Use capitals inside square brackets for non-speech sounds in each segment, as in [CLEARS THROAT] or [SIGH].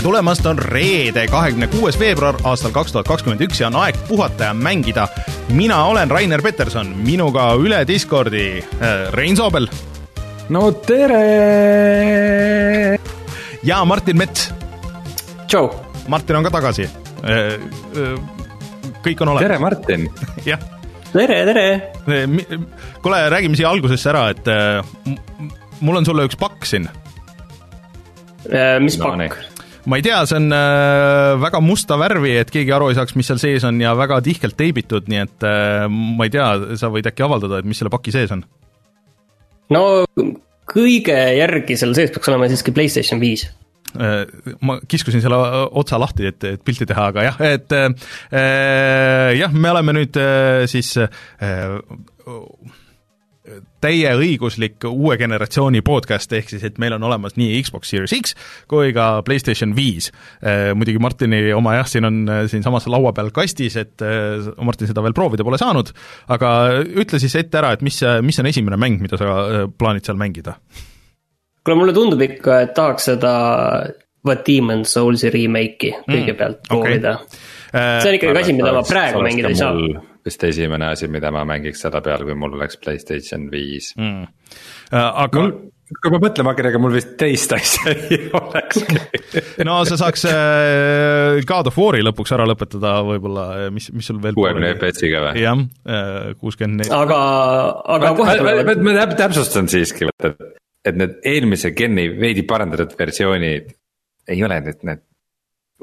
tere tulemast, on reede, kahekümne kuues veebruar aastal kaks tuhat kakskümmend üks ja on aeg puhata ja mängida. mina olen Rainer Peterson, minuga üle Discordi äh, Rein Soobel. no tere! ja Martin Mets. tšau! Martin on ka tagasi. kõik on olemas. tere, Martin! [LAUGHS] jah tere, tere! kuule, räägime siia algusesse ära, et mul on sulle üks pakk siin. mis no, pakk? Ma ei tea, see on äh, väga musta värvi, et keegi aru ei saaks, mis seal sees on ja väga tihkelt teibitud, nii et äh, ma ei tea, sa võid äkki avaldada, et mis selle paki sees on? no kõige järgi seal sees peaks olema siiski Playstation viis äh, ma kiskusin selle otsa lahti, et, et pilti teha, aga jah, et äh, jah, me oleme nüüd äh, siis äh, täieõiguslik uue generatsiooni podcast, ehk siis et meil on olemas nii Xbox Series X kui ka PlayStation viis. Äh, muidugi Martini oma jah, siin on äh, siinsamas laua peal kastis, et äh, Martin seda veel proovida pole saanud, aga ütle siis ette ära, et mis, mis on esimene mäng, mida sa plaanid seal mängida? kuule, mulle tundub ikka, et tahaks seda What Demon Soulsi remake'i mm, kõigepealt mm, proovida okay. see on ikkagi asi, mida ma praegu mängida ei saa vist esimene asi, mida ma mängiks selle peal, kui mul oleks Playstation viis mm.. Äh, aga mul, kui ma mõtlema hakkan, ega mul vist teist asja [LAUGHS] ei olekski [LAUGHS] no sa saaks äh, God of War'i lõpuks ära lõpetada võib-olla, mis, mis sul veel kuuekümne FPS-iga või? jah, äh, kuuskümmend neli. aga, aga kohe tuleb. ma täpsustan siiski, et, et need eelmise Geni veidi parendatud versioonid ei ole nüüd need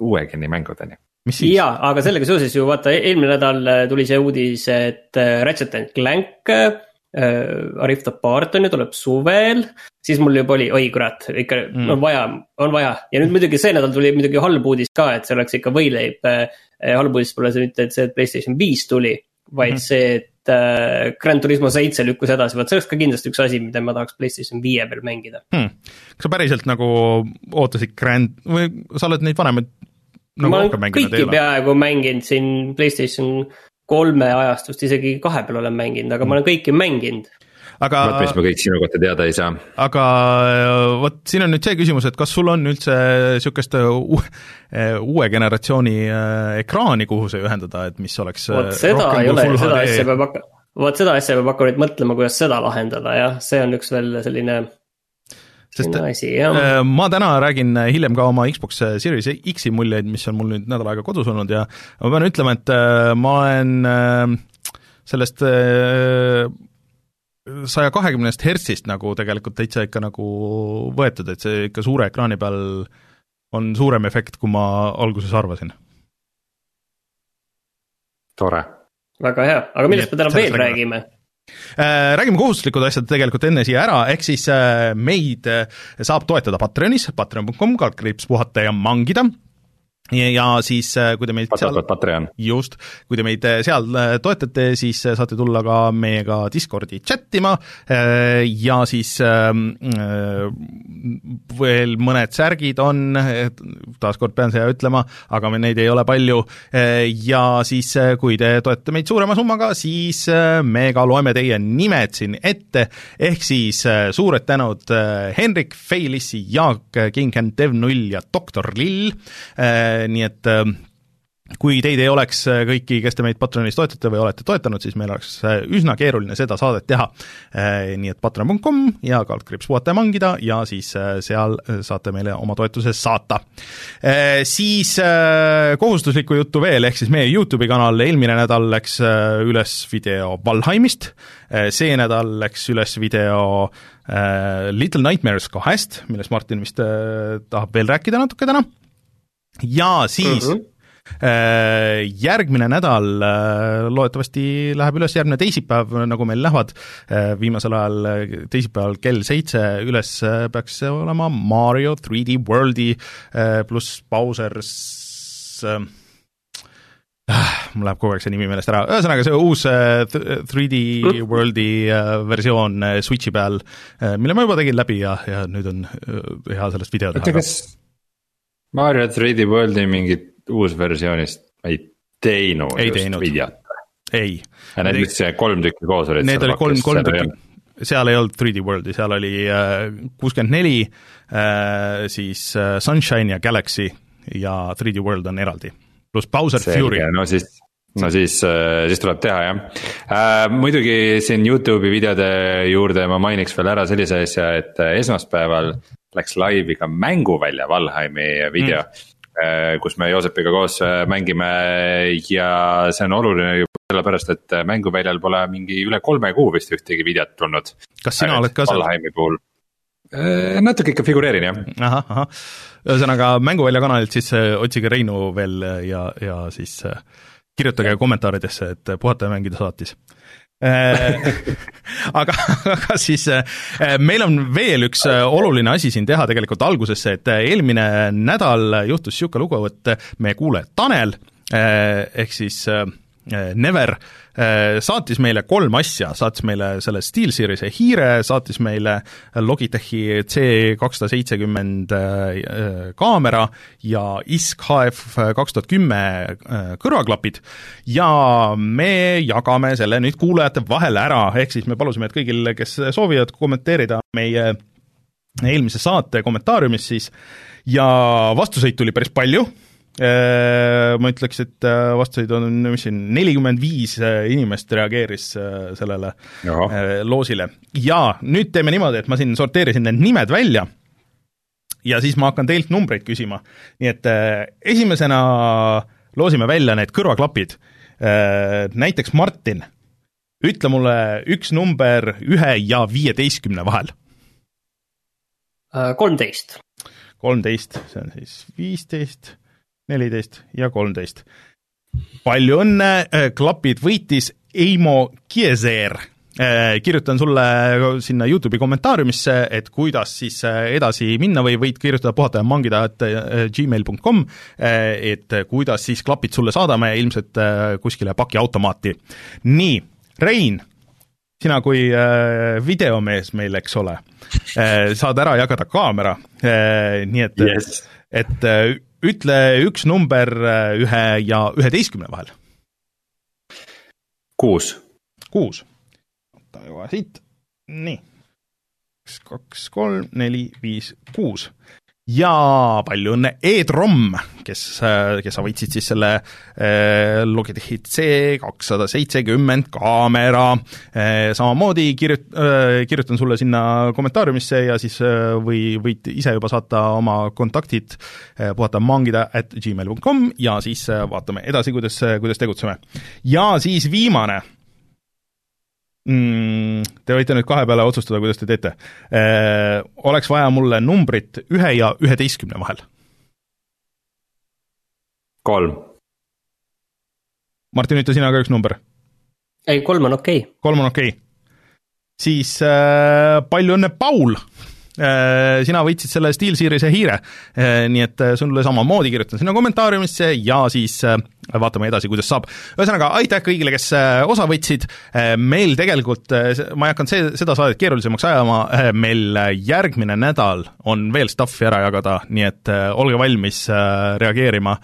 uue Geni mängud, on ju jaa, aga sellega seoses ju vaata, eelmine nädal äh, tuli see uudis, et äh, Ratchet and Clank äh,. Arif Tapart on ju, tuleb suvel, siis mul juba oli, oi kurat, ikka mm. on vaja, on vaja ja nüüd muidugi see nädal tuli muidugi halb uudis ka, et see oleks ikka võileib äh,. halb uudis pole see nüüd, et see PlayStation viis tuli, vaid mm. see, et äh, Grand Turismo seitse lükkus edasi, vot see oleks ka kindlasti üks asi, mida ma tahaks PlayStation viie peal mängida hmm.. kas sa päriselt nagu ootasid Grand või sa oled neid vanemaid nagu ma olen kõiki peaaegu mänginud siin Playstation kolme ajastust, isegi kahe peal olen mänginud, aga ma olen kõiki mänginud aga. vot, mis me kõik sinu kohta teada ei saa. aga äh, vot siin on nüüd see küsimus, et kas sul on üldse sihukest äh, uue, äh, uue generatsiooni ekraani, kuhu see ühendada, et mis oleks. vot seda ei ole, seda asja peab hakkama, vot seda asja peab hakkama nüüd mõtlema, kuidas seda lahendada, jah, see on üks veel selline sest asi, äh, ma täna räägin hiljem ka oma Xbox Series X-i muljeid, mis on mul nüüd nädal aega kodus olnud ja ma pean ütlema, et äh, ma olen äh, sellest saja kahekümnest hertsist nagu tegelikult täitsa ikka nagu võetud, et see ikka suure ekraani peal on suurem efekt, kui ma alguses arvasin. tore. väga hea, aga millest me täna veel räägime? Äh, räägime kohustuslikud asjad tegelikult enne siia ära, ehk siis äh, meid äh, saab toetada Patreonis, patreon.com, kaldkriips puhata ja mangida ja siis, äh, kui te meid seal, just, kui te meid äh, seal äh, toetate, siis saate tulla ka meiega Discordi chat ima ja siis ähm, veel mõned särgid on, taaskord pean seda ütlema, aga neid ei ole palju, ja siis, kui te toetate meid suurema summaga, siis me ka loeme teie nimed siin ette, ehk siis suured tänud Henrik, Feilissi, Jaak, King, Dev0 ja doktor Lill, nii et äh, kui teid ei oleks äh, kõiki, kes te meid Patreonis toetate või olete toetanud, siis meil oleks äh, üsna keeruline seda saadet teha. Nii et patreon.com ja kaldkriips puhata ja mangida ja siis seal saate meile oma toetuse saata. Siis kohustuslikku juttu veel, ehk siis meie YouTube'i kanal eelmine nädal läks üles video Valheimist, see nädal läks üles video Little Nightmares kahest, millest Martin vist tahab veel rääkida natuke täna ja siis mm -hmm. Järgmine nädal äh, loodetavasti läheb üles järgmine teisipäev, nagu meil lähevad, äh, viimasel ajal teisipäeval kell seitse üles peaks olema Mario 3D Worldi pluss Bowser's ah, mul läheb kogu aeg see nimi meelest ära, ühesõnaga see uus 3D Worldi versioon Switchi peal, mille ma juba tegin läbi ja, ja nüüd on hea sellest video teha. oota, kas Mario 3D Worldi mingit uusversioonist ei teinud ei teinud. videot? ei. ja need vist see kolm tükki koos olid. Need oli kolm, kolm tükki, seal ei olnud 3D Worldi, seal oli kuuskümmend neli, siis Sunshine ja Galaxy ja 3D World on eraldi. pluss Bowser Selge, Fury. no siis no siis, siis tuleb teha jah äh,. muidugi siin Youtube'i videode juurde ma mainiks veel ära sellise asja, et esmaspäeval läks laivi ka mänguvälja Valheimi video mm Äh, kus me Joosepiga koos äh, mängime ja see on oluline juba sellepärast, et äh, mänguväljal pole mingi üle kolme kuu vist ühtegi videot tulnud. kas sina oled ka seal? Valheimi puhul natuke ikka figureerin jah. ahah, ahah, ühesõnaga Mänguvälja kanalilt siis otsige Reinu veel ja, ja siis kirjutage kommentaaridesse, et puhata ja mängida saatis. Äh, [LAUGHS] aga, aga siis äh, meil on veel üks äh, oluline asi siin teha tegelikult algusesse, et eelmine nädal juhtus niisugune lugu, et meie kuulaja Tanel ehk siis Never saatis meile kolm asja, saatis meile selle SteelSeries'e hiire, saatis meile Logitechi C kakssada seitsekümmend äh, kaamera ja ISK HF kaks tuhat kümme äh, kõrvaklapid. Ja me jagame selle nüüd kuulajate vahel ära, ehk siis me palusime, et kõigil, kes soovivad kommenteerida meie eelmise saate kommentaariumis siis ja vastuseid tuli päris palju. Äh, ma ütleks, et äh, vastuseid on, mis siin, nelikümmend viis äh, inimest reageeris sellele Jaha. loosile. ja nüüd teeme niimoodi, et ma siin sorteerisin need nimed välja ja siis ma hakkan teilt numbreid küsima. nii et esimesena loosime välja need kõrvaklapid. näiteks Martin, ütle mulle üks number ühe ja viieteistkümne vahel. kolmteist. kolmteist, see on siis viisteist neliteist ja kolmteist. palju õnne, äh, klapid võitis Eimo Kieser äh, kirjutan sulle sinna Youtube'i kommentaariumisse, et kuidas siis äh, edasi minna või võid kirjutada puhata ja mangida, et gmail.com, et kuidas siis klapid sulle saadame, ilmselt kuskile pakiautomaati. nii, Rein, sina kui videomees meil, eks ole, saad ära jagada kaamera, nii et yes., et ütle üks number äh, ühe ja üheteistkümne vahel. kuus. kuus. võta kohe siit, nii. üks, kaks, kolm, neli, viis, kuus ja palju õnne, Ed-Rom, kes, kes sa võitsid siis selle äh, Logitechi C kakssada seitsekümmend kaamera. Äh,, samamoodi kirjut- äh,, kirjutan sulle sinna kommentaariumisse ja siis äh, või võid ise juba saata oma kontaktid äh, puhata mangida at gmail.com ja siis äh, vaatame edasi, kuidas, kuidas tegutseme. ja siis viimane mm,? Te võite nüüd kahe peale otsustada, kuidas te teete eh,. Oleks vaja mulle numbrit ühe ja üheteistkümne vahel. kolm. Martin, ütle sina ka üks number. ei, kolm on okei okay.. kolm on okei okay.. siis äh, palju õnne, Paul Äh, sina võitsid selle SteelSeries'e hiire, äh, nii et äh, sulle samamoodi kirjutan sinna kommentaariumisse ja siis vaatame edasi, kuidas saab. ühesõnaga, aitäh kõigile, kes osa võtsid, meil tegelikult, ma ei hakanud see, seda saadet keerulisemaks ajama, meil järgmine nädal on veel stuff'i ära jagada, nii et olge valmis reageerima,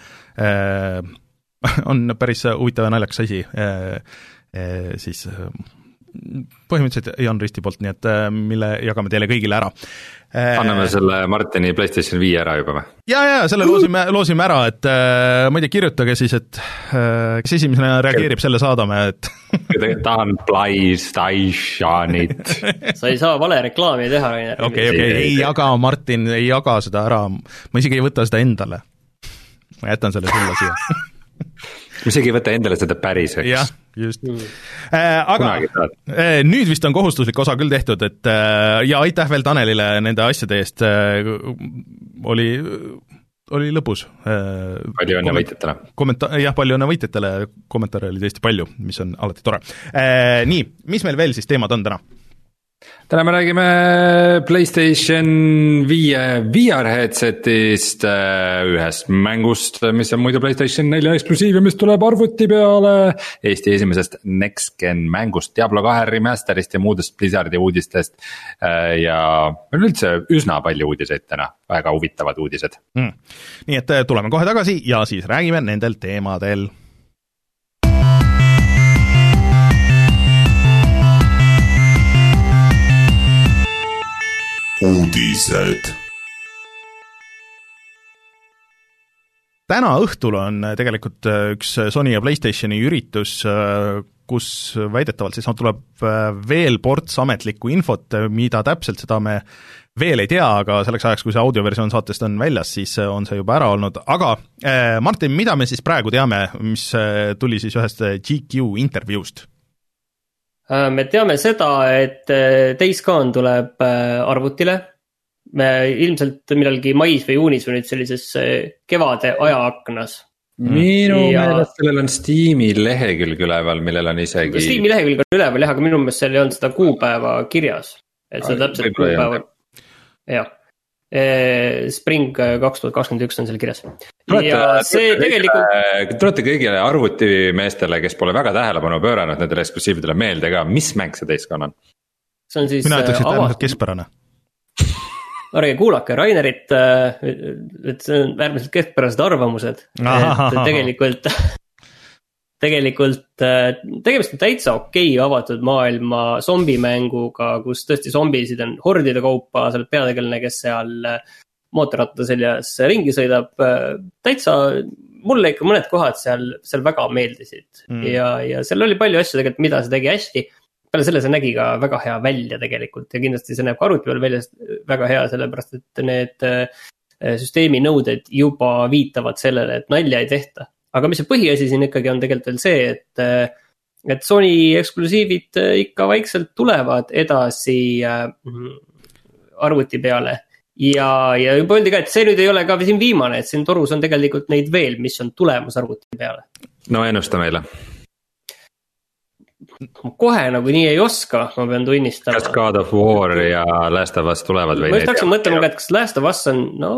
[LAUGHS] on päris huvitav ja naljakas asi, siis põhimõtteliselt Jan Risti poolt, nii et äh, mille jagame teile kõigile ära. Äh, anname selle Martini PlayStation viie ära juba või? ja, ja selle loosime, loosime ära, et äh, ma ei tea, kirjutage siis, et kes esimesena reageerib, selle saadame, et [LAUGHS] tahan PlayStationit [LAUGHS] sa ei saa vale reklaami teha, Rainer. okei, okei, ei jaga, Martin, ei jaga seda ära, ma isegi ei võta seda endale. ma jätan selle sulle siia ma isegi ei võta endale seda päris, eks. Just mm.. Äh, aga äh, nüüd vist on kohustuslik osa küll tehtud, et äh, ja aitäh veel Tanelile nende asjade eest äh,, oli oli lõbus. Palju õnne võitjatele! kommenta-, jah, palju õnne võitjatele, kommentaare oli tõesti palju, mis on alati tore. Nii, mis meil veel siis teemad on täna? Täna me räägime Playstation viie VR headset'ist, äh, ühest mängust, mis on muidu Playstation nelja eksklusiiv ja mis tuleb arvuti peale. Eesti esimesest next gen mängust Diablo kahe remaster'ist ja muudest Blizzardi uudistest. Äh, ja meil on üldse üsna palju uudiseid täna, väga huvitavad uudised mm.. nii et äh, tuleme kohe tagasi ja siis räägime nendel teemadel uudised. täna õhtul on tegelikult üks Sony ja Playstationi üritus, kus väidetavalt siis tuleb veel ports ametlikku infot, mida täpselt, seda me veel ei tea, aga selleks ajaks, kui see audioversioon saatest on väljas, siis on see juba ära olnud, aga Martin, mida me siis praegu teame, mis tuli siis ühest GQ intervjuust? Me teame seda, et Days Gone tuleb arvutile me ilmselt millalgi mais või juunis või nüüd sellises kevade ajaaknas. minu ja... meelest sellel on Steam'i lehekülg üleval, millel on isegi. Steam'i lehekülg on üleval jah, aga minu meelest seal ei olnud seda kuupäeva kirjas. et seda täpselt kuupäeva, jah. Spring kaks tuhat kakskümmend üks on seal kirjas. Ja see tegelikult. tuleta kõigile arvutimeestele, kes pole väga tähelepanu pööranud nendele eksklusiividele meelde ka, mis mäng see Gone on? see on siis. mina ütleks, et äärmiselt keskpärane [LAUGHS] ärge kuulake Rainerit, et see on äärmiselt keskpärased arvamused, et tegelikult [LAUGHS] tegelikult tegemist on täitsa okei okay, avatud maailma zombimänguga, kus tõesti zombisid on hordide kaupa, sa oled peategelane, kes seal mootorratta seljas ringi sõidab. täitsa, mulle ikka mõned kohad seal, seal väga meeldisid mm. ja, ja seal oli palju asju tegelikult, mida see tegi hästi peale selle see nägi ka väga hea välja tegelikult ja kindlasti see näeb ka arvuti peal välja väga hea, sellepärast et need äh, süsteemi nõuded juba viitavad sellele, et nalja ei tehta. aga mis see põhiasi siin ikkagi on tegelikult veel see, et, äh, et Sony eksklusiivid äh, ikka vaikselt tulevad edasi arvuti peale ja, ja juba öeldi ka, et see nüüd ei ole ka siin viimane, et siin torus on tegelikult neid veel, mis on tulemas arvuti peale. no ennusta meile kohe nagunii ei oska, ma pean tunnistama. kas God of War ja Last of Us tulevad või? ma just hakkasin mõtlema ka, et kas Last of Us on, no.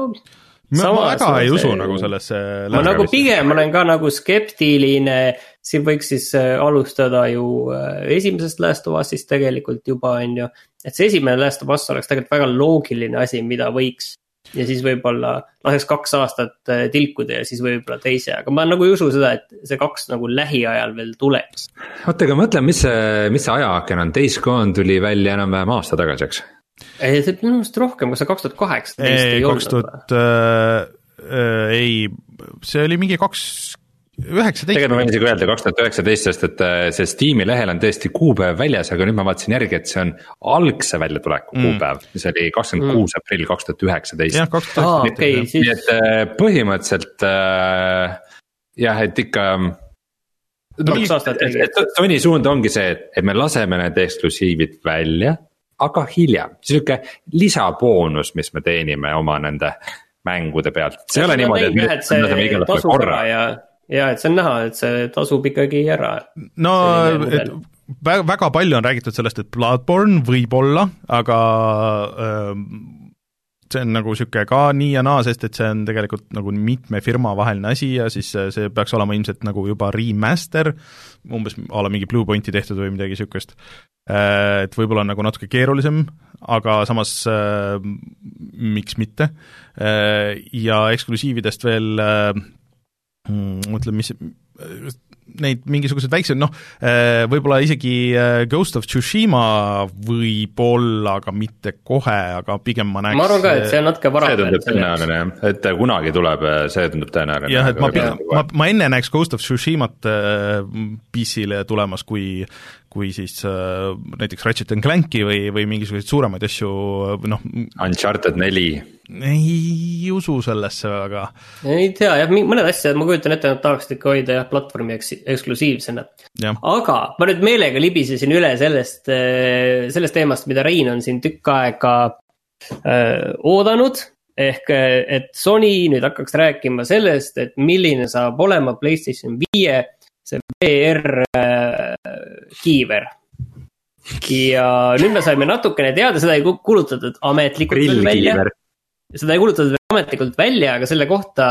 Ma väga ei usu nagu sellesse. ma nagu pigem olen ka nagu skeptiline, siin võiks siis äh, alustada ju äh, esimesest Last of Us'ist tegelikult juba on ju. et see esimene Last of Us oleks tegelikult väga loogiline asi, mida võiks ja siis võib-olla laseks kaks aastat äh, tilkuda ja siis võib-olla teise, aga ma nagu ei usu seda, et see kaks nagu lähiajal veel tuleks. oota, aga mõtle, mis see, mis see ajaaken on, Days Gone tuli välja enam-vähem aasta tagasi, eks? Ei, see minu arust rohkem, kas see kaks tuhat kaheksateist ei olnud? kaks tuhat, äh, äh, ei, see oli mingi kaks üheksateist. tegelikult ma võin isegi öelda kaks tuhat üheksateist, sest et äh, see Steam'i lehel on tõesti kuupäev väljas, aga nüüd ma vaatasin järgi, et see on algse väljatuleku mm. kuupäev, mis oli kakskümmend kuus mm. aprill kaks tuhat üheksateist. jah, kaks tuhat üheksateist. nii et põhimõtteliselt äh, jah, et ikka kaks aastat tegelikult. Sony suund ongi see, et, et me laseme need eksklusiivid välja, aga hiljem, sihuke lisaboonus, mis me teenime oma nende mängude pealt, see ei ole niimoodi, et me laseme igale poole korra. ja ja et see on näha, et see tasub ikkagi ära. no väga, väga palju on räägitud sellest, et Bloodborne võib-olla, aga äh, see on nagu niisugune ka nii ja naa, sest et see on tegelikult nagu mitme firma vaheline asi ja siis see peaks olema ilmselt nagu juba remaster, umbes a la mingi Bluepointi tehtud või midagi niisugust. Äh, et võib-olla on nagu natuke keerulisem, aga samas äh, miks mitte. Äh, ja eksklusiividest veel äh, mõtlen, mm, mis neid mingisuguseid väikseid, noh, äh, võib-olla isegi äh, Ghost of Tsushima võib-olla, aga mitte kohe, aga pigem ma näeks ma arvan ka, et see on natuke vara. see tundub tõenäoline jah, et kunagi tuleb, see tundub tõenäoline. jah, et ma, ma, ma enne näeks Ghost of Tsushimat äh, PC-le tulemas, kui kui siis äh, näiteks Ratchet and Clanki või, või mingisuguseid suuremaid asju, noh. Uncharted neli. ei usu sellesse väga. ei tea jah, mõned asjad ma kujutan ette, nad tahaksid ikka hoida jah, platvormi eks-, eksklusiivsena. aga ma nüüd meelega libisesin üle sellest, äh, sellest teemast, mida Rein on siin tükk aega äh, oodanud ehk et Sony nüüd hakkaks rääkima sellest, et milline saab olema Playstation viie see VR äh, kiiver. ja nüüd me saime natukene teada, seda ei kuulutatud ametlikult veel välja. seda ei kuulutatud ametlikult välja, aga selle kohta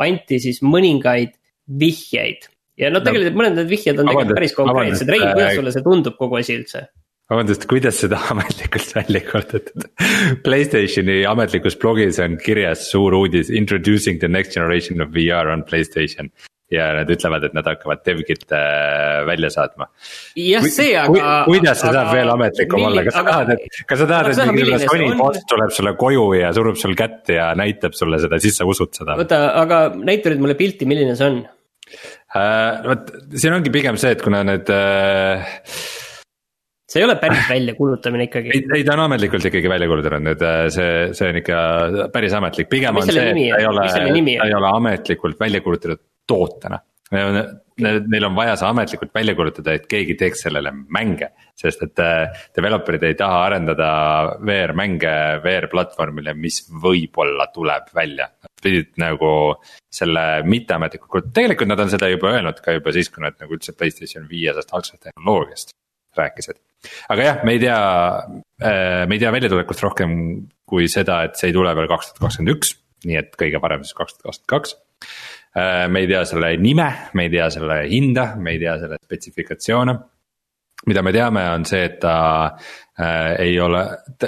anti siis mõningaid vihjeid. ja no tegelikult no, mõned need vihjed on tegelikult päris konkreetsed, Rein, kuidas äh, sulle see tundub, kogu asi üldse? vabandust, kuidas seda [LAUGHS] ametlikult välja kordatud? Playstationi ametlikus blogis on kirjas suur uudis introducing the next generation of VR on Playstation ja nad ütlevad, et nad hakkavad DevKit'e välja saatma. jah, see aga. kuidas see saab veel ametlikum olla, kas sa tahad, et, kas sa tahad, et mingisugune Sony boss tuleb sulle koju ja surub sul kätt ja näitab sulle seda, siis sa usud seda? oota, aga näita nüüd mulle pilti, milline see on uh,? vot siin ongi pigem see, et kuna need uh, see ei ole päris väljakuulutamine ikkagi. ei, ei ta on ametlikult ikkagi välja kuulutanud, nüüd äh, see, see on ikka päris ametlik, pigem on see, et ta ei ole, ta ei ole ametlikult välja kuulutatud tootena. Neil on vaja see ametlikult välja kuulutada, et keegi teeks sellele mänge, sest et äh, developer'id ei taha arendada VR-mänge VR-platvormile, mis võib-olla tuleb välja. Pidid nagu selle mitteametlikult, tegelikult nad on seda juba öelnud ka juba siis, kui nad nagu üldse Playstation viiesest algsest tehnoloogiast rääkisid. aga jah, me ei tea, äh, me ei tea väljatulekust rohkem kui seda, et see ei tule veel kaks tuhat kakskümmend üks, nii et kõige parem siis kaks tuhat kakskümmend kaks. Äh, me ei tea selle nime, me ei tea selle hinda, me ei tea selle spetsifikatsioone. mida me teame, on see, et ta äh, ei ole,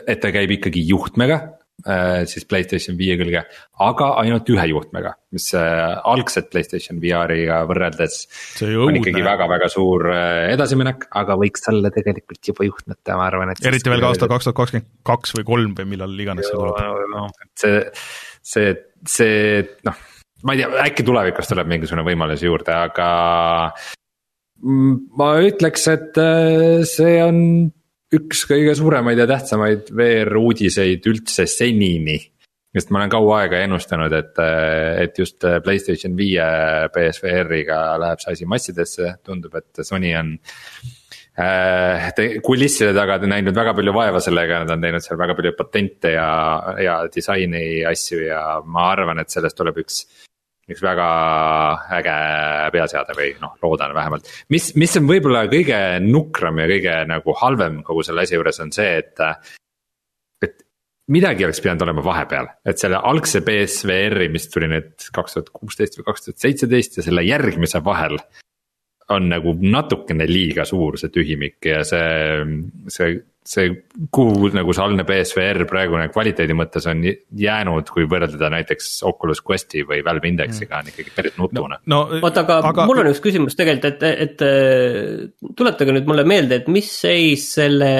et ta käib ikkagi juhtmega Äh, siis Playstation viie külge, aga ainult ühe juhtmega, mis äh, algset Playstation VR-iga võrreldes. on ikkagi väga-väga suur äh, edasiminek, aga võiks olla tegelikult juba juhtmeta, ma arvan, et. eriti veel ka aastal kaks tuhat kakskümmend kaks või kolm või millal iganes see tuleb. see, see, see noh, ma ei tea, äkki tulevikus tuleb mingisugune võimalus juurde, aga. ma ütleks, et see on üks kõige suuremaid ja tähtsamaid VR uudiseid üldse senini. sest ma olen kaua aega ennustanud, et, et just Playstation viie BSVR-iga läheb see asi massidesse, tundub, et Sony on äh,. kulisside taga näinud väga palju vaeva sellega, nad on teinud seal väga palju patente ja, ja disaini asju ja ma arvan, et sellest tuleb üks üks väga äge peaseade või noh, loodan vähemalt. mis, mis on võib-olla kõige nukram ja kõige nagu halvem kogu selle asja juures on see, et. et midagi oleks pidanud olema vahepeal, et selle algse BSVR-i, mis tuli nüüd kaks tuhat kuusteist või kaks tuhat seitseteist ja selle järgmise vahel on nagu natukene liiga suur see tühimik ja see, see, see, kuhu nagu see algne BSVR praegune kvaliteedi mõttes on jäänud, kui võrrelda näiteks Oculus Questi või Valve Indexiga on ikkagi päris nutune. no, no oota, aga, aga mul on üks küsimus tegelikult, et, et tuletage nüüd mulle meelde, et mis seis selle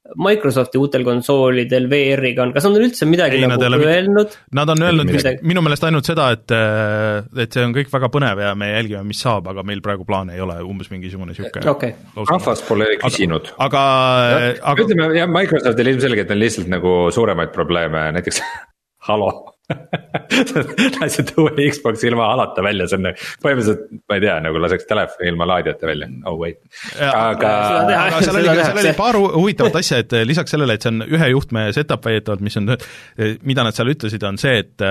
Microsofti uutel konsoolidel VR-iga on, kas nad on üldse midagi ei, nagu öelnud? Nad on öelnud vist minu meelest ainult seda, et, äh, et see on kõik väga põnev ja me jälgime, mis saab, aga meil praegu plaane ei ole, umbes mingisugune sihuke okay.. rahvas pole küsinud. aga, aga, aga. ütleme jah, Microsoftil ilmselgelt on lihtsalt nagu suuremaid probleeme, näiteks [LAUGHS] Halo [LAUGHS] lasid uue Xbox'i ilma alata välja, see on nagu, põhimõtteliselt, ma ei tea, nagu laseks telefoni ilma laadijata välja, oh wait. aga, [LAUGHS] aga seal oli, seal oli paar huvitavat asja, et lisaks sellele, et see on ühe juhtme setup väidetavalt, mis on, mida nad seal ütlesid, on see, et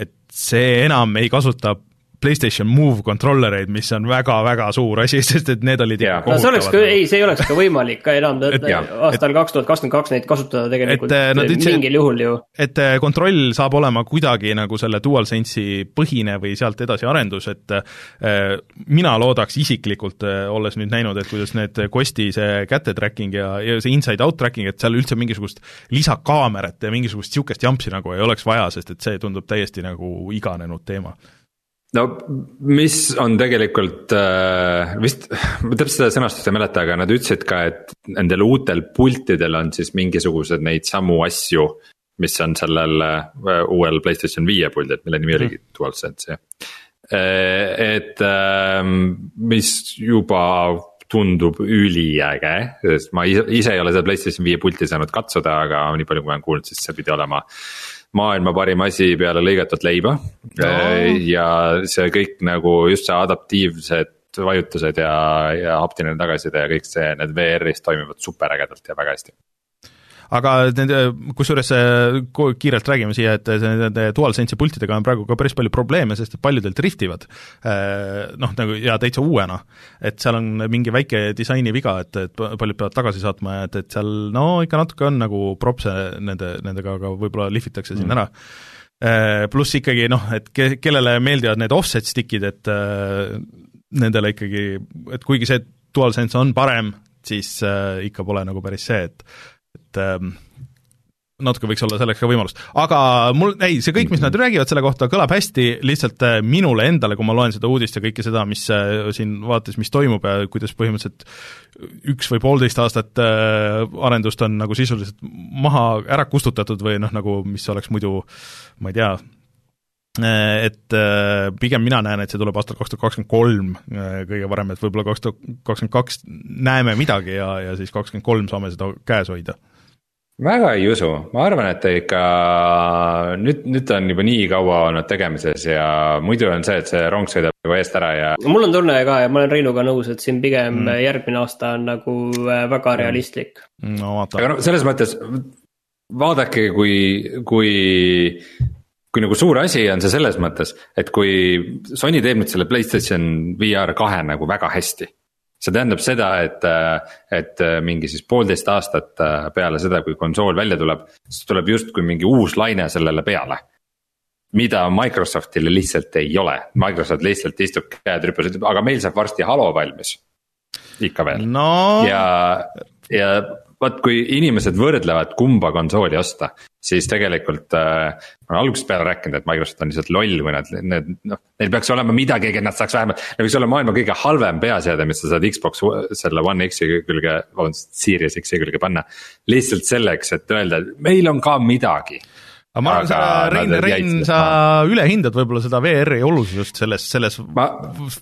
et see enam ei kasuta PlayStation Move controller eid, mis on väga-väga suur asi, [LAUGHS] sest et need olid ikka kohutavad. no see oleks ka, ei, see ei oleks ka võimalik ka enam aastal kaks tuhat kakskümmend kaks neid kasutada tegelikult et, no, ütlesid, mingil juhul ju. et äh, kontroll saab olema kuidagi nagu selle DualSense'i põhine või sealt edasi arendus, et äh, mina loodaks isiklikult äh,, olles nüüd näinud, et kuidas need Questi see käte tracking ja, ja see inside-out tracking, et seal üldse mingisugust lisakaamerat ja mingisugust niisugust jampsi nagu ei oleks vaja, sest et see tundub täiesti nagu iganenud teema no mis on tegelikult äh, vist, ma täpselt seda sõnastust ei mäleta, aga nad ütlesid ka, et nendel uutel pultidel on siis mingisugused neid samu asju. mis on sellel äh, uuel Playstation viie puldil, mille nimi oligi mm. DualSense jah. Äh, et äh, mis juba tundub üliäge, sest ma ise, ise ei ole seda Playstation viie pulti saanud katsuda, aga nii palju, kui ma olen kuulnud, siis see pidi olema maailma parim asi peale lõigatud leiba. No.. ja see kõik nagu just see adaptiivsed vajutused ja, ja haptiline tagasiside ja kõik see, need VR-is toimivad superägedalt ja väga hästi aga nende, kusjuures kiirelt räägime siia, et nende DualSense'i pultidega on praegu ka päris palju probleeme, sest et paljudel driftivad. Äh, noh, nagu ja täitsa uuena. et seal on mingi väike disainiviga, et, et paljud peavad tagasi saatma ja et, et seal no ikka natuke on nagu propse nende, nendega, aga võib-olla lihvitakse mm. siin ära äh, pluss ikkagi noh, et ke-, kellele meeldivad need offset stick'id, et äh, nendele ikkagi, et kuigi see DualSense on parem, siis äh, ikka pole nagu päris see, et et ähm, natuke võiks olla selleks ka võimalust. aga mul, ei, see kõik, mis nad räägivad selle kohta, kõlab hästi, lihtsalt äh, minule endale, kui ma loen seda uudist ja kõike seda, mis äh, siin vaates, mis toimub ja kuidas põhimõtteliselt üks või poolteist aastat äh, arendust on nagu sisuliselt maha ära kustutatud või noh, nagu mis oleks muidu ma ei tea, et pigem mina näen, et see tuleb aastal kaks tuhat kakskümmend kolm kõige varem, et võib-olla kaks tuhat kakskümmend kaks näeme midagi ja, ja siis kakskümmend kolm saame seda käes hoida väga ei usu, ma arvan, et ikka nüüd, nüüd ta on juba nii kaua olnud tegemises ja muidu on see, et see rong sõidab nagu eest ära ja. mul on tunne ka ja ma olen Reinuga nõus, et siin pigem mm. järgmine aasta on nagu äh, väga mm. realistlik. no vaata. aga no selles mõttes vaadake, kui, kui kui nagu suur asi on see selles mõttes, et kui Sony teeb nüüd selle Playstation VR kahe nagu väga hästi see tähendab seda, et, et mingi siis poolteist aastat peale seda, kui konsool välja tuleb, siis tuleb justkui mingi uus laine sellele peale. mida Microsoftil lihtsalt ei ole, Microsoft lihtsalt istub käed rüpes, ütleb, aga meil saab varsti Halo valmis. ikka veel no. ja, ja vot kui inimesed võrdlevad, kumba konsooli osta, siis tegelikult äh, ma olen algusest peale rääkinud, et Microsoft on lihtsalt loll, kui nad, need noh, neil peaks olema midagi, et nad saaks vähemalt. Neil võiks olla maailma kõige halvem peaseade, mis sa saad Xbox selle One X-i külge, vabandust, Series X-i külge panna. lihtsalt selleks, et öelda, et meil on ka midagi aga ma arvan, sa, Rein, Rein, sa ülehindad võib-olla seda VR-i olulisust selles, selles ma,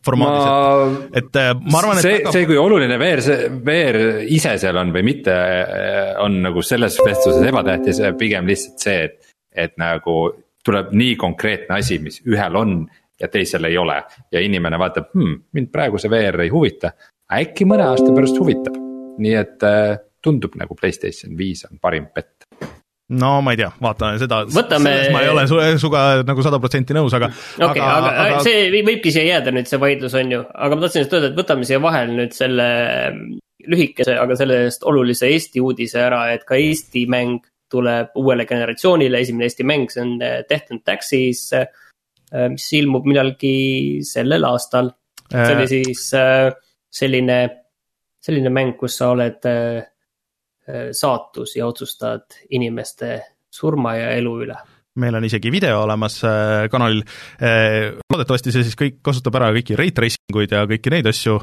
formaadis, et, et äh, ma arvan, et see väga..., see, kui oluline VR, see VR ise seal on või mitte, äh, on nagu selles vestluses ebatähtis, pigem lihtsalt see, et, et nagu tuleb nii konkreetne asi, mis ühel on ja teisel ei ole. ja inimene vaatab hmm,, mind praegu see VR ei huvita, äkki mõne aasta pärast huvitab. nii et äh, tundub nagu Playstation viis on parim pett no ma ei tea, vaatame seda Võtame..., ma ei ole su, suga nagu sada protsenti nõus, aga okei aga, aga, see võibki siia jääda nüüd, see vaidlus on ju, aga ma tahtsin just öelda, et võtame siia vahele nüüd selle mm, lühikese, aga selle-eest olulise Eesti uudise ära, et ka Eesti mäng tuleb uuele generatsioonile, esimene Eesti mäng, see on eh, Death and Taxis, eh, mis ilmub millalgi sellel aastal. see oli äh. siis eh, selline, selline mäng, kus sa oled saatus ja otsustad inimeste surma ja elu üle. Meil on isegi video olemas äh, kanalil, äh, loodetavasti see siis kõik kasutab ära kõiki rate tracing uid ja kõiki neid asju,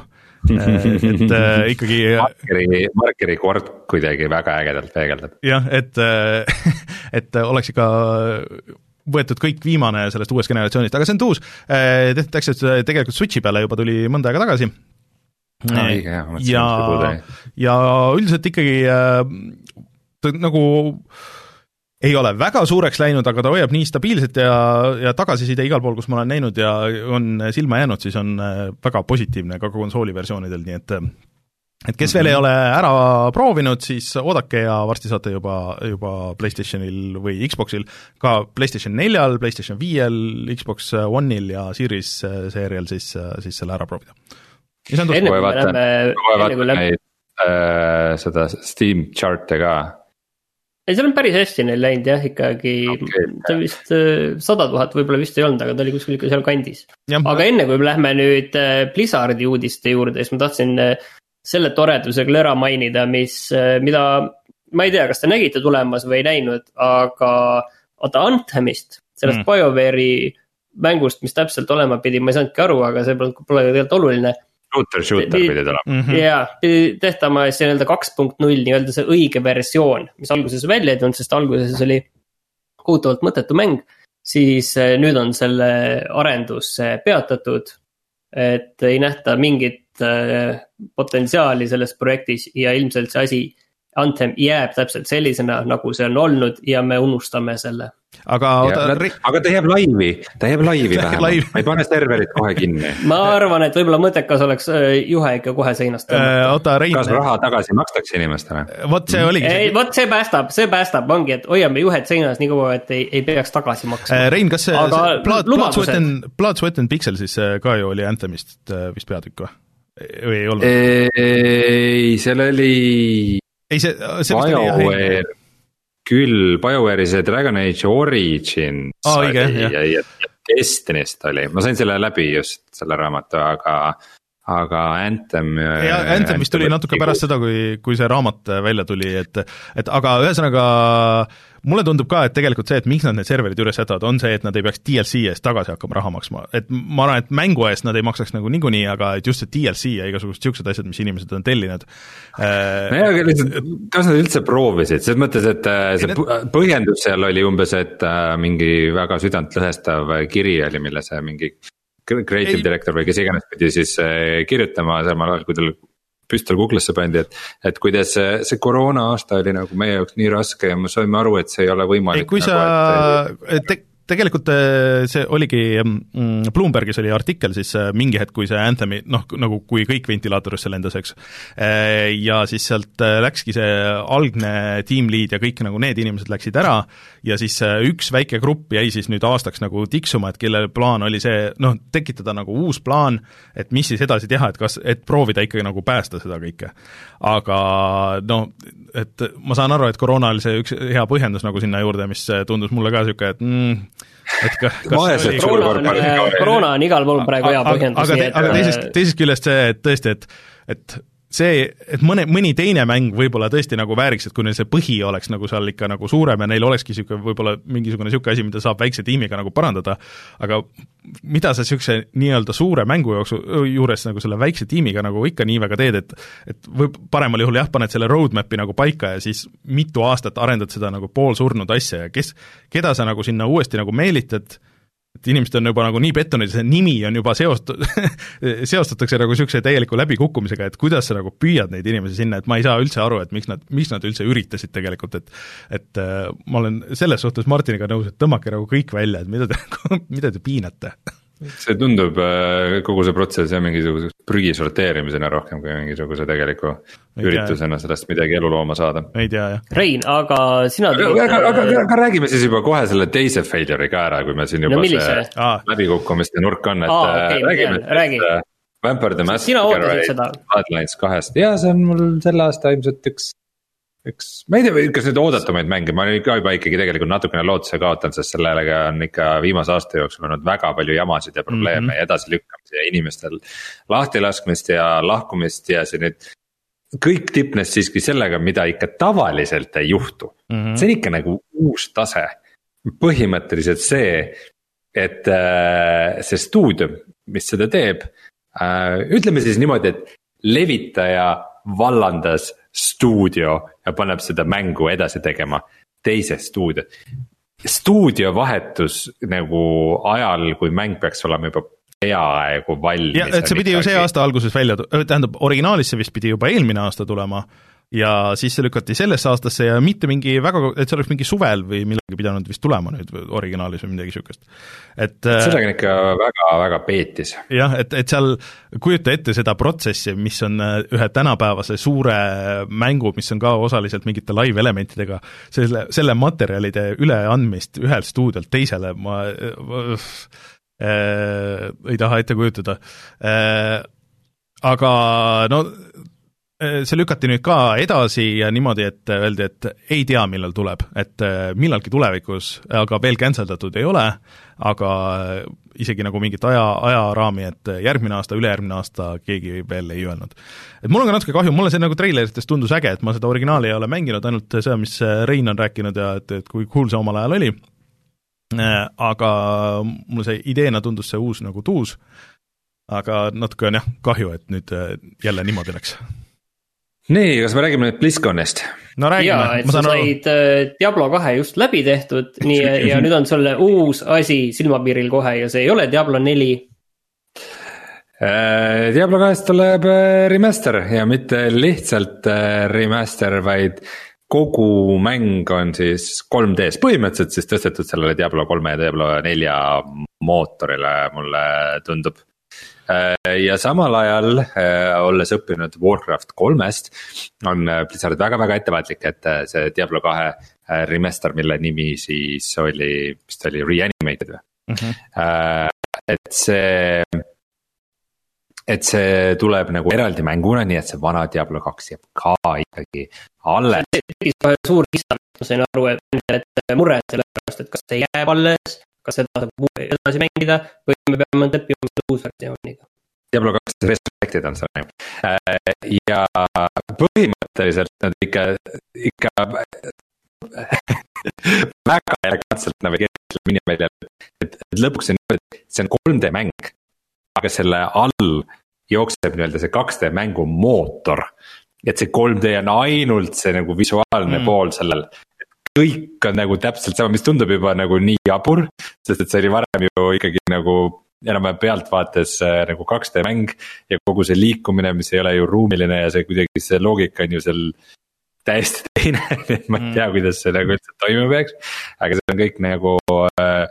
et [LAUGHS] ikkagi markeri, markeri kord kuidagi väga ägedalt peegeldab. jah, et, [LAUGHS] et oleks ikka võetud kõik viimane sellest uuest generatsioonist, aga see on uus, tehtakse tegelikult Switchi peale juba tuli mõnda aega tagasi. No, õige jah, ja, ja üldiselt ikkagi äh, nagu ei ole väga suureks läinud, aga ta hoiab nii stabiilselt ja, ja tagasiside igal pool, kus ma olen näinud ja on silma jäänud, siis on äh, väga positiivne ka konsooli versioonidel, nii et et kes veel ei mhm. ole ära proovinud, siis oodake ja varsti saate juba, juba PlayStationil või Xboxil, ka PlayStation neljal, PlayStation viiel, Xbox One'il ja Series äh, seerial siis, siis selle ära proovida enne kui me läheme, enne kui läheme. Äh, seda Steam chart'e ka. ei, seal on päris hästi neil läinud jah, ikkagi okay., ta vist äh, sada tuhat võib-olla vist ei olnud, aga ta oli kuskil ikka seal kandis. aga enne kui me lähme nüüd äh, Blizzardi uudiste juurde, siis ma tahtsin selle toreduse küll ära mainida, mis, mida ma ei tea, kas te nägite tulemas või ei näinud, aga vaata Anthemist, sellest mm. BioWare'i mängust, mis täpselt olema pidi, ma ei saanudki aru, aga see pole, pole tegelikult oluline shooter, shooter pidi tulema -hmm.. jaa, pidi tehtama see nii-öelda kaks punkt null, nii-öelda see õige versioon, mis alguses välja ei tulnud, sest alguses oli kohutavalt mõttetu mäng. siis eh, nüüd on selle arendus peatatud. et ei nähta mingit eh, potentsiaali selles projektis ja ilmselt see asi Anthem jääb täpselt sellisena, nagu see on olnud ja me unustame selle. aga oota. aga ta jääb laivi, ta jääb laivi [LAUGHS] vähemalt, ma ei pane serverit kohe kinni. ma arvan, et võib-olla mõttekas oleks äh, juhe ikka kohe seinast tõmmata. oota, Rein. kas raha tagasi makstakse inimestele? vot see oligi. ei, vot see päästab, see päästab, ongi, et hoiame juhed seinas nii kaua, et ei, ei peaks tagasi maksma. Äh, Rein, kas see, see Blood, Blood, Sweat and, Blood, Sweat and Pixel siis äh, ka ju oli Anthemist vist peatükk või? või ei olnud? ei, seal oli ei, see, see BioWare, küll, BioWare'i see Dragon Age Origins oh, oli ja, ja, ja Destiny'st oli, ma sain selle läbi just, selle raamatu, aga aga Anthem. ja Anthem vist tuli natuke pärast seda, kui, kui see raamat välja tuli, et, et aga ühesõnaga mulle tundub ka, et tegelikult see, et miks nad need serverid üles jätavad, on see, et nad ei peaks DLC eest tagasi hakkama raha maksma, et ma arvan, et mängu eest nad ei maksaks nagu niikuinii, aga et just see DLC ja igasugused niisugused asjad, mis inimesed on tellinud äh,. nojah, aga lihtsalt, kas nad üldse proovisid, selles mõttes, et äh, see need... põhjendus seal oli umbes, et äh, mingi väga südantlõhestav kiri oli, mille see mingi creative ei. director või kes iganes pidi siis kirjutama samal ajal, kui tal püstol kuklasse pandi, et, et kuidas see, see koroona aasta oli nagu meie jaoks nii raske ja me saime aru, et see ei ole võimalik. kui nagu, sa et... te tegelikult äh, see oligi, mm, Bloombergis oli artikkel siis äh, mingi hetk, kui see Anthemi noh, nagu kui kõik ventilaatorisse lendas, eks, äh, ja siis sealt läkski see algne team lead ja kõik nagu need inimesed läksid ära ja siis üks väike grupp jäi siis nüüd aastaks nagu tiksuma, et kelle plaan oli see noh, tekitada nagu uus plaan, et mis siis edasi teha, et kas, et proovida ikkagi nagu päästa seda kõike. aga no et ma saan aru, et koroona oli see üks hea põhjendus nagu sinna juurde, mis tundus mulle ka niisugune, et mm, et ka, kas koroona on, koroona on igal pool praegu hea põhjendus. aga, aga teisest, teisest küljest see, et tõesti, et, et see, et mõne, mõni teine mäng võib-olla tõesti nagu vääriks, et kui neil see põhi oleks nagu seal ikka nagu suurem ja neil olekski niisugune võib-olla mingisugune niisugune asi, mida saab väikse tiimiga nagu parandada, aga mida sa niisuguse nii-öelda suure mängu jooksul, juures nagu selle väikse tiimiga nagu ikka nii väga teed, et et võib, paremal juhul jah, paned selle roadmap'i nagu paika ja siis mitu aastat arendad seda nagu poolsurnud asja ja kes, keda sa nagu sinna uuesti nagu meelitad, et inimesed on juba nagu nii pettunud ja see nimi on juba seost- [LAUGHS] seostatakse nagu niisuguse täieliku läbikukkumisega, et kuidas sa nagu püüad neid inimesi sinna, et ma ei saa üldse aru, et miks nad, miks nad üldse üritasid tegelikult, et et äh, ma olen selles suhtes Martiniga nõus, et tõmmake nagu kõik välja, et mida te, [LAUGHS] mida te piinate see tundub, äh, kogu see protsess jah, mingisuguse prügi sorteerimisena rohkem kui mingisuguse tegeliku üritusena sellest midagi elu looma saada. ei tea jah. Rein, aga sina aga, aga, aga, aga, aga räägime siis juba kohe selle teise failure'i ka ära, kui me siin juba no, see ah. läbikukkumiste nurk on, et ah, okay, räägime, räägi. äh, Vampire the Masquerade Bloodlines kahest ja see on mul selle aasta ilmselt üks eks, ma ei tea, kas nüüd oodatumaid mänge, ma olen ka juba ikkagi tegelikult natukene lootuse kaotanud, sest sellega on ikka viimase aasta jooksul olnud väga palju jamasid ja probleeme mm -hmm. ja edasilükkamisi ja inimestel lahtilaskmist ja lahkumist ja see nüüd. kõik tipnes siiski sellega, mida ikka tavaliselt ei juhtu mm, -hmm. see on ikka nagu uus tase. põhimõtteliselt see, et äh, see stuudio, mis seda teeb äh,, ütleme siis niimoodi, et levitaja vallandas stuudio ja paneb seda mängu edasi tegema teises stuudios. stuudio vahetus nagu ajal, kui mäng peaks olema juba peaaegu valmis. ja, et see pidi ju see aasta alguses välja, tähendab originaalis see vist pidi juba eelmine aasta tulema ja siis see lükati sellesse aastasse ja mitte mingi väga, et see oleks mingi suvel või millalgi pidanud vist tulema nüüd originaalis või midagi niisugust. et sellega on ikka väga-väga peetis. jah, et, et seal kujuta ette seda protsessi, mis on äh, ühe tänapäevase suure mängu, mis on ka osaliselt mingite live-elementidega, selle, selle materjalide üleandmist ühelt stuudiolt teisele ma äh, äh, ei taha ette kujutada äh,, aga no Äh, see lükati nüüd ka edasi ja niimoodi, et öeldi, et ei tea, millal tuleb, et äh, millalgi tulevikus, aga veel cancel datud ei ole, aga isegi nagu mingit aja, ajaraami, et järgmine aasta, ülejärgmine aasta keegi veel ei öelnud. et mul on ka natuke kahju, mulle see nagu treileritest tundus äge, et ma seda originaali ei ole mänginud, ainult seda, mis Rein on rääkinud ja et, et kui cool see omal ajal oli, äh, aga mulle see ideena tundus see uus nagu tuus, aga natuke on jah, kahju, et nüüd jälle niimoodi läks nii, kas me räägime nüüd BlizzConist? no räägime. jaa, et sa said äh, Diablo kahe just läbi tehtud, [LAUGHS] nii ja nüüd on sulle uus asi silmapiiril kohe ja see ei ole Diablo neli. Äh, Diablo kahest tuleb äh, remaster ja mitte lihtsalt remaster, vaid kogu mäng on siis 3D-s, põhimõtteliselt siis tõstetud sellele Diablo kolme ja Diablo nelja mootorile, mulle tundub ja samal ajal, äh, olles õppinud Warcraft kolmest, on äh, Blizzard väga-väga ettevaatlik, et see Diablo kahe remaster, mille nimi siis oli, vist oli Reanimated või mm? -hmm. et see, et see tuleb nagu eraldi mänguna, nii et see vana Diablo kaks jääb ka ikkagi alles. tekkis kohe suur kisa, ma sain aru, et, et mure selle pärast, et kas see jääb alles kas seda saab edasi mängida või me peame leppima selle uusversiooniga. Diablo kaks Resurrected on seal äh, ja põhimõtteliselt nad ikka, ikka [LAUGHS] väga elegantselt navigeeritud minimäljal, et, et lõpuks on niimoodi, et see on 3D mäng. aga selle all jookseb nii-öelda see 2D mängu mootor. et see 3D on ainult see nagu visuaalne mm. pool sellel kõik on nagu täpselt sama, mis tundub juba nagu nii jabur, sest et see oli varem ju ikkagi nagu enam-vähem pealtvaates äh, nagu 2D mäng. ja kogu see liikumine, mis ei ole ju ruumiline ja see kuidagi see loogika on ju seal täiesti teine [LAUGHS] et ma ei tea, mm. kuidas see nagu üldse toimima peaks. aga see on kõik nagu äh,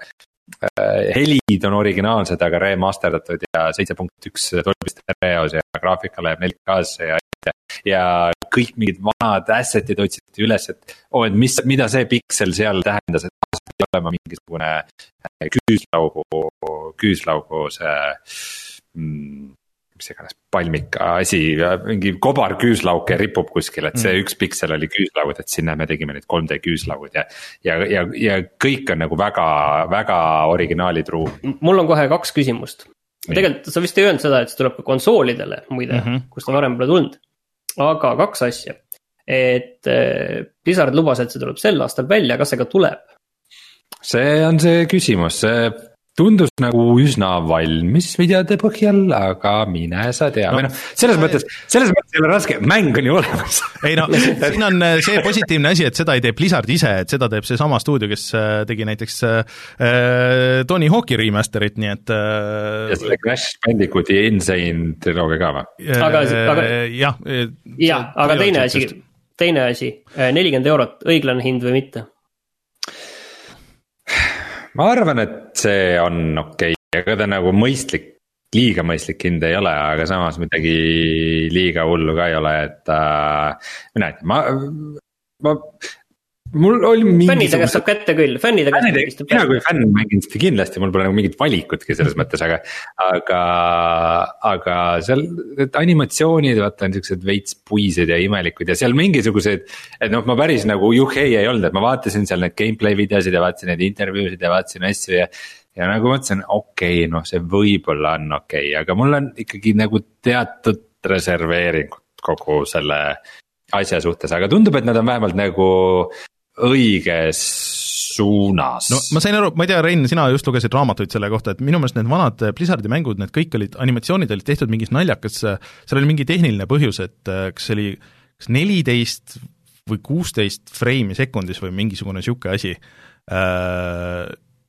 helid on originaalsed, aga remasterdatud ja seitse punkt üks Dolby Stereos ja graafika läheb 4K-sse ja ja kõik mingid vanad asset'id otsiti üles, et oo et mis, mida see piksel seal tähendas, et see pidi olema mingisugune äh, küüslaugu, küüslaugu see mm, mis iganes palmik asi, mingi kobarküüslauke ripub kuskil, et see mm. üks piksel oli küüslaud, et sinna me tegime neid 3D küüslaud ja. ja, ja, ja kõik on nagu väga, väga originaalitruu. mul on kohe kaks küsimust. tegelikult sa vist ei öelnud seda, et see tuleb ka konsoolidele muide mm, -hmm. kus ta varem pole tulnud aga kaks asja. et eh, Blizzard lubas, et see tuleb sel aastal välja, kas see ka tuleb? see on see küsimus, see tundus nagu üsna valmis videode põhjal, aga mine sa tea no., või noh, selles mõttes, selles mõttes ei ole raske, mäng on ju olemas ei no siin on äh, see positiivne asi, et seda ei tee Blizzard ise, et seda teeb seesama stuudio, kes äh, tegi näiteks äh, Tony Hawk'i remaster'it, nii et äh, ja selle Crash Bandicooti Insane triloogia ka või? aga, aga jah. jah, aga teine asi, teine asi, nelikümmend eurot, õiglane hind või mitte? Ma arvan, et see on okei okay., ega ta nagu mõistlik, liiga mõistlik hind ei ole, aga samas midagi liiga hullu ka ei ole, et äh,. mina ei tea, ma, ma mul oli mingi. fännide käest saab kätte küll, fännide käest. mina kui fänn mängin seda kindlasti, mul pole nagu mingit valikutki selles [LAUGHS] mõttes, aga, aga, aga seal need animatsioonid, vaata on siuksed veits puised ja imelikud ja seal mingisugused. et noh, ma päris nagu juhhei ei olnud, et ma vaatasin seal neid gameplay videosid ja vaatasin neid intervjuusid ja vaatasin asju ja. ja nagu mõtlesin, okei okay,, noh, see võib-olla on okei okay,, aga mul on ikkagi nagu teatud reserveeringud kogu selle asja suhtes, aga tundub, et nad on vähemalt nagu õiges suunas. no ma sain aru, ma ei tea, Rein, sina just lugesid raamatuid selle kohta, et minu meelest need vanad Blizzardi mängud, need kõik olid, animatsioonid olid tehtud mingis naljakas, seal oli mingi tehniline põhjus, et kas see oli kas neliteist või kuusteist freimi sekundis või mingisugune niisugune asi.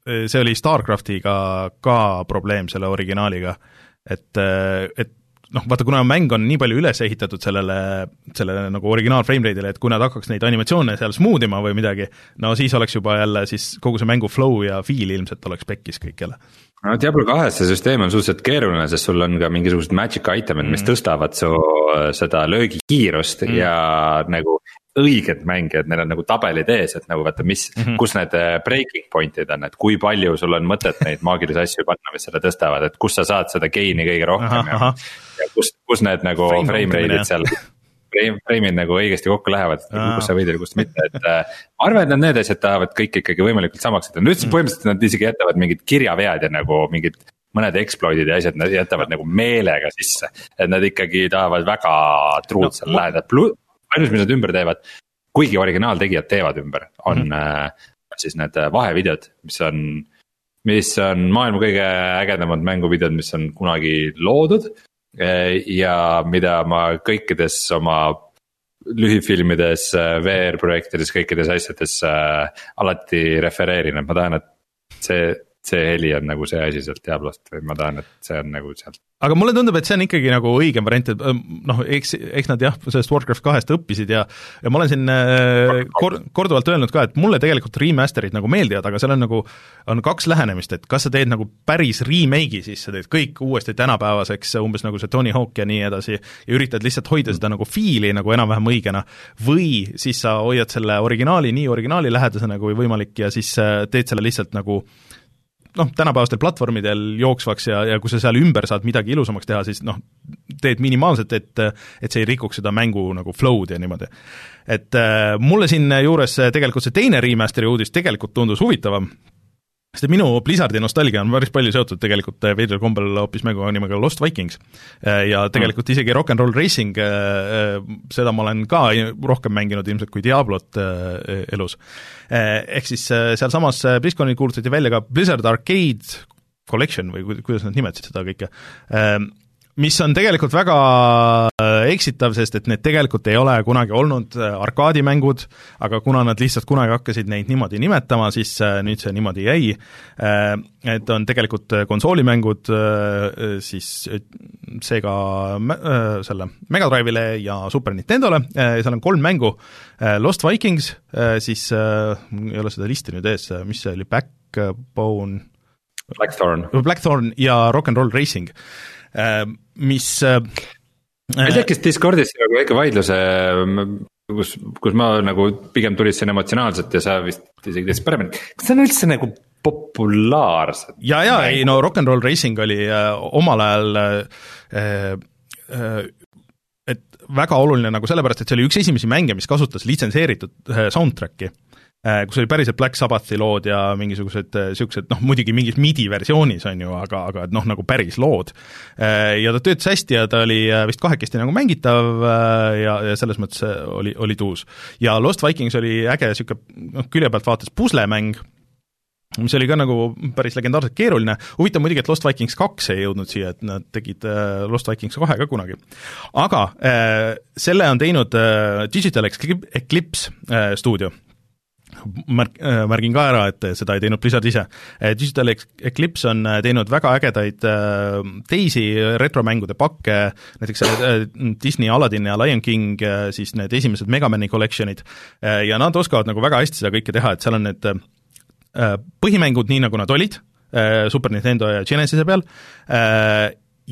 See oli StarCraftiga ka probleem, selle originaaliga, et, et noh, vaata, kuna mäng on nii palju üles ehitatud sellele, sellele nagu originaal frame rate'ile, et kui nad hakkaks neid animatsioone seal smooth ima või midagi, no siis oleks juba jälle siis kogu see mängu flow ja feel ilmselt oleks pekkis kõik jälle. No Diablo kahes see süsteem on suhteliselt keeruline, sest sul on ka mingisugused magic item'id mm., mis tõstavad su seda löögikiirust mm. ja nagu õiged mängijad, neil on nagu tabelid ees, et nagu vaata, mis mm, -hmm. kus need äh, breaking point'id on, et kui palju sul on mõtet neid maagilisi asju panna, mis seda tõstavad, et kus sa saad seda gain'i kõige rohkem aha, ja, ja kus, kus need nagu frame rate'id seal frame, frame'id nagu õigesti kokku lähevad, kus sa võid ja kus mitte, et äh,. ma arvan, et nad need asjad tahavad kõik ikkagi võimalikult samaks, et nad ütlesid mm. põhimõtteliselt nad isegi jätavad mingid kirjavead ja nagu mingid mõned exploit'id ja asjad, nad jätavad nagu meelega sisse. et nad ikkagi tahavad väga truud no, seal läheneda, ainus, mis nad ümber teevad, kuigi originaaltegijad teevad ümber, on mm -hmm. siis need äh, vahevideod, mis on. mis on maailma kõige ägedamad mänguvideod, mis on kunagi loodud. Äh, ja mida ma kõikides oma lühifilmides, VR-projektides, kõikides asjades äh, alati refereerin, et ma tahan, et see see heli on nagu see asi sealt Diablost või ma tahan, et see on nagu sealt. aga mulle tundub, et see on ikkagi nagu õigem variant, et noh, eks, eks nad jah, sellest Warcraft kahest õppisid ja ja ma olen siin äh, kor-, korduvalt öelnud ka, et mulle tegelikult remaster'id nagu meeldivad, aga seal on nagu, on kaks lähenemist, et kas sa teed nagu päris remake'i, siis sa teed kõik uuesti tänapäevaseks, umbes nagu see Tony Hawk ja nii edasi, ja üritad lihtsalt hoida seda nagu fiili nagu enam-vähem õigena, või siis sa hoiad selle originaali nii originaali lähedasena kui võimalik ja siis äh, teed selle lihtsalt nagu noh, tänapäevastel platvormidel jooksvaks ja, ja kui sa seal ümber saad midagi ilusamaks teha, siis noh, teed minimaalselt, et et see ei rikuks seda mängu nagu flow'd ja niimoodi. et äh, mulle siinjuures tegelikult see teine remaster'i uudis tegelikult tundus huvitavam, sest minu Blizzardi nostalgia on päris palju seotud tegelikult äh, veidral kombel hoopis mänguga nimega Lost Vikings. Äh, ja tegelikult isegi Rock n Roll Racing, äh, seda ma olen ka rohkem mänginud ilmselt kui Diablot elus. Ehk siis sealsamas BlizzConil kuulutati välja ka Blizzard Arcade Collection või kuidas nad nimetasid seda kõike, mis on tegelikult väga äh, eksitav, sest et need tegelikult ei ole kunagi olnud äh, arkaadimängud, aga kuna nad lihtsalt kunagi hakkasid neid niimoodi nimetama, siis äh, nüüd see niimoodi jäi. Et on tegelikult konsoolimängud siis seega selle Mega Drive'ile ja Super Nintendole, seal on kolm mängu, Lost Vikings, siis ei ole seda listi nüüd ees, mis see oli, Backbone Blackthorn. Blackthorn ja Rock n Roll Racing mis äh, ma ei tea, kas Discordis oli väike vaidlus, kus, kus ma nagu pigem tulistsin emotsionaalselt ja sa vist isegi teadsid paremini, kas see on üldse nagu populaarsed? ja, ja ei no Rock n Roll Racing oli äh, omal ajal äh, äh, et väga oluline nagu sellepärast, et see oli üks esimesi mänge, mis kasutas litsenseeritud soundtrack'i Äh, kus oli päriselt Black Sabbathi lood ja mingisugused niisugused äh, noh, muidugi mingis midi versioonis, on ju, aga, aga noh, nagu päris lood. Äh, ja ta töötas hästi ja ta oli vist kahekesti nagu mängitav ja, ja selles mõttes oli, oli tuus. ja Lost Vikings oli äge niisugune noh, külje pealt vaates puslemäng, mis oli ka nagu päris legendaarselt keeruline, huvitav muidugi, et Lost Vikings kaks ei jõudnud siia, et nad tegid Lost Vikings kahe ka kunagi. aga selle on teinud Digital Eclipse stuudio märk, äh, märgin ka ära, et seda ei teinud Blizzard ise. Äh, Digital Eclipse on äh, teinud väga ägedaid teisi retromängude pakke, näiteks Disney Aladdin ja Lion King, siis need esimesed Megamani collection'id, ja nad oskavad nagu väga hästi seda kõike teha, et seal on need põhimängud nii, nagu nad olid, Super Nintendo ja Genesis'e peal,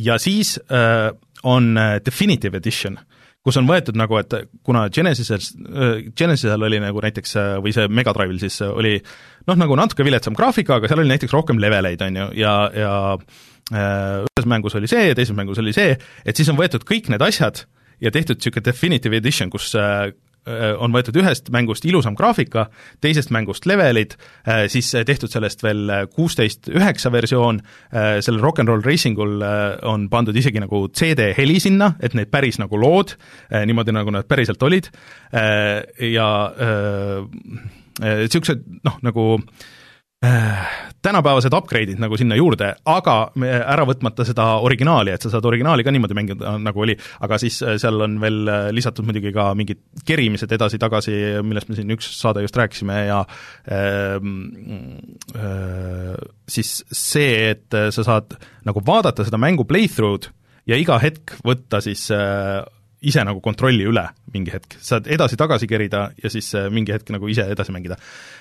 ja siis on Definitive Edition kus on võetud nagu, et kuna Genesises, Genesisel oli nagu näiteks, või see Mega Drive'il siis oli noh, nagu natuke viletsam graafika, aga seal oli näiteks rohkem leveleid, on ju, ja, ja äh, ühes mängus oli see ja teises mängus oli see, et siis on võetud kõik need asjad ja tehtud niisugune definitive edition, kus Äh, on võetud ühest mängust ilusam graafika, teisest mängust levelid, äh, siis tehtud sellest veel kuusteist üheksa versioon, äh, sellel Rock n Roll Racingul on pandud isegi nagu CD-heli sinna, et need päris nagu lood, niimoodi, nagu nad päriselt olid, ja niisugused noh, nagu äh, tänapäevased upgrade'id nagu sinna juurde, aga ära võtmata seda originaali, et sa saad originaali ka niimoodi mängida, nagu oli, aga siis äh, seal on veel äh, lisatud muidugi ka mingid kerimised edasi-tagasi, millest me siin üks saade just rääkisime ja äh, äh, siis see, et sa saad nagu vaadata seda mängu playthrough'd ja iga hetk võtta siis äh, ise nagu kontrolli üle mingi hetk, saad edasi-tagasi kerida ja siis äh, mingi hetk nagu ise edasi mängida.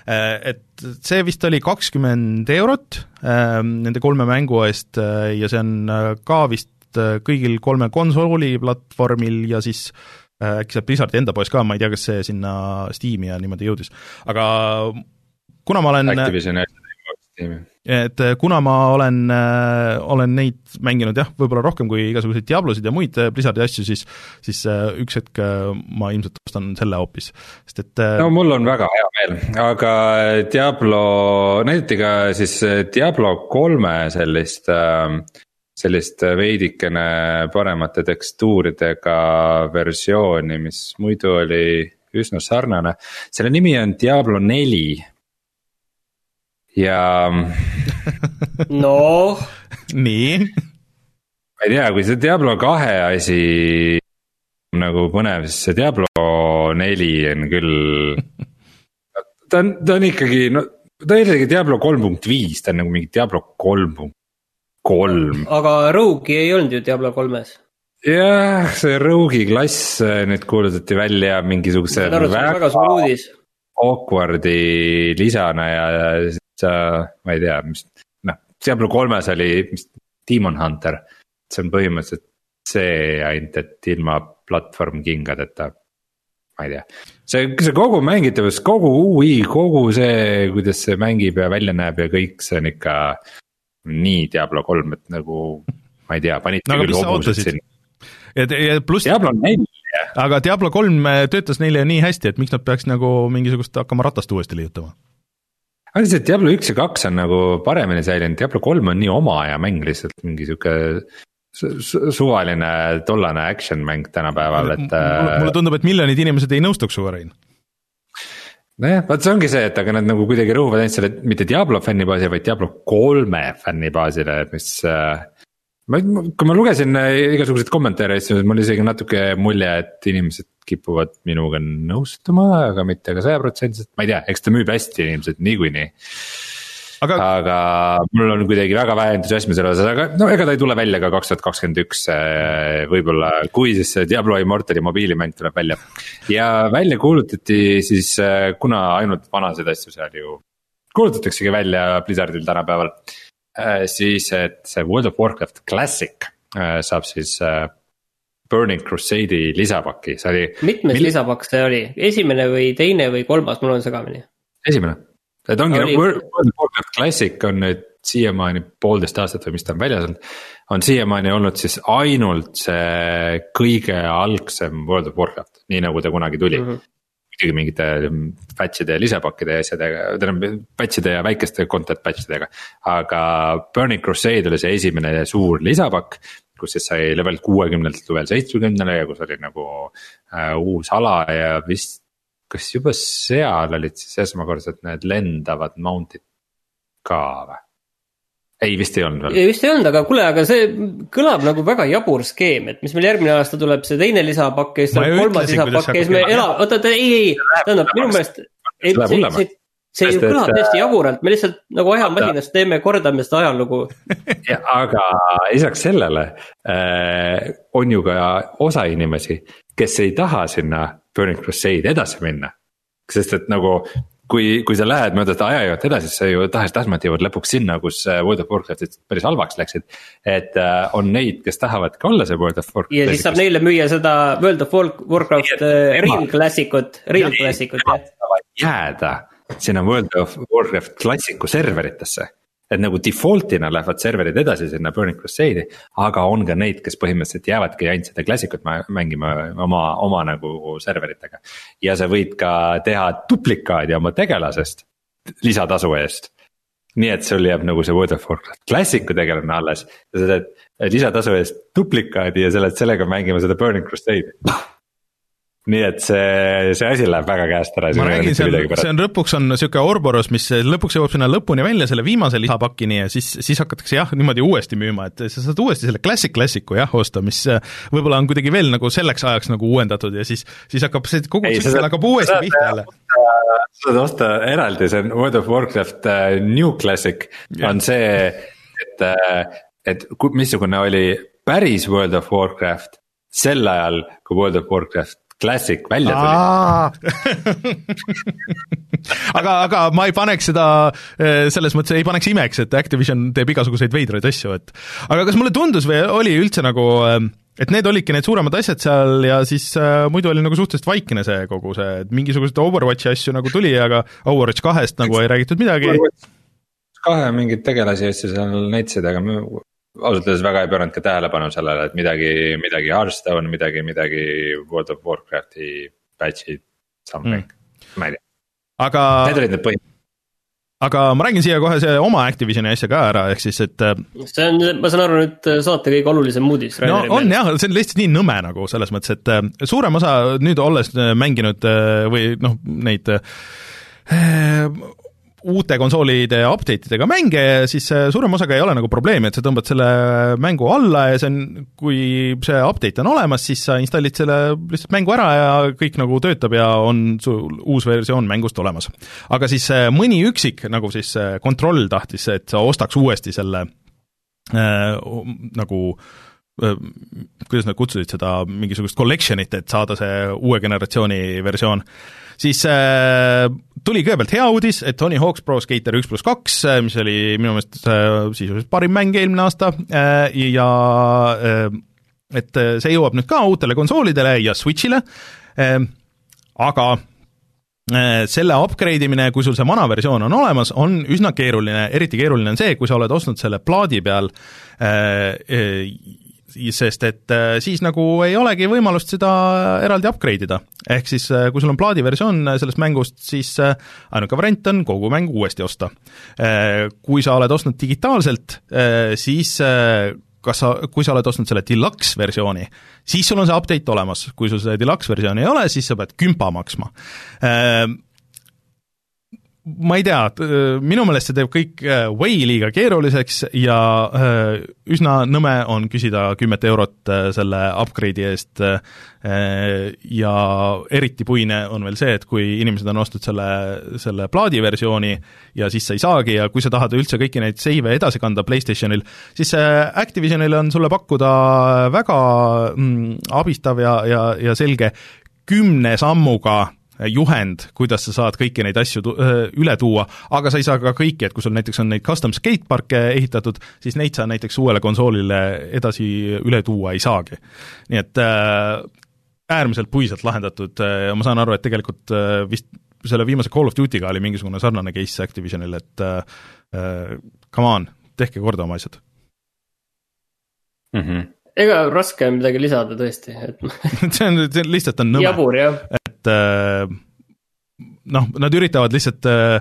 Äh, et see vist oli kakskümmend eurot ähm, nende kolme mängu eest äh, ja see on ka vist kõigil kolmel konsooli platvormil ja siis äkki saab Blizzardi enda poes ka, ma ei tea, kas see sinna Steam'i ja niimoodi jõudis, aga kuna ma olen Activision Steam'i et äh, kuna ma olen, äh, olen neid mänginud jah, võib-olla rohkem kui igasuguseid Diablosid ja muid äh, Blizzardi asju, siis siis üks hetk ma ilmselt ostan selle hoopis, sest et no mul on väga hea meel, aga Diablo, näidati ka siis Diablo kolme sellist sellist veidikene paremate tekstuuridega versiooni, mis muidu oli üsna sarnane, selle nimi on Diablo neli ja [LAUGHS] noh. nii. ma ei tea, kui see Diablo kahe asi nagu põnev, siis see Diablo neli on küll. [LAUGHS] ta on, ta on ikkagi, no ta ei ole isegi Diablo kolm punkt viis, ta on nagu mingi Diablo kolm punkt kolm. aga Rogue'i ei olnud ju Diablo kolmes jah, see Rogue'i klass nüüd kuulutati välja mingisuguse. Awkward'i lisana ja sa, ma ei tea, mis noh, Diablo kolmes oli mis, Demon Hunter. see on põhimõtteliselt see ainult, et ilma platvorm kingadeta. ma ei tea, see, see kogu mängitavus, kogu ui, kogu see, kuidas see mängib ja välja näeb ja kõik, see on ikka nii Diablo kolm, et nagu ma ei tea, panite no, küll hobused sinna. ja, ja pluss. Diablo neli aga Diablo kolm töötas neile nii hästi, et miks nad peaks nagu mingisugust hakkama ratast uuesti liigutama aga see Diablo üks ja kaks on nagu paremini säilinud, Diablo kolm on nii oma aja mäng lihtsalt mingi sihuke su suvaline tollane action mäng tänapäeval, et. mulle äh, tundub, et miljonid inimesed ei nõustuks sinuga, Rein nojah, vot see ongi see, et aga nad nagu kuidagi rõhuvad ainult selle mitte Diablo fännibaasile, vaid Diablo kolme fännibaasile, mis äh, ma, kui ma lugesin äh, igasuguseid kommentaare, siis mul isegi natuke mulje, et inimesed kipuvad minuga nõustuma, aga mitte ka sajaprotsendiliselt, ma ei tea, eks ta müüb hästi ilmselt niikuinii. Aga... aga mul on kuidagi väga vähe entusiasmi selle osas, aga no ega ta ei tule välja ka kaks tuhat kakskümmend üks äh, võib-olla, kui siis see Diablo Immortali mobiilimäng tuleb välja. ja välja kuulutati siis, äh, kuna ainult vanasid asju seal ju kuulutataksegi välja Blizzardil tänapäeval siis, et see World of Warcraft Classic äh, saab siis äh, Burning Crusade'i lisapaki, see oli. mitmes mil... lisapakk see oli, esimene või teine või kolmas, mul on segamini. esimene, et ongi oli... World of Warcraft Classic on nüüd siiamaani poolteist aastat või mis ta on väljas olnud. on siiamaani olnud siis ainult see kõige algsem World of Warcraft, nii nagu ta kunagi tuli mm. -hmm muidugi mingite batch'ide ja lisapakkide ja asjadega, tähendab batch'ide ja väikeste content batch idega. aga Burning Crusade oli see esimene suur lisapakk, kus siis sai level kuuekümnelt level seitsmekümnele ja kus oli nagu äh, uus ala ja vist. kas juba seal olid siis esmakordselt need lendavad mount'id ka või? Ei, vist ei olnud veel. vist ei olnud, aga kuule, aga see kõlab nagu väga jabur skeem, et mis meil järgmine aasta tuleb see teine lisapakk ja siis tuleb kolmas lisapakk ja siis me elame, oota, ei, ei, tähendab minu meelest. see, see, see ju kõlab täiesti jaburalt, me lihtsalt nagu ajamasinas teeme, kordame seda ajalugu [LAUGHS] aga lisaks sellele äh, on ju ka osa inimesi, kes ei taha sinna Burning Crusade edasi minna sest et nagu kui, kui sa lähed mööda seda ajajoont edasi, siis sa ju tahes-tahtmata jõuad lõpuks sinna, kus äh, World of Warcraftid päris halvaks läksid. et äh, on neid, kes tahavadki olla see World of Warcraft. ja siis saab neile müüa seda World of Warcraft äh, Real Classic ut, Real Classic ut jah. jääda sinna World of Warcraft klassiku serveritesse et nagu default'ina lähevad serverid edasi sinna Burning Crusade'i, aga on ka neid, kes põhimõtteliselt jäävadki ainult seda klassikut mängima oma, oma nagu serveritega. ja sa võid ka teha duplikaadi oma tegelasest lisatasu eest. nii et sul jääb nagu see World of Warcraft klassiku tegelane alles ja sa teed lisatasu eest duplikaadi ja sa oled sellega mängima seda Burning Crusade'i nii et see, see asi läheb väga käest ära. ma räägin, see on, see on lõpuks on niisugune Orboros, mis lõpuks jõuab sinna lõpuni välja, selle viimase lisapakini ja siis, siis hakatakse jah, niimoodi uuesti müüma, et sa saad uuesti selle Classic Classicu jah osta, mis võib-olla on kuidagi veel nagu selleks ajaks nagu uuendatud ja siis, siis hakkab see kogu tsükkel hakkab uuesti pihta jälle. sa saad osta eraldi, see on World of Warcraft uh, New Classic yeah. on see, et, äh, et missugune oli päris World of Warcraft sel ajal, kui World of Warcraft Classic välja tuli [LAUGHS] aga, aga ma ei paneks seda, eh, selles mõttes ei paneks imeks, et Activision teeb igasuguseid veidraid asju, et aga kas mulle tundus või oli üldse nagu eh, et need olidki need suuremad asjad seal ja siis äh, muidu oli nagu suhteliselt vaikne see kogu see, et mingisuguseid Overwatchi asju nagu tuli, aga Overwatch kahest nagu ei räägitud midagi. kahe mingeid tegelasi asju seal näitasid, aga ausalt öeldes väga ei pööranud ka tähelepanu sellele, et midagi, midagi Hearthstone, midagi, midagi World of Warcrafti patch'id, something mm., ma ei tea. aga. Need olid need põhilised aga ma räägin siia kohe see oma Activisioni asja ka ära, ehk siis, et äh, see on, ma saan aru, nüüd saate kõige olulisem uudis. no on jah, see on lihtsalt nii nõme nagu selles mõttes, et äh, suurem osa nüüd olles äh, mänginud või noh, neid uute konsoolide update idega mänge, siis suurema osaga ei ole nagu probleemi, et sa tõmbad selle mängu alla ja see on, kui see update on olemas, siis sa installid selle lihtsalt mängu ära ja kõik nagu töötab ja on sul uus versioon mängust olemas. aga siis mõni üksik, nagu siis Control tahtis, et sa ostaks uuesti selle äh, nagu äh, kuidas nad kutsusid seda, mingisugust collection'it, et saada see uue generatsiooni versioon siis äh, tuli kõigepealt hea uudis, et Tony Hawk's Pro Skater üks pluss kaks, äh, mis oli minu meelest äh, sisuliselt parim mäng eelmine aasta äh, ja et see jõuab nüüd ka uutele konsoolidele ja Switch'ile aga selle upgrade imine, kui sul see vana versioon on olemas, on üsna keeruline, eriti keeruline on see, kui sa oled ostnud selle plaadi peal sest et äh, siis nagu ei olegi võimalust seda eraldi upgrade ida. ehk siis äh, kui sul on plaadiversioon sellest mängust, siis äh, ainuke variant on kogu mäng uuesti osta. Kui sa oled ostnud digitaalselt, siis kas sa, kui sa oled ostnud selle deluxe versiooni, siis sul on see update olemas, kui sul see deluxe versiooni ei ole, siis sa pead kümpa maksma ma ei tea, minu meelest see teeb kõik äh, way liiga keeruliseks ja äh, üsna nõme on küsida kümmet eurot äh, selle upgrade'i eest ja eriti puine on veel see, et kui inimesed on ostnud selle, selle plaadiversiooni ja siis sa ei saagi ja kui sa tahad üldse kõiki neid save'e edasi kanda PlayStationil, siis Activisionil on sulle pakkuda väga mm, abistav ja, ja, ja selge kümne sammuga juhend, kuidas sa saad kõiki neid asju tu-, üle tuua, aga sa ei saa ka kõiki, et kui sul näiteks on neid custom skateparke ehitatud, siis neid sa näiteks uuele konsoolile edasi üle tuua ei saagi. nii et äh, äärmiselt puiselt lahendatud ja ma saan aru, et tegelikult äh, vist selle viimase Call of Duty'ga oli mingisugune sarnane case Activisionil, et äh, come on, tehke korda oma asjad mm. -hmm ega raske on midagi lisada tõesti, et [LAUGHS] see on, see lihtsalt on nõme. jabur jah et äh, noh, nad üritavad lihtsalt, äh,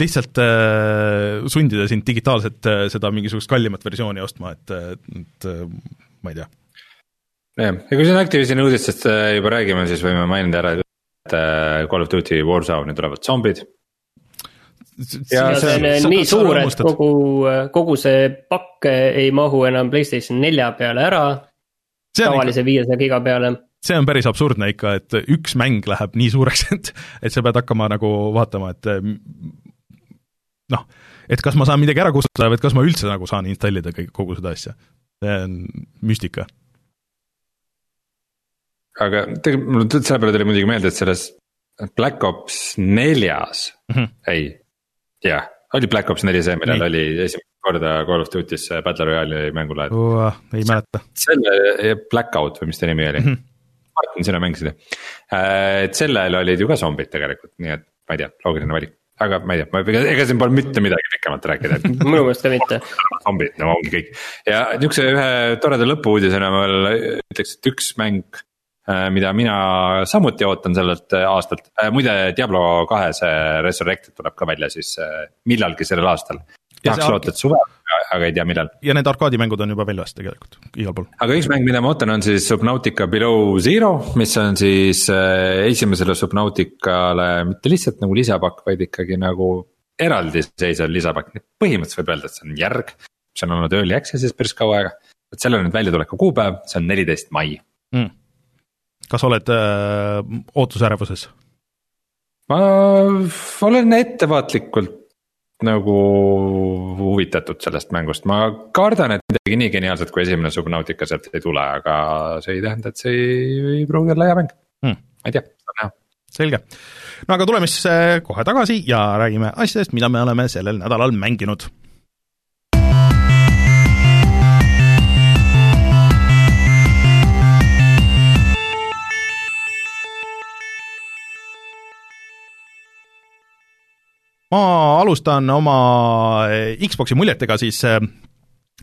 lihtsalt äh, sundida sind digitaalselt seda mingisugust kallimat versiooni ostma, et, et ma ei tea. jah, ja kui siin Activisioni uudistest juba räägime, siis võime mainida ära, et Call of Duty Warzone'i tulevad zombid ja see on nii suur, et kogu, kogu see pakk ei mahu enam Playstation nelja peale ära. tavalise viiesaja giga peale see on päris absurdne ikka, et üks mäng läheb nii suureks, [LAUGHS] et, et sa pead hakkama nagu vaatama, et noh, et kas ma saan midagi ära kustutada või et kas ma üldse nagu saan installida kõik, kogu seda asja. see on müstika. aga tegelikult mul selle peale tuli muidugi meelde, et selles Black Ops neljas mm, -hmm. ei, jah, oli Black Ops neli see, millal oli esimest korda Call of Duty's Battle Royale'i mängulaad uh,. ei mäleta. selle Blackout või mis ta nimi oli mm? -hmm Martin, sina mängisid jah? Äh, et sellel olid ju ka zombid tegelikult, nii et ma ei tea, loogiline valik aga ma ei tea, ma ega, ega siin pole mitte midagi pikemalt rääkida [LAUGHS] minu meelest ka mitte. zombid, no ongi kõik ja niukse ühe toreda lõpuuudisena ma veel ütleks, et üks mäng. Äh, mida mina samuti ootan sellelt aastalt, äh, muide Diablo kahe see Resurrected tuleb ka välja siis millalgi sellel aastal. Tahaks loota, et suvel aga ei tea, millal. ja need arkaadimängud on juba väljas tegelikult, igal pool. aga üks mäng, mida ma ootan, on siis Subnautica Below Zero, mis on siis äh, esimesele Subnauticale mitte lihtsalt nagu lisapakk, vaid ikkagi nagu eraldiseisev lisapakk, põhimõtteliselt võib öelda, et see on järg. mis on olnud early access'is päris kaua aega, et sellel on nüüd väljatuleku kuupäev, see on neliteist mai mm.. kas oled äh, ootusärevuses? ma olen ettevaatlikult nagu huvitatud sellest mängust, ma kardan, et midagi nii geniaalset kui esimene Subnautica sealt ei tule, aga see ei tähenda, et see ei, ei pruugi olla hea mäng. Hmm., ma ei tea, saab näha. selge, no aga tuleme siis eh, kohe tagasi ja räägime asjadest, mida me oleme sellel nädalal mänginud ma alustan oma eh, Xbox'i muljetega siis eh,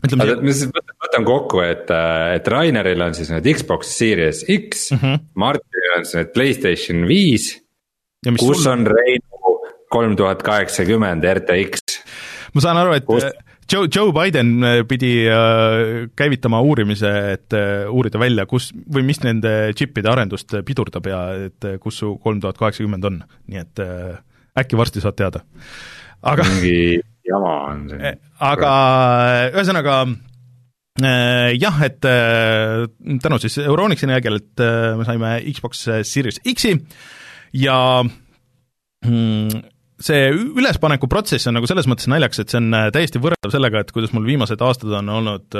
ütleme aga siis võtan kokku, et, eh, et Raineril on siis need Xbox Series X mm, -hmm. Martinil on siis need Playstation viis. kus sul... on Reinu kolm tuhat kaheksakümmend RTX. ma saan aru, et kus... Joe, Joe Biden pidi käivitama uurimise, et uurida välja, kus või mis nende džippide arendust pidurdab ja et kus su kolm tuhat kaheksakümmend on, nii et äh, äkki varsti saad teada. aga mingi jama on see. Eh, aga ühesõnaga äh, jah, et äh, tänu siis Euronixi energialt me saime Xbox Series X-i ja mm, see ülespaneku protsess on nagu selles mõttes naljakas, et see on täiesti võrreldav sellega, et kuidas mul viimased aastad on olnud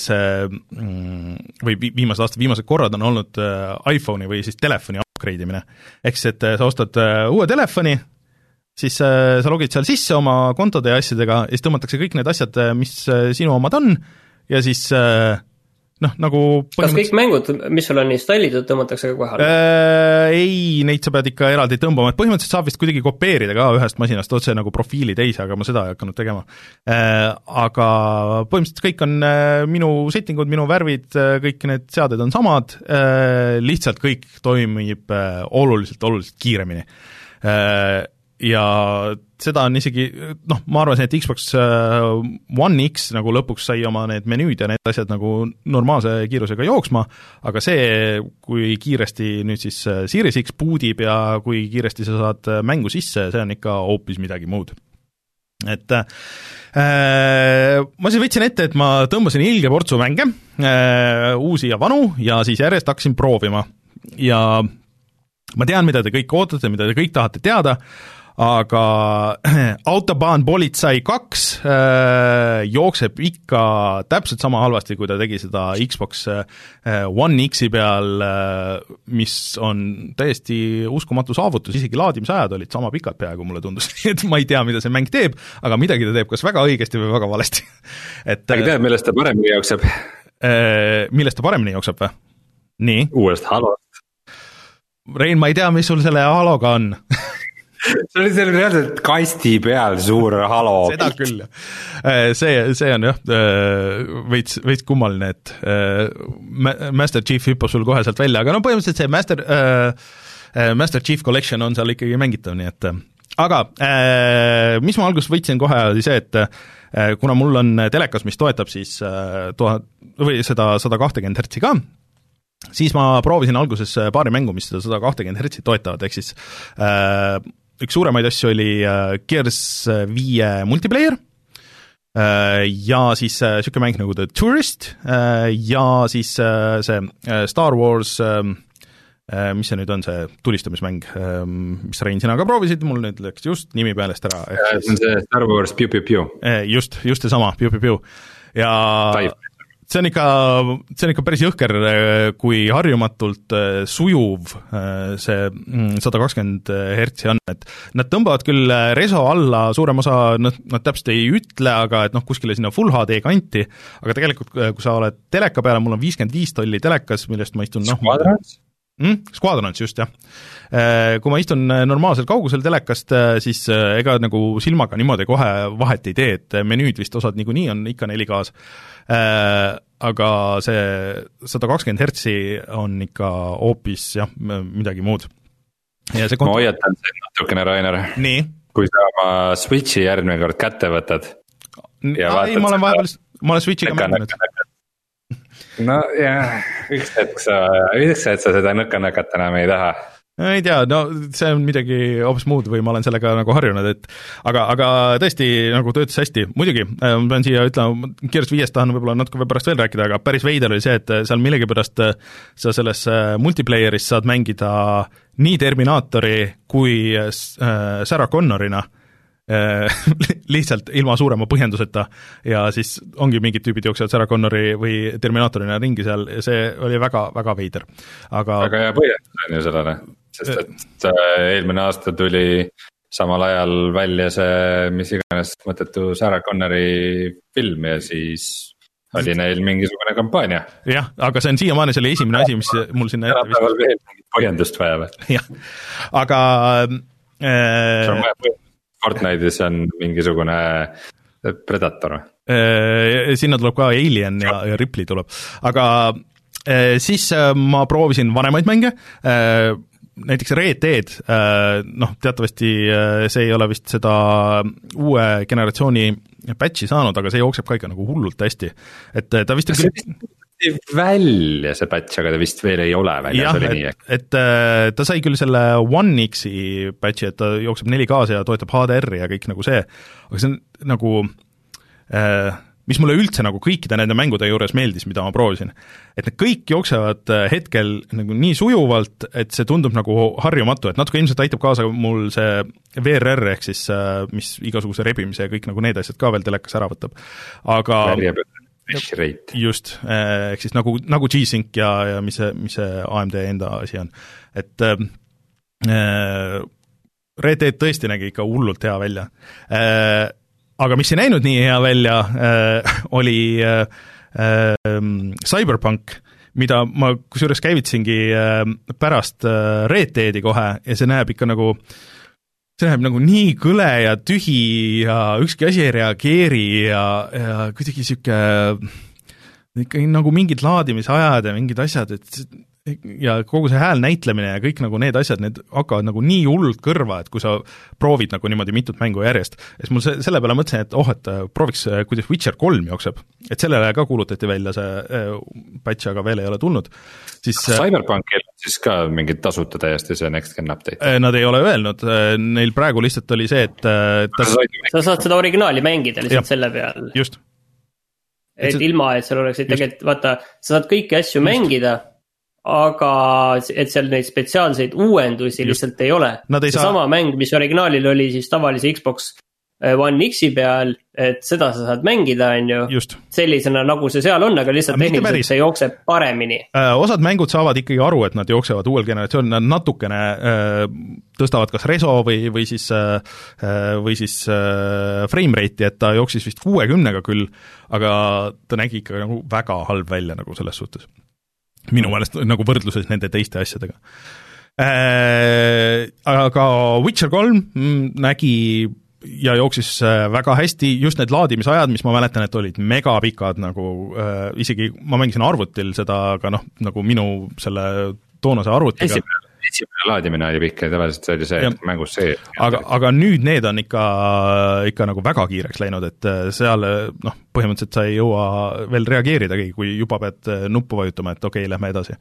see mm, või viimased aastad, viimased korrad on olnud iPhone'i või siis telefoni upgrade imine. ehk siis, et äh, sa ostad äh, uue telefoni, siis äh, sa logid seal sisse oma kontode ja asjadega ja siis tõmmatakse kõik need asjad, mis sinu omad on, ja siis noh, nagu kas kõik mängud, mis sul on installitud, tõmmatakse ka kohe alla äh,? Ei, neid sa pead ikka eraldi tõmbama, et põhimõtteliselt saab vist kuidagi kopeerida ka ühest masinast otse nagu profiili teise, aga ma seda ei hakanud tegema äh,. Aga põhimõtteliselt kõik on äh, minu setting ud, minu värvid äh,, kõik need seaded on samad äh,, lihtsalt kõik toimib äh, oluliselt, oluliselt kiiremini ja seda on isegi noh, ma arvasin, et Xbox äh, One X nagu lõpuks sai oma need menüüd ja need asjad nagu normaalse kiirusega jooksma, aga see, kui kiiresti nüüd siis äh, Series X bootib ja kui kiiresti sa saad äh, mängu sisse, see on ikka hoopis midagi muud. et äh, ma siis võtsin ette, et ma tõmbasin ilge portsu mänge äh,, uusi ja vanu, ja siis järjest hakkasin proovima ja ma tean, mida te kõik ootate, mida te kõik tahate teada, aga [CLEARS THROAT] Autobahn Politsei kaks äh, jookseb ikka täpselt sama halvasti, kui ta tegi seda Xbox äh, One X-i peal äh,, mis on täiesti uskumatu saavutus, isegi laadimisajad olid sama pikad peaaegu, mulle tundus [LAUGHS] et ma ei tea, mida see mäng teeb, aga midagi ta teeb kas väga õigesti või väga valesti [LAUGHS] et aga tead, millest ta paremini jookseb äh,? millest ta paremini jookseb või? nii? uuest Halost. Rein, ma ei tea, mis sul selle Haloga on [LAUGHS] see oli seal reaalselt kasti peal suur halo. seda küll. Äh, see, see on jah, äh, veits, veits kummaline, et äh, Master Chief hüppab sul kohe sealt välja, aga no põhimõtteliselt see Master Master Chief Collection on seal ikkagi mängitav, nii et aga mis ma alguses võtsin kohe, oli see, et kuna mul on telekas, mis toetab siis tuhat või seda sada kahtekümmet hertsi ka, siis ma proovisin alguses paari mängu, mis seda sada kahtekümmet hertsi toetavad, ehk siis äh, üks suuremaid asju oli äh, Gears viie multiplayer äh, ja siis niisugune mäng nagu The Tourist äh, ja siis see Star Wars mis see nüüd on, see tulistamismäng, mis Rein, sina ka proovisid, mul nüüd läks just nimi pealest ära. see on see Star Wars Piu Piu Piu. just, just seesama, Piu Piu Piu. ja Type see on ikka, see on ikka päris jõhker, kui harjumatult äh, sujuv äh, see mm, sada kakskümmend hertsi on, et nad tõmbavad küll reso alla, suurem osa, nad, nad täpselt ei ütle, aga et noh, kuskile sinna full HD kanti, aga tegelikult kui sa oled teleka peal, mul on viiskümmend viis tolli telekas, millest ma istun noh Squadrons? mm,? Squadrons, just, jah. Kui ma istun normaalsel kaugusel telekast, siis ega nagu silmaga niimoodi kohe vahet ei tee, et menüüd vist osad niikuinii on ikka 4K-s Äh, aga see sada kakskümmend hertsi on ikka hoopis jah, midagi muud. ja see kont-. ma hoiatan sind natukene, Rainer. kui sa oma Switchi järgmine kord kätte võtad. ei, ma olen vahepeal, ma olen Switchiga mänginud. nojah, üks hetk sa, üks hetk sa seda nõka-nõkat enam ei taha ei tea, no see on midagi hoopis muud või ma olen sellega nagu harjunud, et aga, aga tõesti nagu töötas hästi, muidugi äh, ma pean siia ütlema, Gears viiest tahan võib-olla natuke pärast veel rääkida, aga päris veider oli see, et seal millegipärast äh, sa selles äh, multiplayer'is saad mängida nii Terminaatori kui Sarah Connorina [LAUGHS] lihtsalt ilma suurema põhjenduseta. Ja siis ongi mingid tüübid jooksevad Sarah Connori või Terminaatorina ringi seal ja see oli väga, väga veider, aga väga hea põhjendus on ju sellele sest et eelmine aasta tuli samal ajal välja see mis iganes mõttetu Sarah Connori film ja siis oli neil mingisugune kampaania. jah, aga see on siiamaani selle esimene asi, mis mul sinna tänapäeval veel mingit põhjendust vaja või? jah, aga äh,. Fortnite'is on mingisugune Predator äh,? sinna tuleb ka Alien ja, ja Ripley tuleb, aga äh, siis äh, ma proovisin vanemaid mänge äh,, näiteks Red Dead, äh, noh, teatavasti äh, see ei ole vist seda uue generatsiooni patch'i saanud, aga see jookseb ka ikka nagu hullult hästi, et äh, ta vist kas see vist välja, see patch, aga ta vist veel ei ole väljas, oli nii? et, et ta sai küll selle One X-i patch'i, et ta jookseb 4K-s ja toetab HDR-i ja kõik nagu see, aga see on nagu äh, mis mulle üldse nagu kõikide nende mängude juures meeldis, mida ma proovisin, et need kõik jooksevad äh, hetkel nagu nii sujuvalt, et see tundub nagu harjumatu, et natuke ilmselt aitab kaasa mul see VRR ehk siis äh, mis igasuguse rebimise ja kõik nagu need asjad ka veel telekas ära võtab, aga just, äh, ehk siis nagu, nagu G-Sync ja, ja mis see, mis see AMD enda asi on, et äh, Red Dead tõesti nägi ikka hullult hea välja. Äh, aga mis ei näinud nii hea välja äh,, oli äh, ähm, Cyberpunk, mida ma kusjuures käivitasingi äh, pärast äh, Red Deadi kohe ja see näeb ikka nagu see näeb nagu nii kõle ja tühi ja ükski asi ei reageeri ja, ja kuidagi niisugune ikkagi nagu mingid laadimisajad ja mingid asjad, et ja kogu see hääl näitlemine ja kõik nagu need asjad, need hakkavad nagu nii hullult kõrva, et kui sa proovid nagu niimoodi mitut mängu järjest, siis mul see, selle peale mõtlesin, et oh, et äh, prooviks, äh, kuidas Witcher kolm jookseb. et sellele ka kuulutati välja see äh, patch, aga veel ei ole tulnud, siis Cyberpunkil siis ka mingid tasuta täiesti see next gen update? Nad ei ole öelnud, neil praegu lihtsalt oli see, et ta... sa saad seda originaali mängida lihtsalt ja, selle peal. just et, et ilma, et seal oleksid tegelikult, vaata, sa saad kõiki asju just. mängida, aga et seal neid spetsiaalseid uuendusi just. lihtsalt ei ole. seesama saa... mäng, mis originaalil oli siis tavalise Xbox Äh, One X-i peal, et seda sa saad mängida, on ju. sellisena, nagu see seal on, aga lihtsalt tehniliselt see jookseb paremini. Äh, osad mängud saavad ikkagi aru, et nad jooksevad uuel generatsioonil, nad natukene äh, tõstavad kas reso või, või siis või siis frame rate'i, et ta jooksis vist kuuekümnega küll, aga ta nägi ikka nagu väga halb välja nagu selles suhtes. Minu meelest nagu võrdluses nende teiste asjadega äh,. Aga Witcher kolm mm, nägi ja jooksis äh, väga hästi, just need laadimisajad, mis ma mäletan, et olid megapikad nagu äh,, isegi ma mängisin arvutil seda, aga noh, nagu minu selle toonase arvutiga esimene, esimene laadimine oli pikk ja tavaliselt see oli see, et mängus see aga, aga nüüd need on ikka, ikka nagu väga kiireks läinud, et äh, seal noh, põhimõtteliselt sa ei jõua veel reageeridagi, kui juba pead äh, nuppu vajutama, et okei okay,, lähme edasi.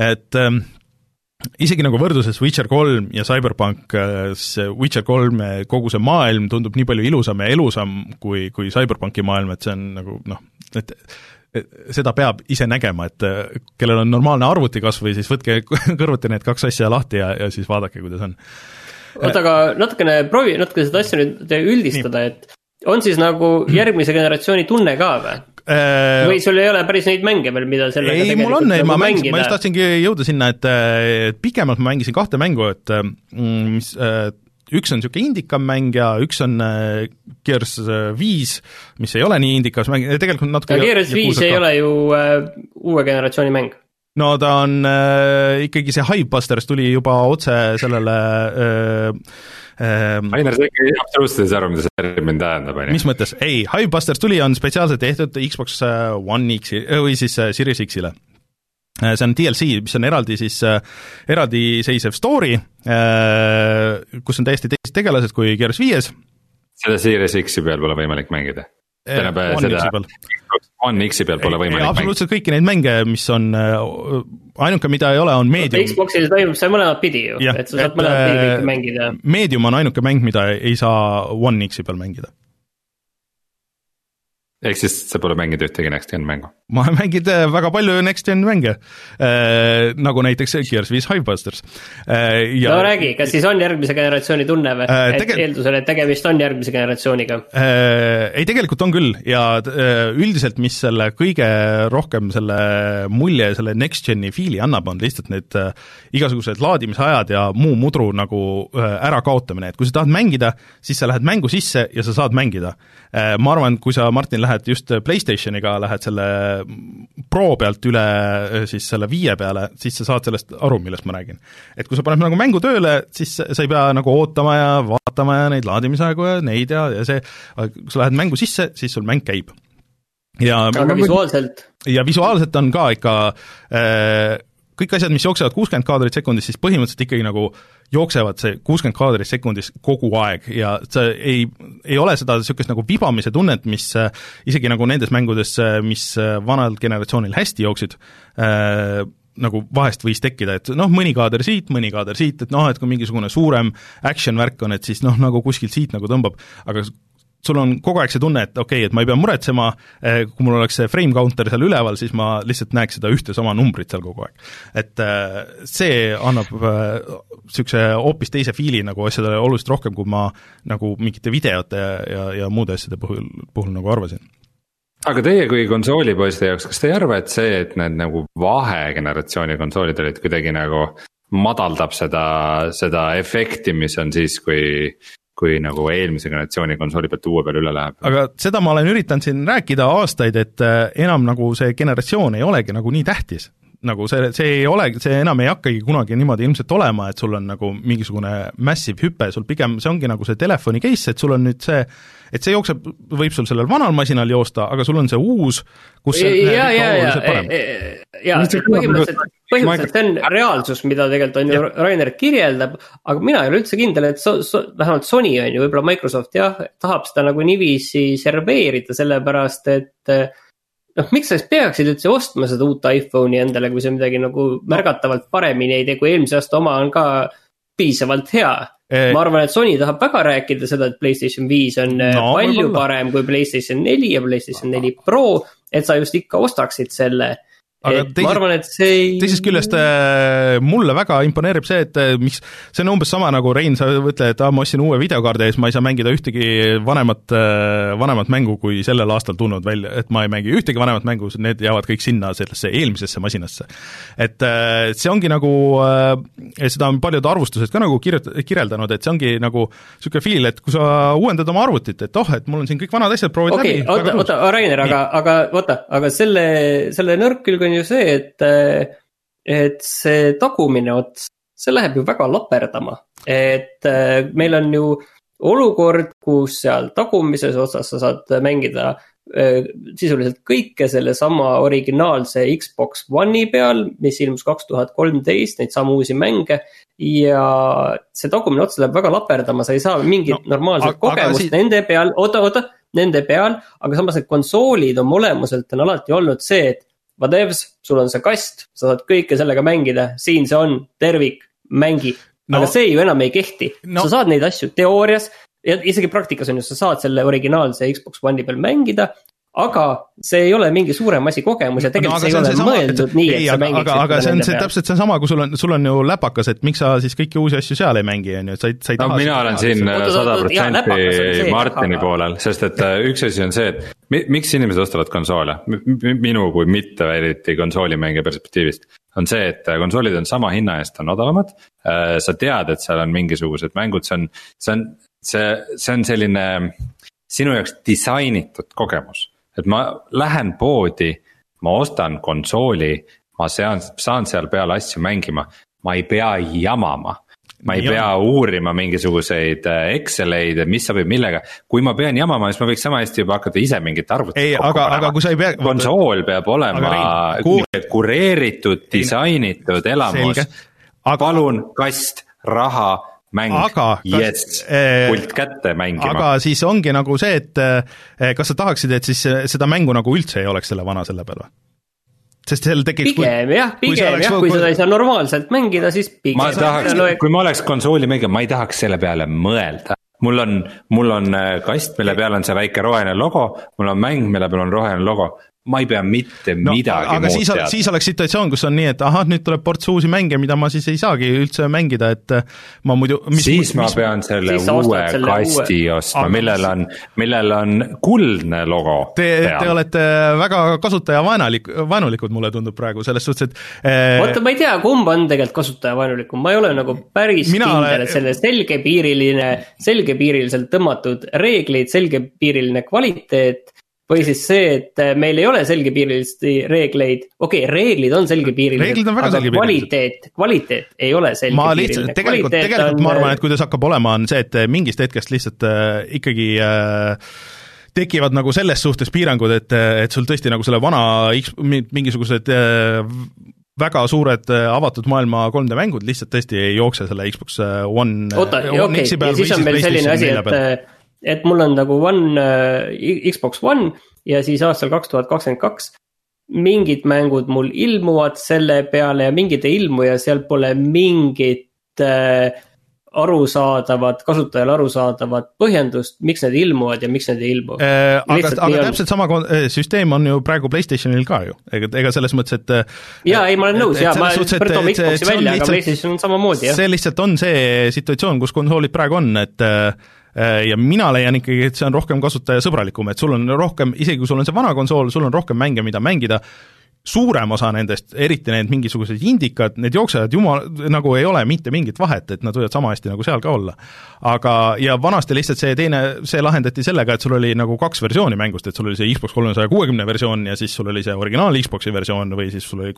et ähm, isegi nagu võrdluses Witcher kolm ja Cyberpunk, see Witcher kolm, kogu see maailm tundub nii palju ilusam ja elusam kui, kui Cyberpunki maailm, et see on nagu noh, et seda peab ise nägema, et kellel on normaalne arvuti kas või siis võtke [LAUGHS] kõrvuti need kaks asja lahti ja, ja siis vaadake, kuidas on. oota, aga natukene proovi natuke seda asja nüüd üldistada, et on siis nagu järgmise generatsiooni tunne ka või? Äh, või sul ei ole päris neid mänge veel, mida sellega ei, mul on, nagu ma mängisin, ma just tahtsingi jõuda sinna, et, pikemalt ma mängisin kahte mängu, et mm, mis üks on niisugune indikam mäng ja üks on Gears viis, mis ei ole nii indikas mäng, tegelikult natuke aga Gears viis ei ole ju äh, uue generatsiooni mäng no ta on äh, ikkagi see Hivebusters tuli juba otse sellele äh, ähm,. Ainer, sa ikka absoluutselt ei saa aru, mida see termin tähendab, on ju? mis mõttes, ei, Hivebusters tuli, on spetsiaalselt tehtud Xbox äh, One X-i või siis äh, Series X-ile äh, see on DLC, mis on eraldi siis äh,, eraldiseisev story äh,, kus on täiesti teised tegelased kui Gears viies. seda Series X-i peal pole võimalik mängida? tähendab seda One X-i peal pole võimalik mängida. absoluutselt kõiki neid mänge, mis on, äh, ainuke, mida ei ole, on Medium. Xbox'il toimub see mõlemat pidi ju, et sa saad mõlemat pidi kõike äh, mängida. Medium on ainuke mäng, mida ei saa One X-i peal mängida ehk siis sa pole mänginud ühtegi Next Gen mängu? ma olen mänginud äh, väga palju Next Gen mänge äh,, nagu näiteks Gears viis Hivebusters äh,. Ja... no räägi, kas siis on järgmise generatsiooni tunne või äh,, tege... et eeldusel, et tegemist on järgmise generatsiooniga äh,? ei, tegelikult on küll ja äh, üldiselt, mis selle kõige rohkem selle mulje, selle Next Geni fiili annab, on lihtsalt need äh, igasugused laadimisajad ja muu mudru nagu äh, ärakaotamine, et kui sa tahad mängida, siis sa lähed mängu sisse ja sa saad mängida äh,. ma arvan, kui sa, Martin, lähed lähed just PlayStationiga, lähed selle Pro pealt üle siis selle viie peale, siis sa saad sellest aru, millest ma räägin. et kui sa paned nagu mängu tööle, siis sa ei pea nagu ootama ja vaatama ja neid laadimisaegu ja neid ja, ja see, kui sa lähed mängu sisse, siis sul mäng käib. ja aga visuaalselt? ja visuaalselt on ka ikka äh, kõik asjad, mis jooksevad kuuskümmend kaadrit sekundis, siis põhimõtteliselt ikkagi nagu jooksevad see kuuskümmend kaadrit sekundis kogu aeg ja see ei, ei ole seda niisugust nagu vibamise tunnet, mis äh, isegi nagu nendes mängudes, äh, mis äh, vanal generatsioonil hästi jooksid äh,, nagu vahest võis tekkida, et noh, mõni kaader siit, mõni kaader siit, et noh, et kui mingisugune suurem action värk on, et siis noh, nagu kuskilt siit nagu tõmbab, aga sul on kogu aeg see tunne, et okei okay,, et ma ei pea muretsema, eh, kui mul oleks see frame counter seal üleval, siis ma lihtsalt näeks seda ühte sama numbrit seal kogu aeg. et eh, see annab niisuguse eh, hoopis teise fiili nagu asjadele oluliselt rohkem, kui ma nagu mingite videote ja, ja, ja muude asjade puhul, puhul nagu arvasin aga teie kui konsoolipoiste jaoks, kas te ei arva, et see, et need nagu vahegeneratsiooni konsoolid olid kuidagi nagu madaldab seda, seda efekti, mis on siis, kui kui nagu eelmise generatsiooni konsooli pealt uue peale üle läheb. aga seda ma olen üritanud siin rääkida aastaid, et äh, enam nagu see generatsioon ei olegi nagu nii tähtis nagu see, see ei ole, see enam ei hakkagi kunagi niimoodi ilmselt olema, et sul on nagu mingisugune massive hüpe, sul pigem see ongi nagu see telefoni case, et sul on nüüd see, et see jookseb, võib sul sellel vanal masinal joosta, aga sul on see uus, kus see ja, ja, ja, ja põhimõtteliselt, põhimõtteliselt see on reaalsus, mida tegelikult on ju Rainer kirjeldab, aga mina ei ole üldse kindel, et so-, so, vähemalt Sony on ju, võib-olla Microsoft jah, tahab seda nagu niiviisi serveerida, sellepärast et noh, miks sa siis peaksid üldse ostma seda uut iPhone'i endale, kui see midagi nagu märgatavalt paremini ei tee, kui eelmise aasta oma on ka piisavalt hea e. ma arvan, et Sony tahab väga rääkida seda, et Playstation viis on äh, no, palju parem kui Playstation neli ja Playstation neli Pro. et sa just ikka ostaksid selle aga teisest, ma arvan, et see ei teisest küljest äh, mulle väga imponeerib see, et äh, miks, see on umbes sama nagu Rein, sa ütled, et aa, ma ostsin uue videokaardi ja siis ma ei saa mängida ühtegi vanemat, äh, vanemat mängu, kui sellel aastal tulnud välja, et ma ei mängi ühtegi vanemat mängu, need jäävad kõik sinna sellesse eelmisesse masinasse. et see ongi nagu, seda on paljud arvustused ka nagu kirjut-, kirjeldanud, et see ongi nagu niisugune feel, et kui sa uuendad oma arvutit, et oh, et mul on siin kõik vanad asjad, proovid okay, läbi. oota, oota, Rainer, aga, aga oota, aga selle, selle nõrk külg on ju see, et, et see tagumine ots, see läheb ju väga laperdama. et meil on ju olukord, kus seal tagumises otsas sa saad mängida sisuliselt kõike sellesama originaalse Xbox One'i peal, mis ilmus kaks tuhat kolmteist, neid samu uusi mänge. ja see tagumine ots läheb väga laperdama, sa ei saa mingit no, normaalset kogemust aga, nende peal, oota, oota, nende peal. aga samas need konsoolid oma olemuselt on alati olnud see, et Vadevs, sul on see kast, sa saad kõike sellega mängida, siin see on, tervik, mängi no.. aga see ju enam ei kehti no., sa saad neid asju teoorias ja isegi praktikas on ju, sa saad selle originaalse Xbox One'i peal mängida aga see ei ole mingi suurem asi kogemus ja tegelikult no, see ei ole sama, mõeldud et, nii, et ei, sa mängiksid aga, aga see on see täpselt seesama, kui sul on, sul on ju läpakas, et miks sa siis kõiki uusi asju seal ei mängi, on ju, et sa ei, sa ei no, taha mina olen siin sada protsenti Martini aga... poolel, sest et äh, üks asi on see, et miks inimesed ostavad konsoole, minu kui mitte eriti konsoolimängija perspektiivist on see, et äh, konsoolid on sama hinna eest on odavamad. Äh, sa tead, et seal on mingisugused mängud, see on, see on, see, see on selline sinu jaoks disainitud kogemus et ma lähen poodi, ma ostan konsooli, ma sean, saan seal peal asju mängima, ma ei pea jamama ma ei ja. pea uurima mingisuguseid äh, Excel eid, mis sobib millega, kui ma pean jamama, siis ma võiks sama hästi juba hakata ise mingit arvutit ei, aga, aga kui sa ei pea. konsool peab olema Rein, kureeritud, disainitud elamus. Palun kast, raha mäng, jess, pult kätte mängima. aga siis ongi nagu see, et eh, kas sa tahaksid, et siis eh, seda mängu nagu üldse ei oleks selle vana selle peal või? sest seal tekiks pigem jah, pigem jah, kui seda ei saa normaalselt mängida, siis pigem. ma tahaks, kui ma oleks konsoolimängija, ma ei tahaks selle peale mõelda. mul on, mul on eh, kast, mille peal on see väike roheline logo, mul on mäng, mille peal on roheline logo ma ei pea mitte no, midagi aga siis, teadma. siis oleks situatsioon, kus on nii, et ahah, nüüd tuleb ports uusi mänge, mida ma siis ei saagi üldse mängida, et äh, ma muidu mis, siis ma mis, pean selle uue kasti uue... ostma, millel on, millel on kuldne logo te, te olete väga kasutajavaenalik, vaenulikud, mulle tundub praegu, selles suhtes, et äh, oota, ma ei tea, kumb on tegelikult kasutajavaenulikum, ma ei ole nagu päris Mina kindel, et selle selgepiiriline, selgepiiriliselt tõmmatud reeglid, selgepiiriline kvaliteet või siis see, et äh, meil ei ole selgepiirilisi reegleid, okei okay,, reeglid on selgepiirilised, aga kvaliteet, kvaliteet ei ole selgepiiriline. tegelikult, tegelikult on... ma arvan, et kuidas hakkab olema, on see, et äh, mingist hetkest lihtsalt äh, ikkagi äh, tekivad nagu selles suhtes piirangud, et, äh, et sul tõesti nagu selle vana X, mingisugused äh, väga suured avatud maailma 3D mängud lihtsalt tõesti ei jookse selle Xbox One. oota, okei ja siis on veel selline asi, et et mul on nagu One äh,, Xbox One ja siis aastal kaks tuhat kakskümmend kaks. mingid mängud mul ilmuvad selle peale ja mingid ei ilmu ja seal pole mingit äh, arusaadavat, kasutajale arusaadavat põhjendust, miks need ilmuvad ja miks need ei ilmu äh,. aga, aga täpselt sama äh, süsteem on ju praegu Playstationil ka ju, ega, ega selles mõttes, et. Äh, jaa, ei, ma olen nõus jaa, ma toome Xbox'i välja, aga Playstation on samamoodi jah. see lihtsalt on see situatsioon, kus konsoolid praegu on, et äh, Äh, ja mina leian ikkagi, et see on rohkem kasutajasõbralikum, et sul on rohkem, isegi kui sul on see vana konsool, sul on rohkem mänge, mida mängida, suurem osa nendest, eriti need mingisugused indikad, need jooksevad jumal, nagu ei ole mitte mingit vahet, et nad võivad sama hästi nagu seal ka olla. aga, ja vanasti lihtsalt see teine, see lahendati sellega, et sul oli nagu kaks versiooni mängust, et sul oli see Xbox kolmesaja kuuekümne versioon ja siis sul oli see originaal Xboxi versioon või siis sul oli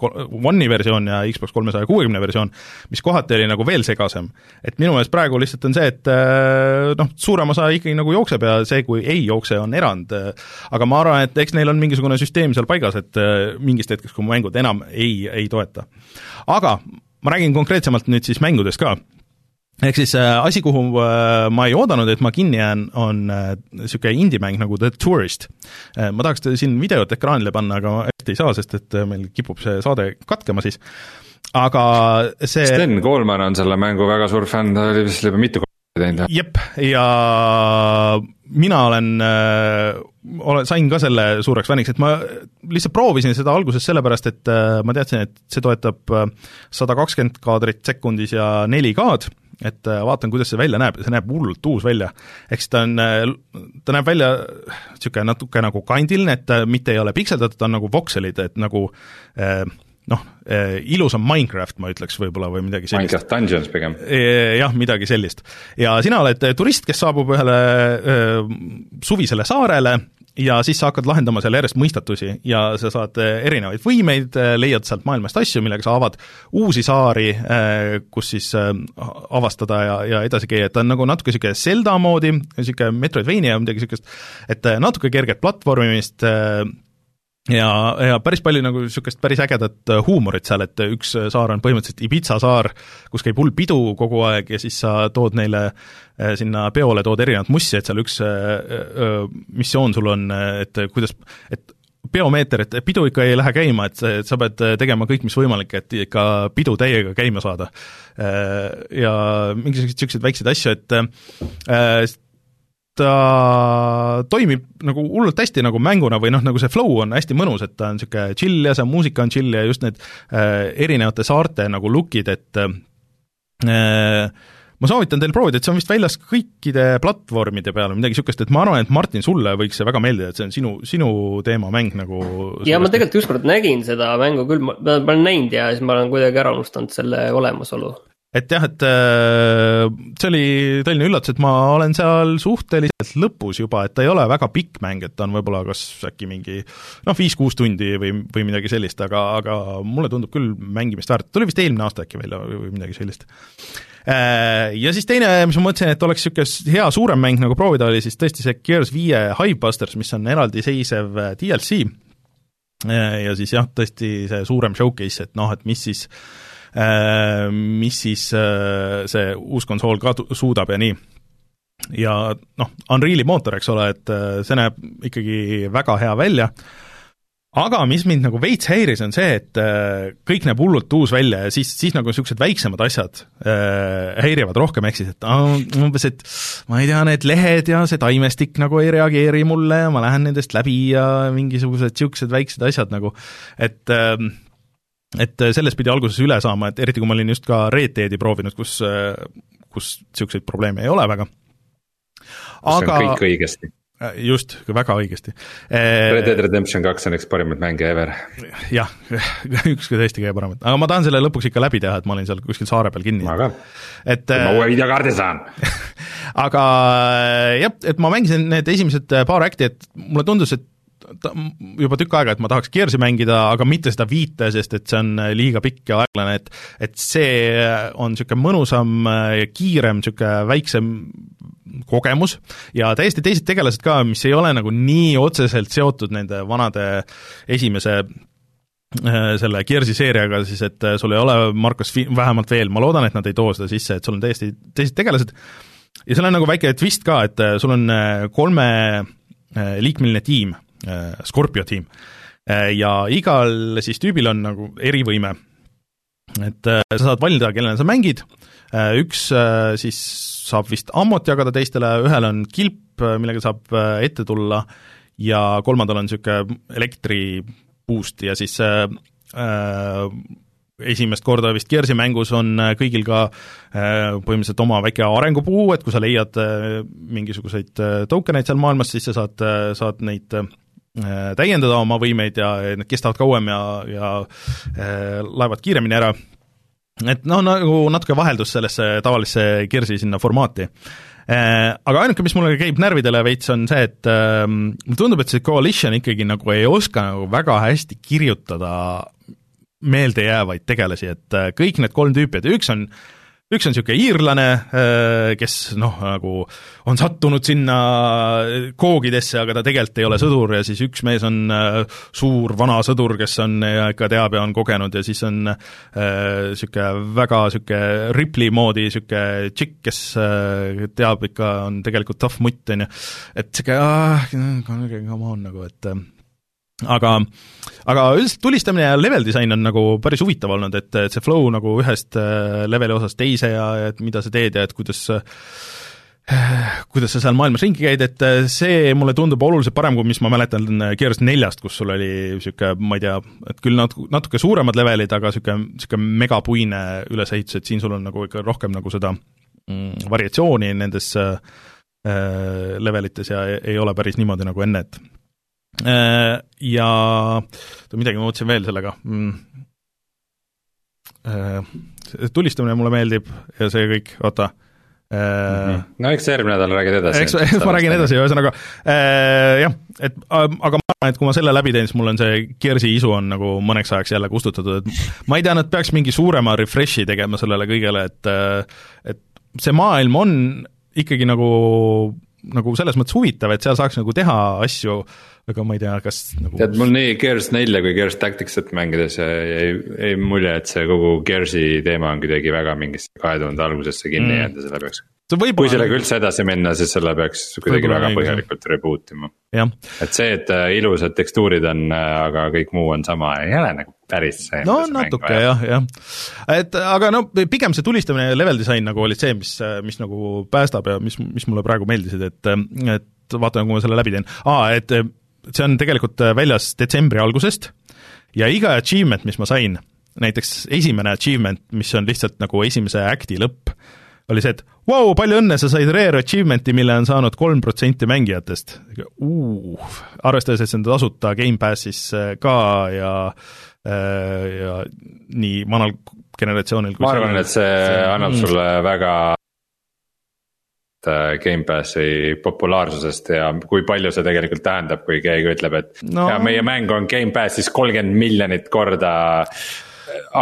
One'i versioon ja Xbox kolmesaja kuuekümne versioon, mis kohati oli nagu veel segasem. et minu meelest praegu lihtsalt on see, et äh, noh, suurem osa ikkagi nagu jookseb ja see, kui ei jookse, on erand. aga ma arvan, et eks neil on mingisugune süsteem seal paigas, et äh, mingist hetkest, kui mängud enam ei, ei toeta. aga ma räägin konkreetsemalt nüüd siis mängudest ka ehk siis äh, asi, kuhu äh, ma ei oodanud, et ma kinni jään, on niisugune äh, indie-mäng nagu The Tourist. ma tahaks siin videot ekraanile panna, aga hästi ei saa, sest et meil kipub see saade katkema siis, aga see Sten Koolman on selle mängu väga suur fänn, ta oli vist juba mitu korda teinud. jep, ja mina olen äh,, olen, sain ka selle suureks fänniks, et ma lihtsalt proovisin seda alguses sellepärast, et äh, ma teadsin, et see toetab sada kakskümmend kaadrit sekundis ja 4K-d et äh, vaatan, kuidas see välja näeb see näeb hullult uus välja. eks ta on, äh, ta näeb välja niisugune natuke nagu kandiline, et ta mitte ei ole pikseldatud, ta on nagu vokselid, et nagu äh, noh, ilusam Minecraft, ma ütleks võib-olla, või midagi sellist. Minecraft Dungeons pigem. jah, midagi sellist. ja sina oled turist, kes saabub ühele suvisele saarele ja siis sa hakkad lahendama seal järjest mõistatusi ja sa saad eh, erinevaid võimeid, eh, leiad sealt maailmast asju, millega sa avad uusi saari, eh, kus siis avastada ja, ja edasi käia, et ta on nagu natuke niisugune Zelda moodi, niisugune Metroidvania, midagi niisugust, et natuke kerget platvormimist, ja, ja päris palju nagu niisugust päris ägedat äh, huumorit seal, et üks äh, saar on põhimõtteliselt Ibiza saar, kus käib hull pidu kogu aeg ja siis sa tood neile äh, sinna peole, tood erinevat mussi, et seal üks missioon sul on, et kuidas, et peomeeter, et pidu ikka ei lähe käima, et, et sa pead tegema kõik, mis võimalik, et ikka pidu täiega käima saada. Ja mingisuguseid niisuguseid väikseid asju, et ta toimib nagu hullult hästi nagu mänguna või noh, nagu see flow on hästi mõnus, et ta on niisugune chill ja see muusika on chill ja just need äh, erinevate saarte nagu look'id, et äh, ma soovitan teil proovida, et see on vist väljas kõikide platvormide peal või midagi niisugust, et ma arvan, et Martin, sulle võiks see väga meeldida, et see on sinu, sinu teemamäng nagu jaa, ma tegelikult ükskord nägin seda mängu küll, ma, ma olen näinud ja siis ma olen kuidagi ära unustanud selle olemasolu et jah, et äh, see oli tõeline üllatus, et ma olen seal suhteliselt lõpus juba, et ta ei ole väga pikk mäng, et ta on võib-olla kas äkki mingi noh, viis-kuus tundi või, või midagi sellist, aga, aga mulle tundub küll mängimist väärt, tuli vist eelmine aasta äkki välja või, midagi sellist. Äh, ja siis teine, mis ma mõtlesin, et oleks niisugune hea suurem mäng nagu proovida, oli siis tõesti see Gears viie Hivebusters, mis on eraldiseisev äh, DLC, ja siis jah, tõesti see suurem showcase, et noh, et mis siis mis siis äh, see uus konsool ka suudab ja nii. ja noh, Unreali mootor, eks ole, et äh, see näeb ikkagi väga hea välja, aga mis mind nagu veits häiris, on see, et kõik näeb hullult uus välja ja siis, siis nagu niisugused väiksemad asjad äh, häirivad rohkem, ehk siis et umbes, et ma ei tea, need lehed ja see taimestik nagu ei reageeri mulle ja ma lähen nendest läbi ja mingisugused niisugused väiksed asjad nagu, et äh, et äh, sellest pidi alguses üle saama, et eriti kui ma olin just ka Red Deadi proovinud, kus, äh, kus niisuguseid probleeme ei ole väga. aga kõik õigesti. Äh, just, väga õigesti. Red Dead Redemption kaks on üks parimaid mänge ever. jah, [LAUGHS] üks tõesti kõige paremaid, aga ma tahan selle lõpuks ikka läbi teha, et ma olin seal kuskil saare peal kinni. ma ka. et ma uue videokaardi saan [LAUGHS] aga jah, et ma mängisin need esimesed paar äkki, et mulle tundus, et ta, juba tükk aega, et ma tahaks Gears'i mängida, aga mitte seda viite, sest et see on äh, liiga pikk ja aeglane, et et see on niisugune mõnusam äh, ja kiirem, niisugune väiksem kogemus ja täiesti teised tegelased ka, mis ei ole nagu nii otseselt seotud nende vanade esimese äh, selle Gears'i seeriaga siis, et sul ei ole Marcus Fi-, vähemalt veel, ma loodan, et nad ei too seda sisse, et sul on täiesti teised tegelased, ja seal on nagu väike twist ka, et sul on kolme liikmeline tiim. Äh, Scorpio tiim. Äh, ja igal siis tüübil on nagu erivõime. et äh, sa saad valida, kellele sa mängid, üks siis saab vist ammut jagada teistele, ühel on kilp, millega saab ette tulla, ja kolmandal on niisugune elektri boost ja siis äh, esimest korda vist Gearsi mängus on kõigil ka äh, põhimõtteliselt oma väike arengupuu, et kui sa leiad äh, mingisuguseid äh, token eid seal maailmas, siis sa saad, saad neid äh, täiendada oma võimeid ja need kestavad kauem ja, ja äh, laevad kiiremini ära, et noh, nagu natuke vaheldus sellesse tavalisse Gears'i sinna formaati. Aga ainuke, mis mulle käib närvidele veits, on see, et äh, mulle tundub, et see Coalition ikkagi nagu ei oska nagu väga hästi kirjutada meeldejäävaid tegelasi, et kõik need kolm tüüpi, et üks on äh, üks on niisugune iirlane, äh, kes noh, nagu on sattunud sinna koogidesse, aga ta tegelikult ei ole sõdur ja siis üks mees on äh, suur vana sõdur, kes on ja ikka teab ja on kogenud ja siis on niisugune äh, väga niisugune Ripley moodi niisugune tšikk, kes teab ikka, on tegelikult tough mutt, on ju. et niisugune ah, come on nagu, et aga, aga üldiselt tulistamine ja level disain on nagu päris huvitav olnud, et, et see flow nagu ühest äh, leveli osast teise ja et mida sa teed ja et kuidas kuidas sa seal maailmas ringi käid, et äh, see mulle tundub oluliselt parem, kui mis ma mäletan Gears neljast, kus sul oli niisugune, ma ei tea, et küll nat-, natuke suuremad levelid, aga niisugune, niisugune megapuine ülesehitus, et siin sul on nagu ikka rohkem nagu seda mm, variatsiooni nendes äh, levelites ja ei ole päris niimoodi nagu enne, et Äh, ja oota, midagi ma mõtlesin veel sellega mm.. Äh, tulistamine mulle meeldib ja see kõik, oota mm. -hmm. no eks järgmine nädal räägid edasi. eks, eks ma räägin edasi, ühesõnaga äh, jah, et aga ma arvan, et kui ma selle läbi teen, siis mul on see Gears'i isu on nagu mõneks ajaks jälle kustutatud, et ma ei tea, nad peaks mingi suurema refresh'i tegema sellele kõigele, et et see maailm on ikkagi nagu nagu selles mõttes huvitav, et seal saaks nagu teha asju, aga ma ei tea, kas nagu tead, mul nii Gears nelja kui Gears Tactics'it mängides jäi, jäi mulje, et see kogu Gears'i teema on kuidagi väga mingisse kahe tuhande algusesse kinni mm. jäänud ja selle peaks kui sellega üldse edasi minna, siis selle peaks kuidagi väga põhjalikult reboot ima. et see, et äh, ilusad tekstuurid on, äh, aga kõik muu on sama, ei ole nagu päris see. no natuke jah, jah. et aga no pigem see tulistamine ja level disain nagu olid see, mis, mis nagu päästab ja mis, mis mulle praegu meeldisid, et, et vaatame, kui ma selle läbi teen. aa, et see on tegelikult väljas detsembri algusest ja iga achievement, mis ma sain, näiteks esimene achievement, mis on lihtsalt nagu esimese act'i lõpp, oli see, et vau wow,, palju õnne, sa said rare achievement'i, mille on saanud kolm protsenti mängijatest. arvestades, et see on tasuta Gamepassis äh, ka ja äh, ja nii vanal generatsioonil ma arvan, et see, see annab mm. sulle väga äh, Gamepassi populaarsusest ja kui palju see tegelikult tähendab, kui keegi ütleb, et no. ja meie mäng on Gamepassis kolmkümmend miljonit korda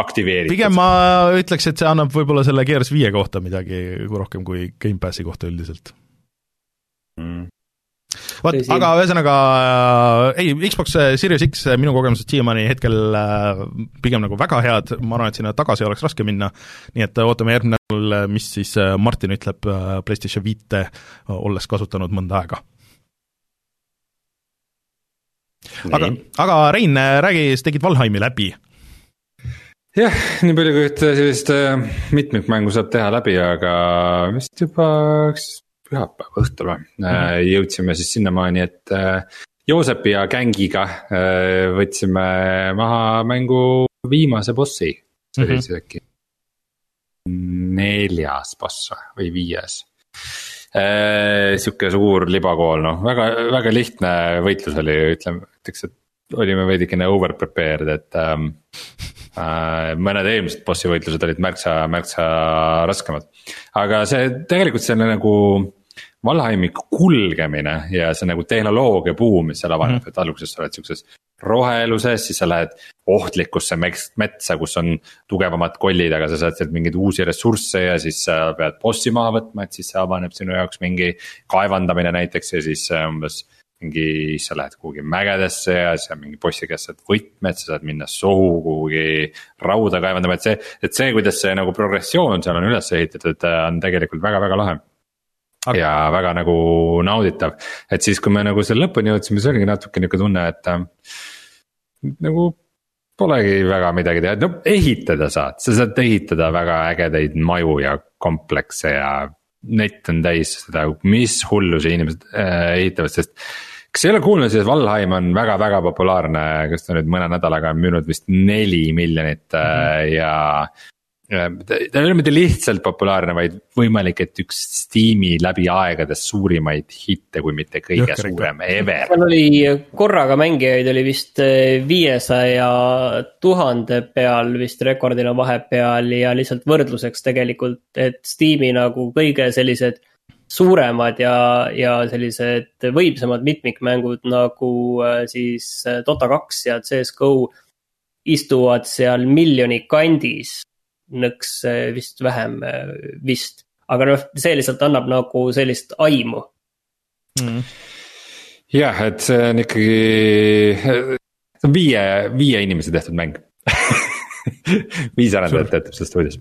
aktiveeritud. pigem ma ütleks, et see annab võib-olla selle Gears viie kohta midagi rohkem kui Gamepassi kohta üldiselt mm vot, aga ühesõnaga äh, ei, Xbox Series X minu kogemused siiamaani hetkel äh, pigem nagu väga head, ma arvan, et sinna tagasi oleks raske minna, nii et ootame järgmine nädal, mis siis äh, Martin ütleb PlayStation viite, olles kasutanud mõnda aega. aga, aga Rein, räägi, sa tegid Valheimi läbi. Jah, nii palju kui ühte sellist äh, mitmikmängu saab teha läbi, aga vist juba pühapäeva õhtul või mm, -hmm. jõudsime siis sinnamaani, et äh, Joosepi ja gängiga võtsime maha mängu viimase bossi, see oli -hmm. siis äkki neljas boss või viies sihuke suur libakool, noh väga, väga lihtne võitlus oli, ütleme, ütleks, et olime veidikene over prepared, et ähm, Äh, mõned eelmised bossi võitlused olid märksa, märksa raskemad. aga see tegelikult selle nagu Valheimi kulgemine ja see nagu tehnoloogia buum, mis seal avaneb mm, -hmm. et alguses sa oled siukses roheluses, siis sa lähed ohtlikusse metsa, kus on tugevamad kollid, aga sa saad sealt mingeid uusi ressursse ja siis sa pead bossi maha võtma, et siis see avaneb sinu jaoks mingi kaevandamine näiteks ja siis umbes mingi, sa lähed kuhugi mägedesse ja siis on mingi bossi käest saad võtmed, sa saad minna sohu kuhugi rauda kaevandama, et see, et see, kuidas see nagu progressioon seal on üles ehitatud, on tegelikult väga-väga lahe. Aga... ja väga nagu nauditav, et siis, kui me nagu selle lõpuni jõudsime, siis oligi natuke nihuke tunne, et äh, nagu polegi väga midagi teha, no ehitada saad, sa saad ehitada väga ägedaid maju ja komplekse ja net on täis seda, mis hullusi inimesed äh, ehitavad, sest kas ei ole kuulnud, siis Valheim on väga-väga populaarne, kas ta nüüd mõne nädalaga on müünud vist neli miljonit mm -hmm. ja ta ei ole mitte lihtsalt populaarne, vaid võimalik, et üks Steam'i läbi aegade suurimaid hitte, kui mitte kõige Jõhker, suurem ever. seal oli korraga mängijaid oli vist eh, viiesaja tuhande peal vist rekordina vahepeal ja lihtsalt võrdluseks tegelikult, et Steam'i nagu kõige sellised suuremad ja, ja sellised võimsamad mitmikmängud nagu eh, siis Dota kaks ja CS GO istuvad seal miljoni kandis nõks eh, vist vähem eh, vist. aga noh, see lihtsalt annab nagu sellist aimu mm.. jah, et see on ikkagi, see on viie, viie inimese tehtud mäng [LAUGHS] viis arendajat töötab selles stuudios.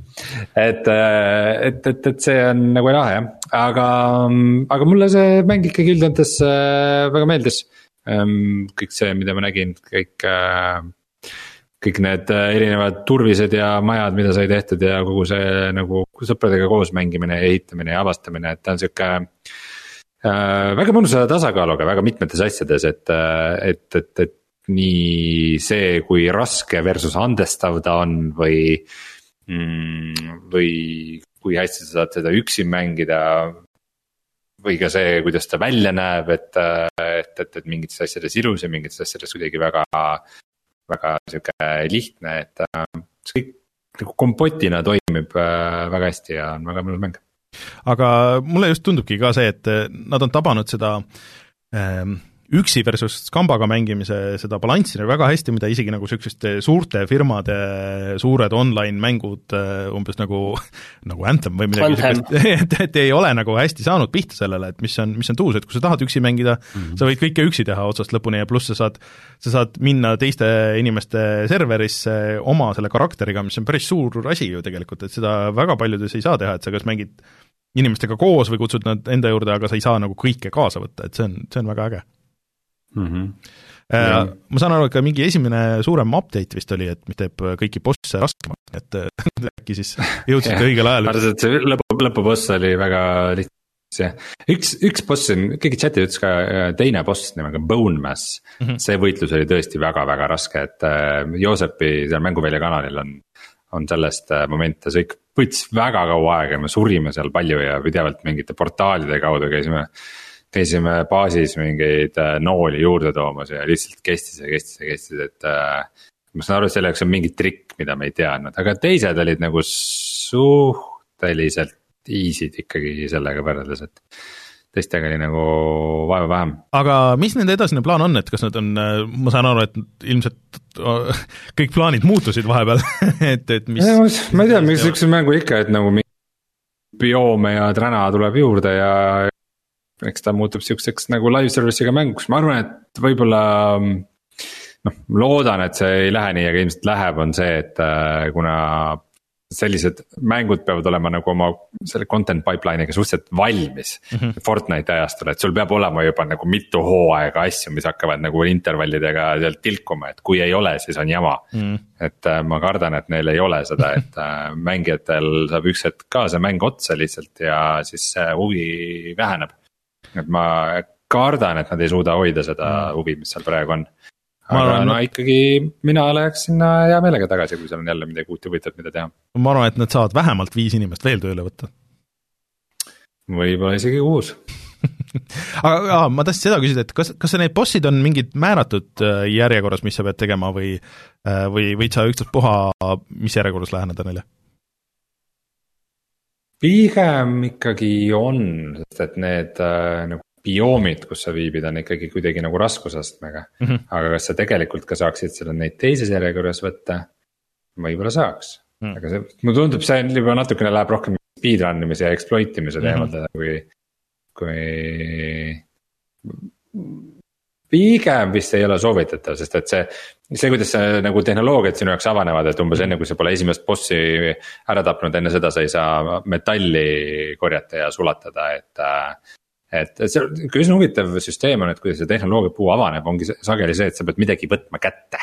et, eh, et, et, et see on nagu lahe jah, aga, aga mulle see mäng ikkagi üldjoontes väga meeldis. Ehm, kõik see, mida ma nägin, kõik kõik need äh, erinevad turvised ja majad, mida sai tehtud ja kogu see nagu sõpradega koos mängimine ja ehitamine ja avastamine, et ta on sihuke äh,. väga mõnusa tasakaaluga väga mitmetes asjades, et, äh, et, et, et nii see, kui raske versus andestav ta on või mm,. või kui hästi sa saad seda üksi mängida. või ka see, kuidas ta välja näeb, et, äh, et, et, et mingites asjades ilus ja mingites asjades kuidagi väga väga sihuke lihtne, et äh, see kõik nagu kompotina toimib äh, väga hästi ja on väga mõnus mäng. aga mulle just tundubki ka see, et nad on tabanud seda ähm, üksi versus kambaga mängimise seda balanssi nagu väga hästi, mida isegi nagu niisuguste suurte firmade suured online-mängud umbes nagu, [LAUGHS] nagu Anthem või midagi niisugust, [LAUGHS] et, et ei ole nagu hästi saanud pihta sellele, et mis on, mis on tuus, et kui sa tahad üksi mängida mm, -hmm. sa võid kõike üksi teha otsast lõpuni ja pluss sa saad, sa saad minna teiste inimeste serverisse oma selle karakteriga, mis on päris suur asi ju tegelikult, et seda väga paljudes ei saa teha, et sa kas mängid inimestega koos või kutsud nad enda juurde, aga sa ei saa nagu kõike kaasa võtta, et see on, see on väga äge mm. -hmm. Ja. ma saan aru, et ka mingi esimene suurem update vist oli, et mis teeb kõiki bosse raskemaks, et äkki siis jõudsite õigel ajal. arvasin, et see lõpu, lõpuboss oli väga lihtne jah, üks, üks boss on, keegi chat'is ütles ka teine boss nimega Bone Mass mm. -hmm. see võitlus oli tõesti väga-väga raske, et äh, Joosepi seal mänguvälja kanalil on, on sellest äh, momente, see võttis väga kaua aega ja me surime seal palju ja pidevalt mingite portaalide kaudu käisime käisime baasis mingeid äh, nooli juurde toomas ja lihtsalt kestis ja kestis ja kestis, et äh,. ma saan aru, et selle jaoks on mingi trikk, mida me ei teadnud, aga teised olid nagu suhteliselt easy'd ikkagi sellega võrreldes, et teistega oli nagu vaeva vähem. aga mis nende edasine plaan on, et kas nad on, äh, ma saan aru, et ilmselt [LAUGHS] kõik plaanid muutusid vahepeal [LAUGHS] et, et mis. ma ei tea, miks sihukese mängu ikka, et nagu bioome ja träna tuleb juurde ja eks ta muutub sihukeseks nagu live service'iga mänguks, ma arvan, et võib-olla. noh, loodan, et see ei lähe nii, aga ilmselt läheb, on see, et äh, kuna sellised mängud peavad olema nagu oma selle content pipeline'iga suhteliselt valmis mm. -hmm. Fortnite'i ajastul, et sul peab olema juba nagu mitu hooaega asju, mis hakkavad nagu intervallidega sealt tilkuma, et kui ei ole, siis on jama mm. -hmm. et äh, ma kardan, et neil ei ole seda, et äh, mängijatel saab üks hetk ka see mäng otsa lihtsalt ja siis see huvi väheneb et ma kardan, et nad ei suuda hoida seda mm. huvi, mis seal praegu on. aga arvan, no ikkagi mina läheks sinna hea meelega tagasi, kui seal on jälle midagi uut ja huvitavat, mida teha. ma arvan, et nad saavad vähemalt viis inimest veel tööle võtta. võib-olla isegi kuus [LAUGHS] aga aa, ma tahtsin seda küsida, et kas, kas need bossid on mingid määratud äh, järjekorras, mis sa pead tegema või äh, või võid sa ükstaspuha, mis järjekorras läheneda neile? Pigem ikkagi on, sest et need äh, nagu bioomid, kus sa viibid, on ikkagi kuidagi nagu raskusastmega mm. -hmm. aga kas sa tegelikult ka saaksid seda neid teises järjekorras võtta? võib-olla saaks mm, -hmm. aga see, mulle tundub, see juba natukene läheb rohkem speedrun imise ja exploit imise teemadele mm -hmm. kui, kui pigem vist ei ole soovitatav, sest et see, see, kuidas see nagu tehnoloogiad sinu jaoks avanevad, et umbes enne kui sa pole esimest bossi ära tapnud, enne seda sa ei saa metalli korjata ja sulatada, et. et, et see ikka üsna huvitav süsteem on, et kuidas see tehnoloogiapuu avaneb, ongi sageli see, et sa pead midagi võtma kätte.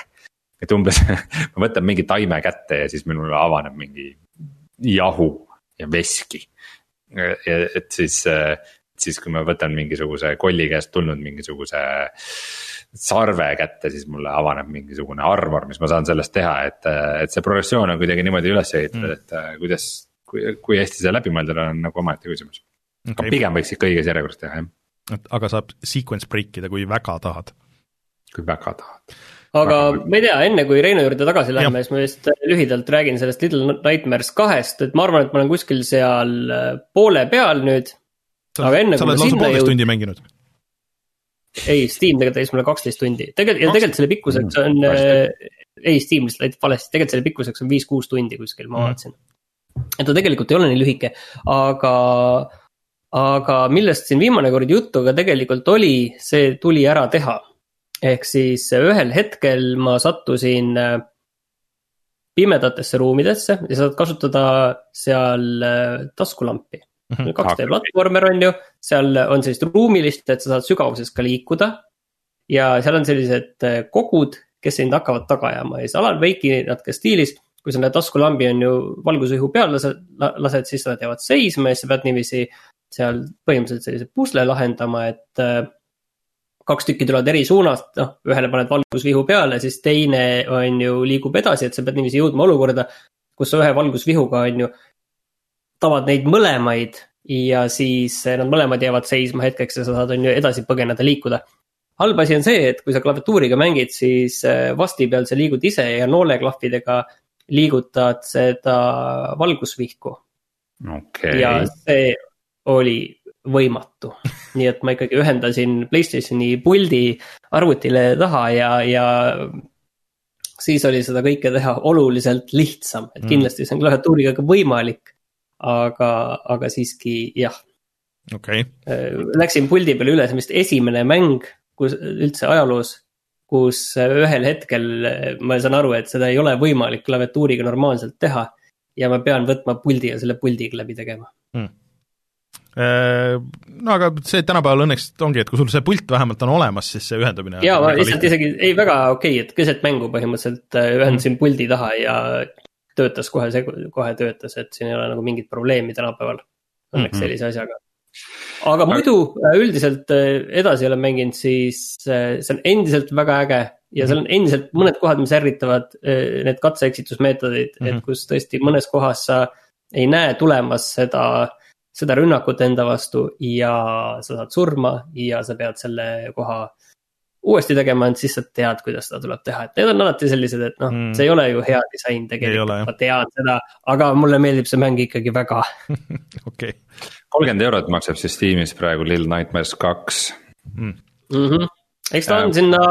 et umbes [LAUGHS] ma võtan mingi taime kätte ja siis minul avaneb mingi jahu ja veski. et siis siis kui ma võtan mingisuguse kolli käest tulnud mingisuguse sarve kätte, siis mulle avaneb mingisugune armor, mis ma saan sellest teha, et, et see progressioon on kuidagi niimoodi üles ehitatud mm., et äh, kuidas. kui, kui hästi see läbi mõeldud on, nagu omaette küsimus okay.. aga pigem võiks ikka õiges järjekorras teha, jah. et aga saab sequence break ida, kui väga tahad. kui väga tahad aga ma ei tea, enne kui Reino juurde tagasi läheme, siis ma just lühidalt räägin sellest Little Nightmares kahest, et ma arvan, et ma olen kuskil seal äh, poole peal nüüd. Aga enne kui ma sinna jõudsin. tundi mänginud? ei, Steam tegelikult täis mulle kaksteist tundi, tegelikult ja tegelikult selle pikkuseks on äh,, ei, Steam lihtsalt läitis valesti, tegelikult selle pikkuseks on viis-kuus tundi kuskil, ma mm. vaatasin. et ta tegelikult ei ole nii lühike, aga, aga millest siin viimane kord juttu ka tegelikult oli, see tuli ära teha ehk siis ühel hetkel ma sattusin äh, pimedatesse ruumidesse ja saad kasutada seal äh, taskulampi. 2D mhm. platvormer on ju, seal on sellist ruumilist, et sa saad sügavuses ka liikuda. ja seal on sellised äh, kogud, kes sind hakkavad taga ajama ja siis Alan Wake'i natuke stiilis. kui sa selle taskulambi on ju valgusvihu peal lased, lased, siis nad jäävad seisma ja siis sa pead niiviisi seal põhimõtteliselt sellise pusle lahendama, et kaks tükki tulevad eri suunast, noh, ühele paned valgusvihu peale, siis teine on ju, liigub edasi, et sa pead niiviisi jõudma olukorda, kus sa ühe valgusvihuga on ju, tavad neid mõlemaid ja siis nad mõlemad jäävad seisma hetkeks ja sa saad, on ju, edasi põgeneda, liikuda. halb asi on see, et kui sa klaviatuuriga mängid, siis äh, vasti peal sa liigud ise ja nooleklahvidega liigutad seda valgusvihku okay.. ja see oli võimatu. nii et ma ikkagi ühendasin Playstationi puldi arvutile taha ja, ja siis oli seda kõike teha oluliselt lihtsam, et kindlasti see on klaviatuuriga ka võimalik. Aga, aga siiski jah. okei okay.. Äh, läksin puldi peale üle, see on vist esimene mäng, kus üldse ajaloos, kus ühel hetkel ma saan aru, et seda ei ole võimalik klaviatuuriga normaalselt teha. ja ma pean võtma puldi ja selle puldiga läbi tegema mm Äh, no aga see tänapäeval õnneks ongi, et kui sul see pult vähemalt on olemas, siis see ühendamine jaa, ma lihtsalt lihtne. isegi, ei väga okei okay,, et keset mängu põhimõtteliselt äh, ühendasin mm. puldi taha ja töötas kohe, kohe töötas, et siin ei ole nagu mingit probleemi tänapäeval. Õnneks mm -hmm. sellise asjaga. aga muidu äh, üldiselt edasi olen mänginud, siis see on endiselt väga äge ja seal on endiselt mõned kohad, mis ärritavad, need katse-eksitusmeetodid mm, -hmm. et mhm. kus tõesti mõnes kohas sa ei näe tulemas seda äh, seda rünnakut enda vastu ja sa saad surma ja sa pead selle koha uuesti tegema, et siis sa tead, kuidas seda tuleb teha, et need on alati sellised, et noh mm., see ei ole ju hea disain tegelikult, ma tean seda, aga mulle meeldib see mäng ikkagi väga. [LAUGHS] okei. kolmkümmend eurot maksab siis Steamis praegu Little Nightmares kaks mm.. Mm -hmm. eks ta on sinna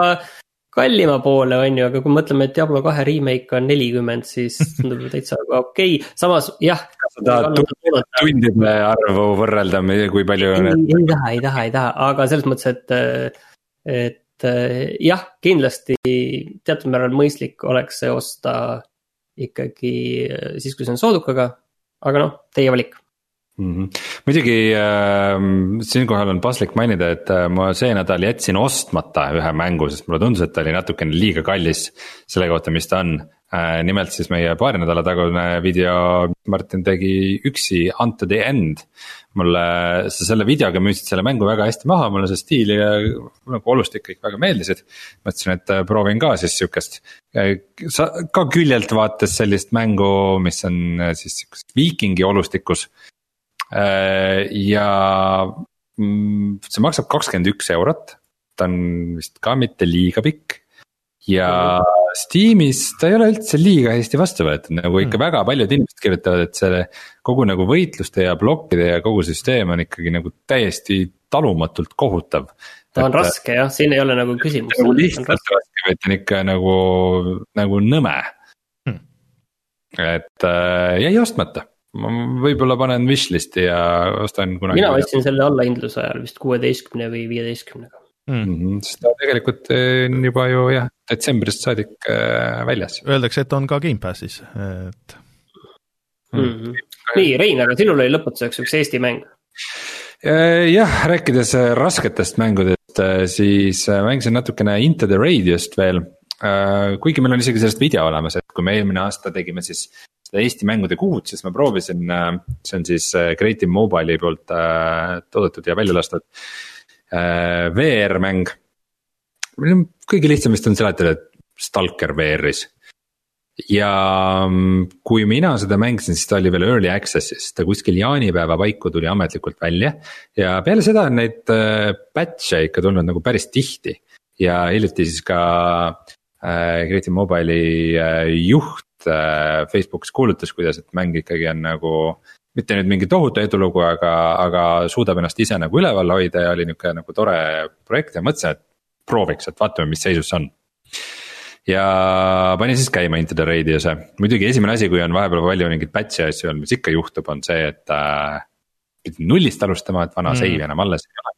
kallima poole, on ju, aga kui mõtleme, et Diablo kahe remake on nelikümmend, siis tundub täitsa okei okay., samas jah. kas sa tahad tundide arvu võrrelda, kui palju on? ei, ei taha, ei taha, ei taha, aga selles mõttes, et, et jah, kindlasti teatud määral mõistlik oleks see osta ikkagi siis, kui see on soodukaga. aga noh, teie valik mm. -hmm. muidugi äh, siinkohal on paslik mainida, et äh, ma see nädal jätsin ostmata ühe mängu, sest mulle tundus, et ta oli natukene liiga kallis selle kohta, mis ta on äh,. nimelt siis meie paari nädala tagune video, Martin tegi üksi Unto the End. Mulle, sa selle videoga müüsid selle mängu väga hästi maha, mulle see stiil ja nagu olustik kõik väga meeldisid. mõtlesin, et äh, proovin ka siis sihukest, sa ka küljelt vaates sellist mängu, mis on äh, siis sihukesed viikingi olustikus Äh, ja mm, see maksab kakskümmend üks eurot, ta on vist ka mitte liiga pikk. Ja. Steamis ta ei ole üldse liiga hästi vastu võetud, nagu ikka mm. väga paljud inimesed kirjutavad, et selle. kogu nagu võitluste ja plokkide ja kogu süsteem on ikkagi nagu täiesti talumatult kohutav. ta on et, raske jah, siin ei ole nagu küsimust. nagu lihtsalt raske, vaid ta on ikka nagu, nagu nõme hmm.. et äh, jäi ostmata ma võib-olla panen wishlist'i ja ostan kunagi. mina ostsin selle allahindluse ajal vist kuueteistkümne või viieteistkümnega mm. -hmm, sest ta tegelikult eh, on juba ju jah, detsembrist saadik eh, väljas. Öeldakse, et on ka Gamepassis, et mm. -hmm. nii, Rein, aga sinul oli lõpetuseks üks Eesti mäng. Eh, jah, rääkides rasketest mängudest, siis mängisin natukene Into the Radiost veel. kuigi meil on isegi sellest video olemas, et kui me eelmine aasta tegime siis seda Eesti mängude kuud, siis ma proovisin, see on siis Creative Mobile'i poolt toodetud ja välja lastud VR-mäng. Kõige lihtsam vist on seletada, et Stalker VR-is ja mm, kui mina seda mängisin, siis ta oli veel early access'is, ta kuskil jaanipäeva paiku tuli ametlikult välja. ja peale seda on neid äh, batch'e ikka tulnud nagu päris tihti. Ja hiljuti siis ka äh, Creative Mobile'i äh, juht äh, Facebookis kuulutas, kuidas, et mäng ikkagi on nagu mitte nüüd mingi tohutu edulugu, aga, aga suudab ennast ise nagu üleval hoida ja oli nihuke nagu tore projekt. Ja mõtlesin, et prooviks, et vaatame, mis seisus see on ja panin siis käima Into the Radius'e, muidugi esimene asi, kui on vahepeal palju mingeid batch'e asju olnud, mis ikka juhtub, on see, et äh,. pidin nullist alustama, et vana mm. save enam alles ei ole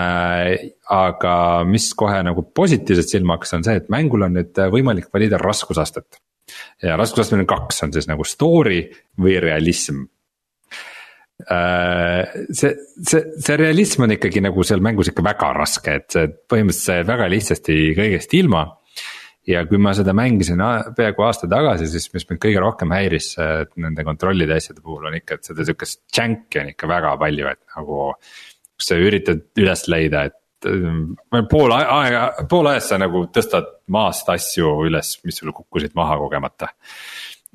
äh,. aga mis kohe nagu positiivselt silma hakkas, on see, et mängul on nüüd võimalik valida raskusastet. ja raskusastet on kaks, on siis nagu story või realism äh, see, see, see realism on ikkagi nagu seal mängus ikka väga raske, et see põhimõtteliselt väga lihtsasti kõigest ilma ja kui ma seda mängisin peaaegu aasta tagasi, siis mis mind kõige rohkem häiris nende kontrollide asjade puhul on ikka, et seda sihukest džänki on ikka väga palju, et nagu. kus sa üritad üles leida, et pool aega, pool ajast sa nagu tõstad maast asju üles, mis sul kukkusid maha kogemata.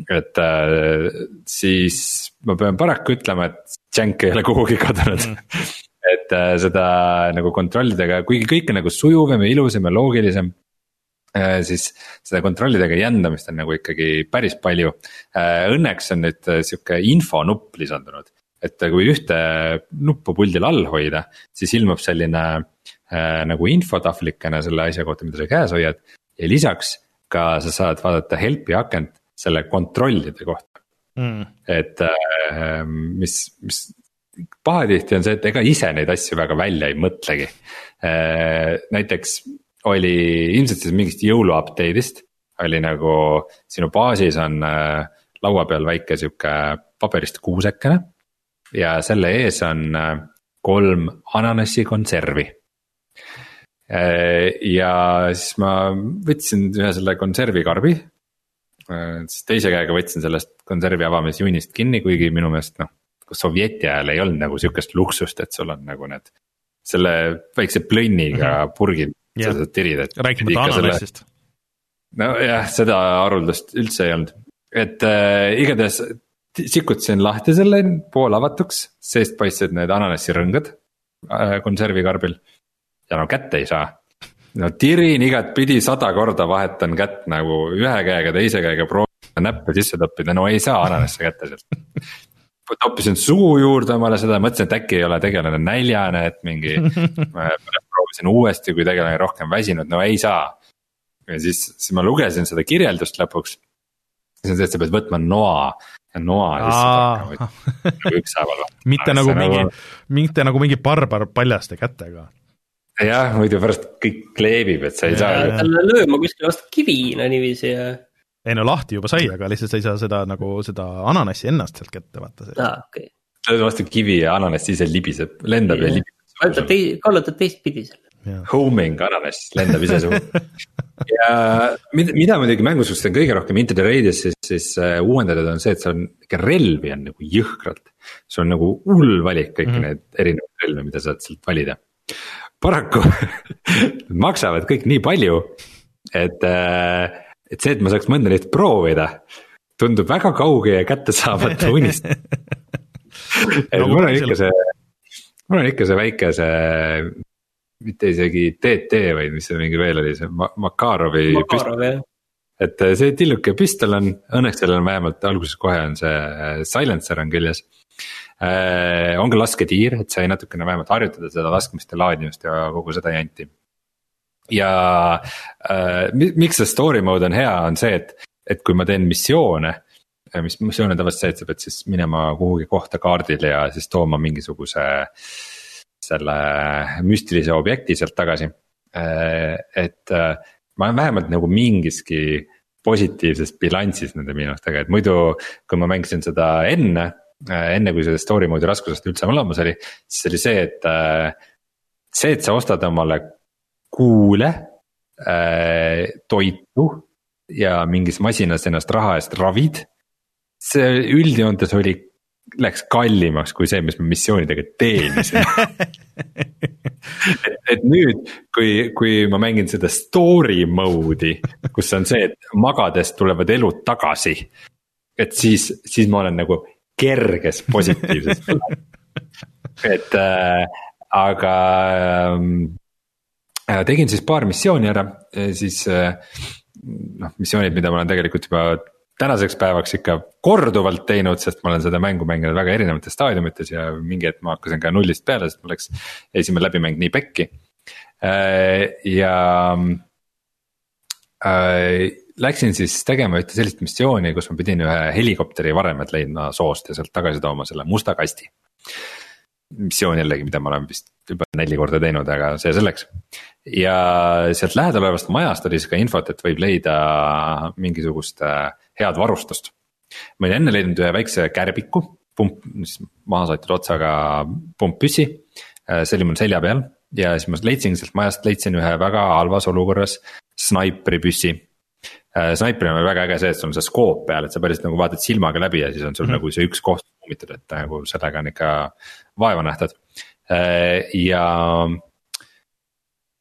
Et äh, siis ma pean paraku ütlema, et džänk ei ole kuhugi kadunud mm. [LAUGHS] et äh, seda nagu kontrollidega, kuigi kõik on nagu sujuvam ja ilusam ja loogilisem Äh, siis seda kontrollidega jändamist on nagu ikkagi päris palju. Äh, õnneks on nüüd äh, sihuke infonupp lisandunud, et kui ühte nuppu puldil all hoida, siis ilmub selline äh, nagu infotahvlikene selle asja kohta, mida sa käes hoiad. ja lisaks ka sa saad vaadata help'i akent selle kontrollide kohta mm.. et äh, mis, mis pahatihti on see, et ega ise neid asju väga välja ei mõtlegi äh,. näiteks oli ilmselt siis mingist jõulu update'ist oli nagu sinu baasis on äh, laua peal väike sihuke paberist kuusekene. ja selle ees on kolm ananassi konservi. Äh, ja siis ma võtsin ühe selle konservikarbi. Siis teise käega võtsin sellest konservi avamisjuunist kinni, kuigi minu meelest noh, sovjeti ajal ei olnud nagu sihukest luksust, et sul on nagu need. selle väikse plönniga mm -hmm. purgid sa saad tirida, rääkimata ananassist. nojah, seda haruldast üldse ei olnud, et äh, igatahes sikutasin lahti selle poolavatuks, seest paistsid need ananassirõngad äh, konservikarbil. ja no kätte ei saa. No tirin igatpidi sada korda vahetan kätt nagu ühe käega, teise käega proovin näppe sisse toppida, no ei saa ananasse kätte sealt toppisin suu juurde omale seda, mõtlesin, et äkki ei ole tegelane näljane, et mingi proovisin uuesti, kui tegelane rohkem väsinud, no ei saa. ja siis, siis ma lugesin seda kirjeldust lõpuks. siis on see, et sa pead võtma noa ja noa lihtsalt hakkama ükshaaval. mitte nagu mingi, mitte nagu mingi barbar paljaste kätega jah, muidu pärast kõik kleebib, et sa ei ja, saa. talle lööma kuskile vastu kivina niiviisi ja. ei no lahti juba sai, aga lihtsalt sa ei saa seda nagu seda ananassi ennast sealt kätte vaata. aa, okei okay.. lööd vastu kivi ja ananass ise libiseb, lendab ja, ja libiseb kallutad tei-, kallutad teistpidi selle. Homing ananass lendab ise suhu [LAUGHS] ja mida, mida muidugi mängus just on kõige rohkem Into the Radius siis, siis uh, uuendatud on see, et seal on ikka relvi on nagu jõhkralt. sul on nagu hull valik kõiki mm -hmm. need erinevaid relvi, mida saad sealt valida. Paraku [LAUGHS] maksavad kõik nii palju, et uh,, et see, et ma saaks mõnda neist proovida, tundub väga kauge ja kättesaamatu [LAUGHS] unistus et no, mul on ikka see mul on ikka see väike see, mitte isegi TT vaid mis see mingi veel oli, see Makarovi. Makarov jah et äh, see tilluke püstol on, õnneks sellel on vähemalt alguses kohe on see äh, silencer on küljes äh,. On ka lasketiir, et sai natukene vähemalt harjutada seda laskmist ja laadimist ja kogu seda janti. ja äh, miks see story mode on hea, on see, et, et kui ma teen missioone mis missioon on tavaliselt see, et sa pead siis minema kuhugi kohta kaardil ja siis tooma mingisuguse. selle müstilise objekti sealt tagasi. et ma olen vähemalt nagu mingiski positiivses bilansis nende miinustega, et muidu, kui ma mängisin seda enne, enne kui see story mode'i raskusest üldse olemas oli, siis oli see, et. see, et sa ostad omale kuule, toitu ja mingis masinas ennast raha eest ravid see üldjoontes oli, läks kallimaks kui see, mis ma missioonidega teenisin et, [LAUGHS] et nüüd, kui, kui ma mängin seda story mode'i, kus on see, et magades tulevad elud tagasi. et siis, siis ma olen nagu kerges positiivses [LAUGHS] et äh, aga äh, tegin siis paar missiooni ära, siis äh, noh, missioonid, mida ma olen tegelikult juba tänaseks päevaks ikka korduvalt teinud, sest ma olen seda mängu mänginud väga erinevates staadiumites ja mingi hetk ma hakkasin ka nullist peale, sest mul läks esimene läbimäng nii pekki. Äh, ja äh, läksin siis tegema ühte sellist missiooni, kus ma pidin ühe helikopteri varemed leidma soost ja sealt tagasi tooma selle musta kasti. missioon jällegi, mida ma olen vist juba neli korda teinud, aga see selleks. ja sealt lähedal olevast majast oli siis ka infot, et võib leida mingisugust äh, head varustust. ma olin enne leidnud ühe väikse kärbiku, pump, maha saatud otsaga pumppüssi. Äh, see oli mul selja peal ja siis ma leidsin sealt majast, leidsin ühe väga halvas olukorras snaipri püssi äh, snaipril on väga äge see, et sul on see skoop peal, et sa päriselt nagu vaatad silmaga läbi ja siis on sul mm -hmm. nagu see üks koht kummitud, et nagu sellega on ikka vaeva nähtud. Äh, ja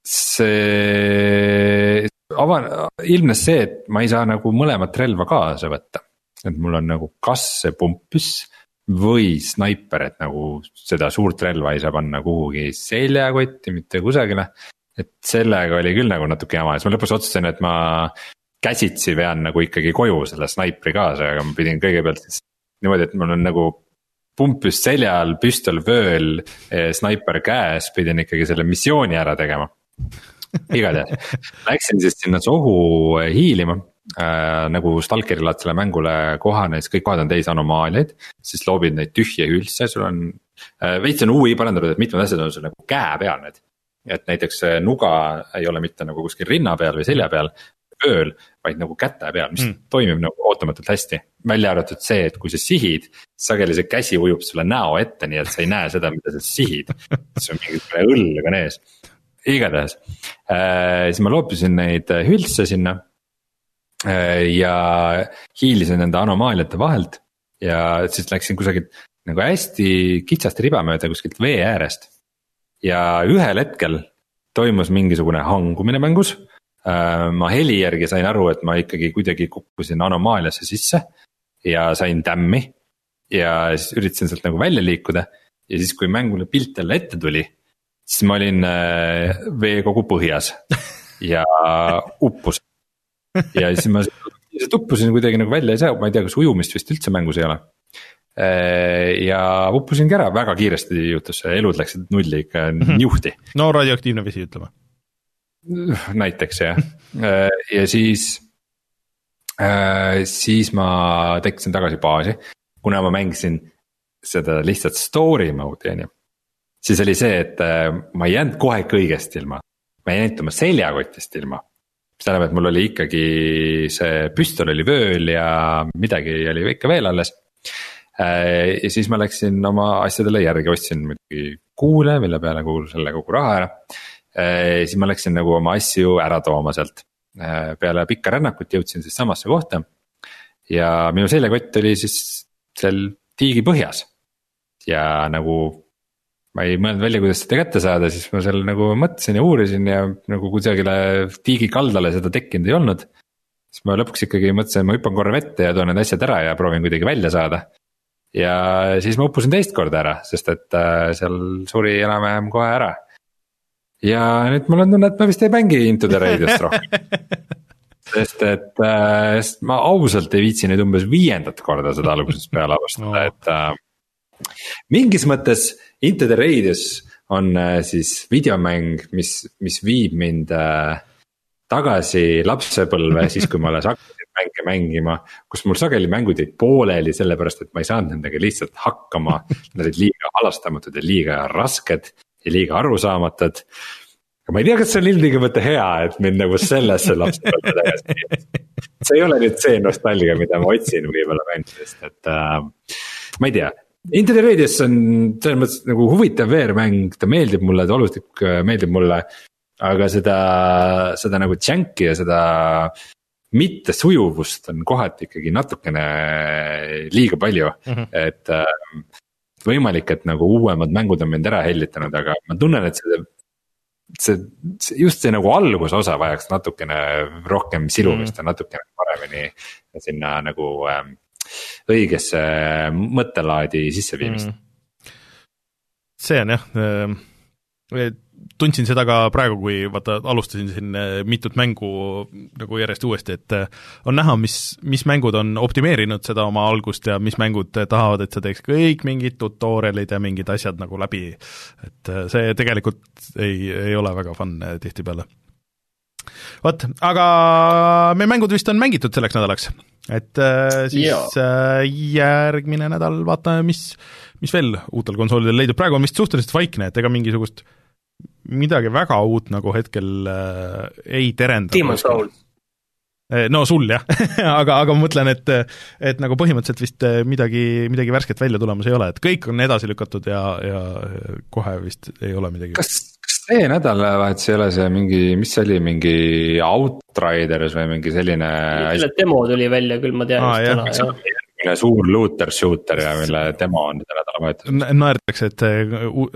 see avan, ilmnes see, et ma ei saa nagu mõlemat relva kaasa võtta. et mul on nagu kas see pumppüss või snaiper, et nagu seda suurt relva ei saa panna kuhugi seljakotti, mitte kusagile. et sellega oli küll nagu natuke jama, siis ma lõpuks otsustasin, et ma käsitsi vean nagu ikkagi koju selle snaipri kaasa, aga ma pidin kõigepealt siis niimoodi, et mul on nagu pumppüss seljal, püstol vööl, eh, snaiper käes, pidin ikkagi selle missiooni ära tegema igatahes, läksin siis sinna sohu hiilima äh,. nagu Stalkeri laadsele mängule kohane, siis kõik kohad on täis anomaaliaid, siis loobid neid tühje üldse, sul on äh,. veits on ui parandatud, et mitmed asjad on sul nagu käe peal need. et näiteks nuga ei ole mitte nagu kuskil rinna peal või selja peal, ööl, vaid nagu käte peal, mis mm. toimib nagu ootamatult hästi. välja arvatud see, et kui sa sihid, sageli see käsi ujub sulle näo ette, nii et sa ei näe seda, mida sa sihid. siis on mingisugune õlg on ees igatahes äh,, siis ma loopisin neid äh, hülse sinna äh,. ja hiilisin nende anomaaliate vahelt ja siis läksin kusagilt nagu hästi kitsast riba mööda kuskilt vee äärest. ja ühel hetkel toimus mingisugune hangumine mängus. Ma heli järgi sain aru, et ma ikkagi kuidagi kukkusin anomaaliasse sisse ja sain tämmi. ja siis üritasin sealt nagu välja liikuda ja siis, kui mängule pilt jälle ette tuli siis ma olin äh, veekogu põhjas [LAUGHS] ja uppusin. ja siis ma lihtsalt uppusin kuidagi nagu välja ei saa, ma ei tea, kas ujumist vist üldse mängus ei ole. Äh, ja uppusingi ära, väga kiiresti juhtus, elud läksid nulli ikka mm -hmm. niuhti. no radioaktiivne vesi, ütleme. Näiteks jah, äh, ja siis, siis ma tekkisin tagasi baasi, kuna ma mängisin seda lihtsalt story mode'i on ju siis oli see, et äh, ma ei jäänud kohe kõigest ilma, ma ei jäänud oma seljakotist ilma. mis tähendab, et mul oli ikkagi see püstol oli vööl ja midagi oli ikka veel alles. Äh, ja siis ma läksin oma asjadele järgi, ostsin muidugi kuule, mille peale kuulus jälle kogu raha ära. Äh, siis ma läksin nagu oma asju ära tooma sealt, peale pikka rännakut jõudsin siis samasse kohta. ja minu seljakott oli siis seal tiigi põhjas ja nagu ma ei mõelnud välja, kuidas seda kätte saada, siis ma seal nagu mõtlesin ja uurisin ja nagu kusagile tiigi kaldale seda tekkinud ei olnud. siis ma lõpuks ikkagi mõtlesin, ma hüppan korra vette ja toon need asjad ära ja proovin kuidagi välja saada. ja siis ma uppusin teist korda ära, sest et äh, seal suri enam-vähem kohe ära. Ja nüüd mul on tunne, et ma vist ei mängi Into the Raidist [LAUGHS] rohkem sest et äh,, sest ma ausalt ei viitsi nüüd umbes viiendat korda seda algusest peale avastada no., et äh, mingis mõttes Into the Radius on äh, siis videomäng, mis, mis viib mind äh, tagasi lapsepõlve, siis kui ma alles hakkasin mänge mängima. kus mul sageli mängud jäid pooleli, sellepärast et ma ei saanud nendega lihtsalt hakkama. Nad olid liiga halastamatud ja liiga rasked ja liiga arusaamatud. aga ma ei tea, kas see on ilmtingimata hea, et mind nagu sellesse lapsepõlve tagasi viia. see ei ole nüüd see nostalgia, mida ma otsin võib-olla mängudest, et äh, ma ei tea Into the Radius on selles mõttes nagu huvitav VR-mäng, ta meeldib mulle, ta olustik äh, meeldib mulle. aga seda, seda nagu junk'i ja seda mittesujuvust on kohati ikkagi natukene liiga palju mm, -hmm. et äh, võimalik, et nagu uuemad mängud on mind ära hellitanud, aga ma tunnen, et see see, see, just see nagu algusosa vajaks natukene rohkem silumist mm. ja natukene paremini sinna nagu äh, õigesse mõttelaadi sisseviimist mm.. see on jah äh, tundsin seda ka praegu, kui vaata, alustasin siin äh, mitut mängu nagu järjest uuesti, et äh, on näha, mis, mis mängud on optimeerinud seda oma algust ja mis mängud tahavad, et sa teeks kõik mingid tutorial'id ja mingid asjad nagu läbi. et äh, see tegelikult ei, ei ole väga fun tihtipeale. vot, aga meie mängud vist on mängitud selleks nädalaks, et siis ja. järgmine nädal vaatame, mis mis veel uutel konsoolidel leidub, praegu on vist suhteliselt vaikne, et ega mingisugust äh, midagi väga uut nagu hetkel äh, ei terenda. Demon's Souls. Äh, no sul jah [LAUGHS] aga, aga ma mõtlen, et et nagu põhimõtteliselt vist äh, midagi, midagi värsket välja tulemas ei ole, et kõik on edasi lükatud ja, ja kohe vist ei ole midagi. kas, kas see nädalavahetus ei ole see mingi, mis see oli, mingi Outriders või mingi selline selle demo tuli välja küll, ma tean ah, just täna, selline suur looter shooter ja mille demo on selle nädalavahetusel. naertakse, et,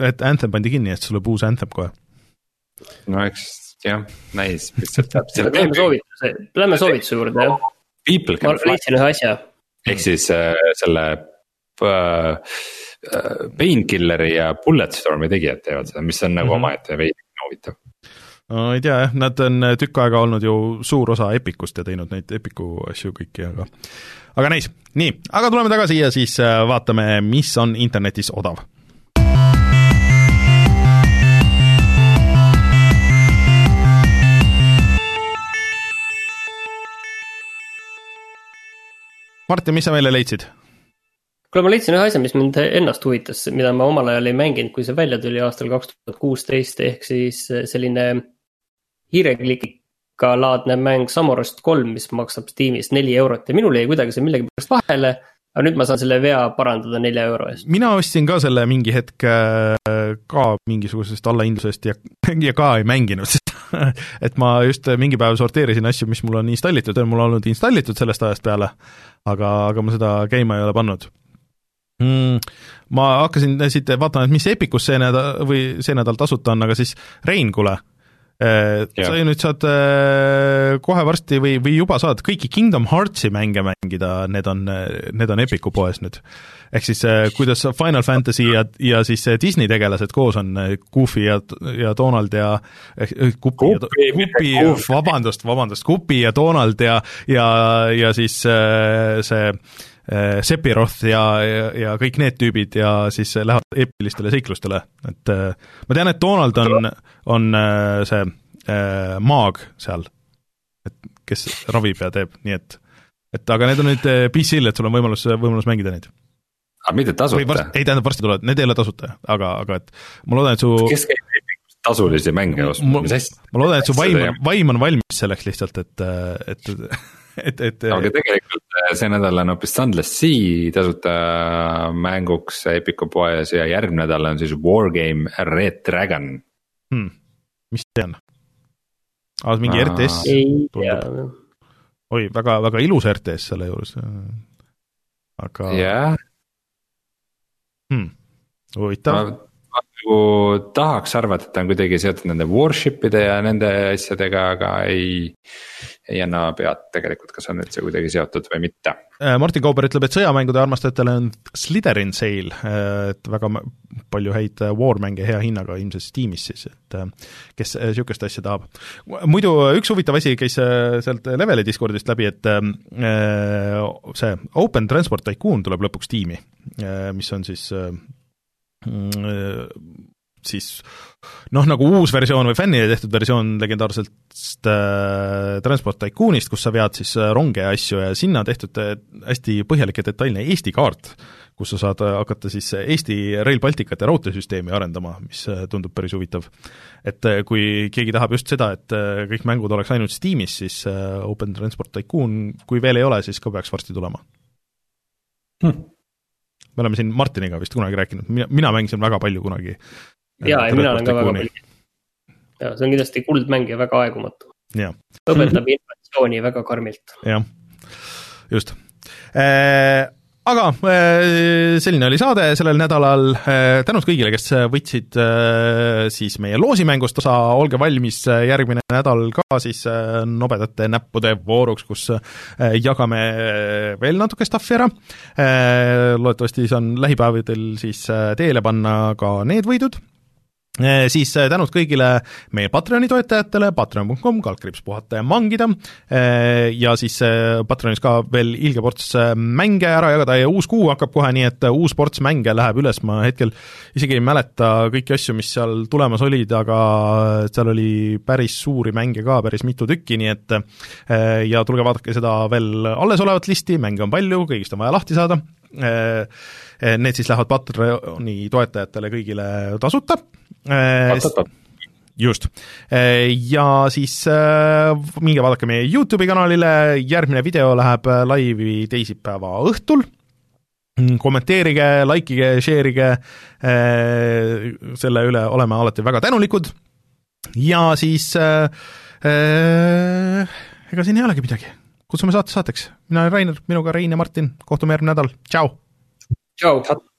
et Anthem pandi kinni, et sul tuleb uus Anthem kohe. no eks jah, näis, mis sealt täpselt [LAUGHS] Lähme soovituse, lähme soovituse juurde jah. ma leidsin ühe asja. ehk siis äh, selle äh, äh, Painkilleri ja Bulletstormi tegijad teevad seda, mis on nagu mm -hmm. omaette veidi huvitav no ei tea jah, nad on tükk aega olnud ju suur osa Epicust ja teinud neid Epicu asju kõiki, aga aga näis, nii, aga tuleme tagasi ja siis äh, vaatame, mis on internetis odav. Martin, mis sa meile leidsid? kuule, ma leidsin ühe asja, mis mind ennast huvitas, mida ma omal ajal ei mänginud, kui see välja tuli aastal kaks tuhat kuusteist, ehk siis selline hiirekliki ka laadne mäng Samorost kolm, mis maksab Steamis neli eurot ja minul jäi kuidagi see millegipärast vahele. aga nüüd ma saan selle vea parandada nelja euro eest. mina ostsin ka selle mingi hetk äh, ka mingisugusest allahindlusest ja, [LAUGHS] ja ka ei mänginud seda [LAUGHS] et ma just mingi päev sorteerisin asju, mis mul on installitud ja mul on olnud installitud sellest ajast peale, aga, aga ma seda käima ei ole pannud mm,. ma hakkasin siit vaatama, et mis Epicus see nädal või see nädal tasuta on, aga siis Rein, kuule Äh, sa ju nüüd saad äh, kohe varsti või, või juba saad kõiki Kingdom Heartsi mänge mängida, need on, need on Epiku poes nüüd. ehk siis äh, kuidas Final Fantasy ja, ja siis Disney tegelased koos on, Goofy ja, ja Donald ja Guppy ja Guppy, vabandust, vabandust, Guppy ja Donald ja, ja, ja siis see Sephiroth ja, ja, ja kõik need tüübid ja siis lähevad eepilistele seiklustele, et ma tean, et Donald on, on see äh, maag seal, et kes ravib ja teeb, nii et et aga need on nüüd PC-l, et sul on võimalus, võimalus mängida neid. aga mitte tasuta? ei, tähendab varsti tulevad, need ei ole tasuta, aga, aga et ma loodan, et su kes käib tasulisi mänge ostmas, mis hästi? ma loodan, et su vaim on, vaim on valmis selleks lihtsalt, et, et [LAUGHS] [LAUGHS] et, et aga tegelikult äh, see nädal on hoopis Sunless Sea tasuta mänguks Epiku poes ja järgmine nädal on siis Wargame Red Dragon hmm.. mis see on? aa, mingi Aa. RTS? ei tea. oi, väga, väga ilus RTS selle juures. aga. jah. Hmm. huvitav nagu tahaks arvata, et ta on kuidagi seotud nende worship'ide ja nende asjadega, aga ei. ei anna pead tegelikult, kas on üldse kuidagi seotud või mitte. Äh, Martin Kauber ütleb, et sõjamängude armastajatele on Slytherin sale, äh, et väga palju häid äh, war-mänge hea hinnaga ilmselt Steamis siis, et kes niisugust asja tahab. muidu üks huvitav asi käis sealt Leveli Discordist läbi, et see Open Transport Tycoon tuleb lõpuks tiimi, mis on siis siis noh, nagu uus versioon või fännile tehtud versioon legendaarsest äh, Transport Tycoonist, kus sa vead siis äh, ronge ja asju ja sinna tehtud äh, hästi põhjalik ja detailne Eesti kaart, kus sa saad äh, hakata siis Eesti Rail Balticut ja raudteesüsteemi arendama, mis tundub päris huvitav. et kui keegi tahab just seda, et kõik mängud oleks ainult Steamis, siis Open Transport Tycoon, kui veel ei ole, siis ka peaks varsti tulema hm me oleme siin Martiniga vist kunagi rääkinud, mina, mina mängisin väga palju kunagi. ja, ja mina olen ka väga palju. ja see on kindlasti kuldmäng ja väga aegumatu. õpetab innovatsiooni väga karmilt. jah, just aga äh, selline oli saade sellel nädalal, äh, tänud kõigile, kes võtsid äh, siis meie loosimängust osa, olge valmis järgmine nädal ka siis nobedate näppude vooruks, kus jagame veel natuke stuff'i ära, loodetavasti saan lähipäevadel siis teele panna ka need võidud. Eh, siis eh, tänud kõigile meie Patreoni toetajatele, patreon.com, kaldkriips puhata ja mangida, ja siis Patreonis ka veel ilge ports mänge ära jagada ja uus kuu hakkab kohe, nii et uus ports mänge läheb üles, ma hetkel isegi ei mäleta kõiki asju, mis seal tulemas olid, aga seal oli päris suuri mänge ka, päris mitu tükki, nii et ja tulge vaadake seda veel alles olevat listi, mänge on palju, kõigist on vaja lahti saada, need siis lähevad Patreoni toetajatele kõigile tasuta. Just, ja siis minge vaadake meie Youtube'i kanalile, järgmine video läheb laivi teisipäeva õhtul, kommenteerige, likeige, share ige, selle üle oleme alati väga tänulikud. Ja siis äh, ega siin ei olegi midagi, kutsume saate saateks, mina olen Rainer, minuga Rein ja Martin, kohtume järgmine nädal, tšau! tšau!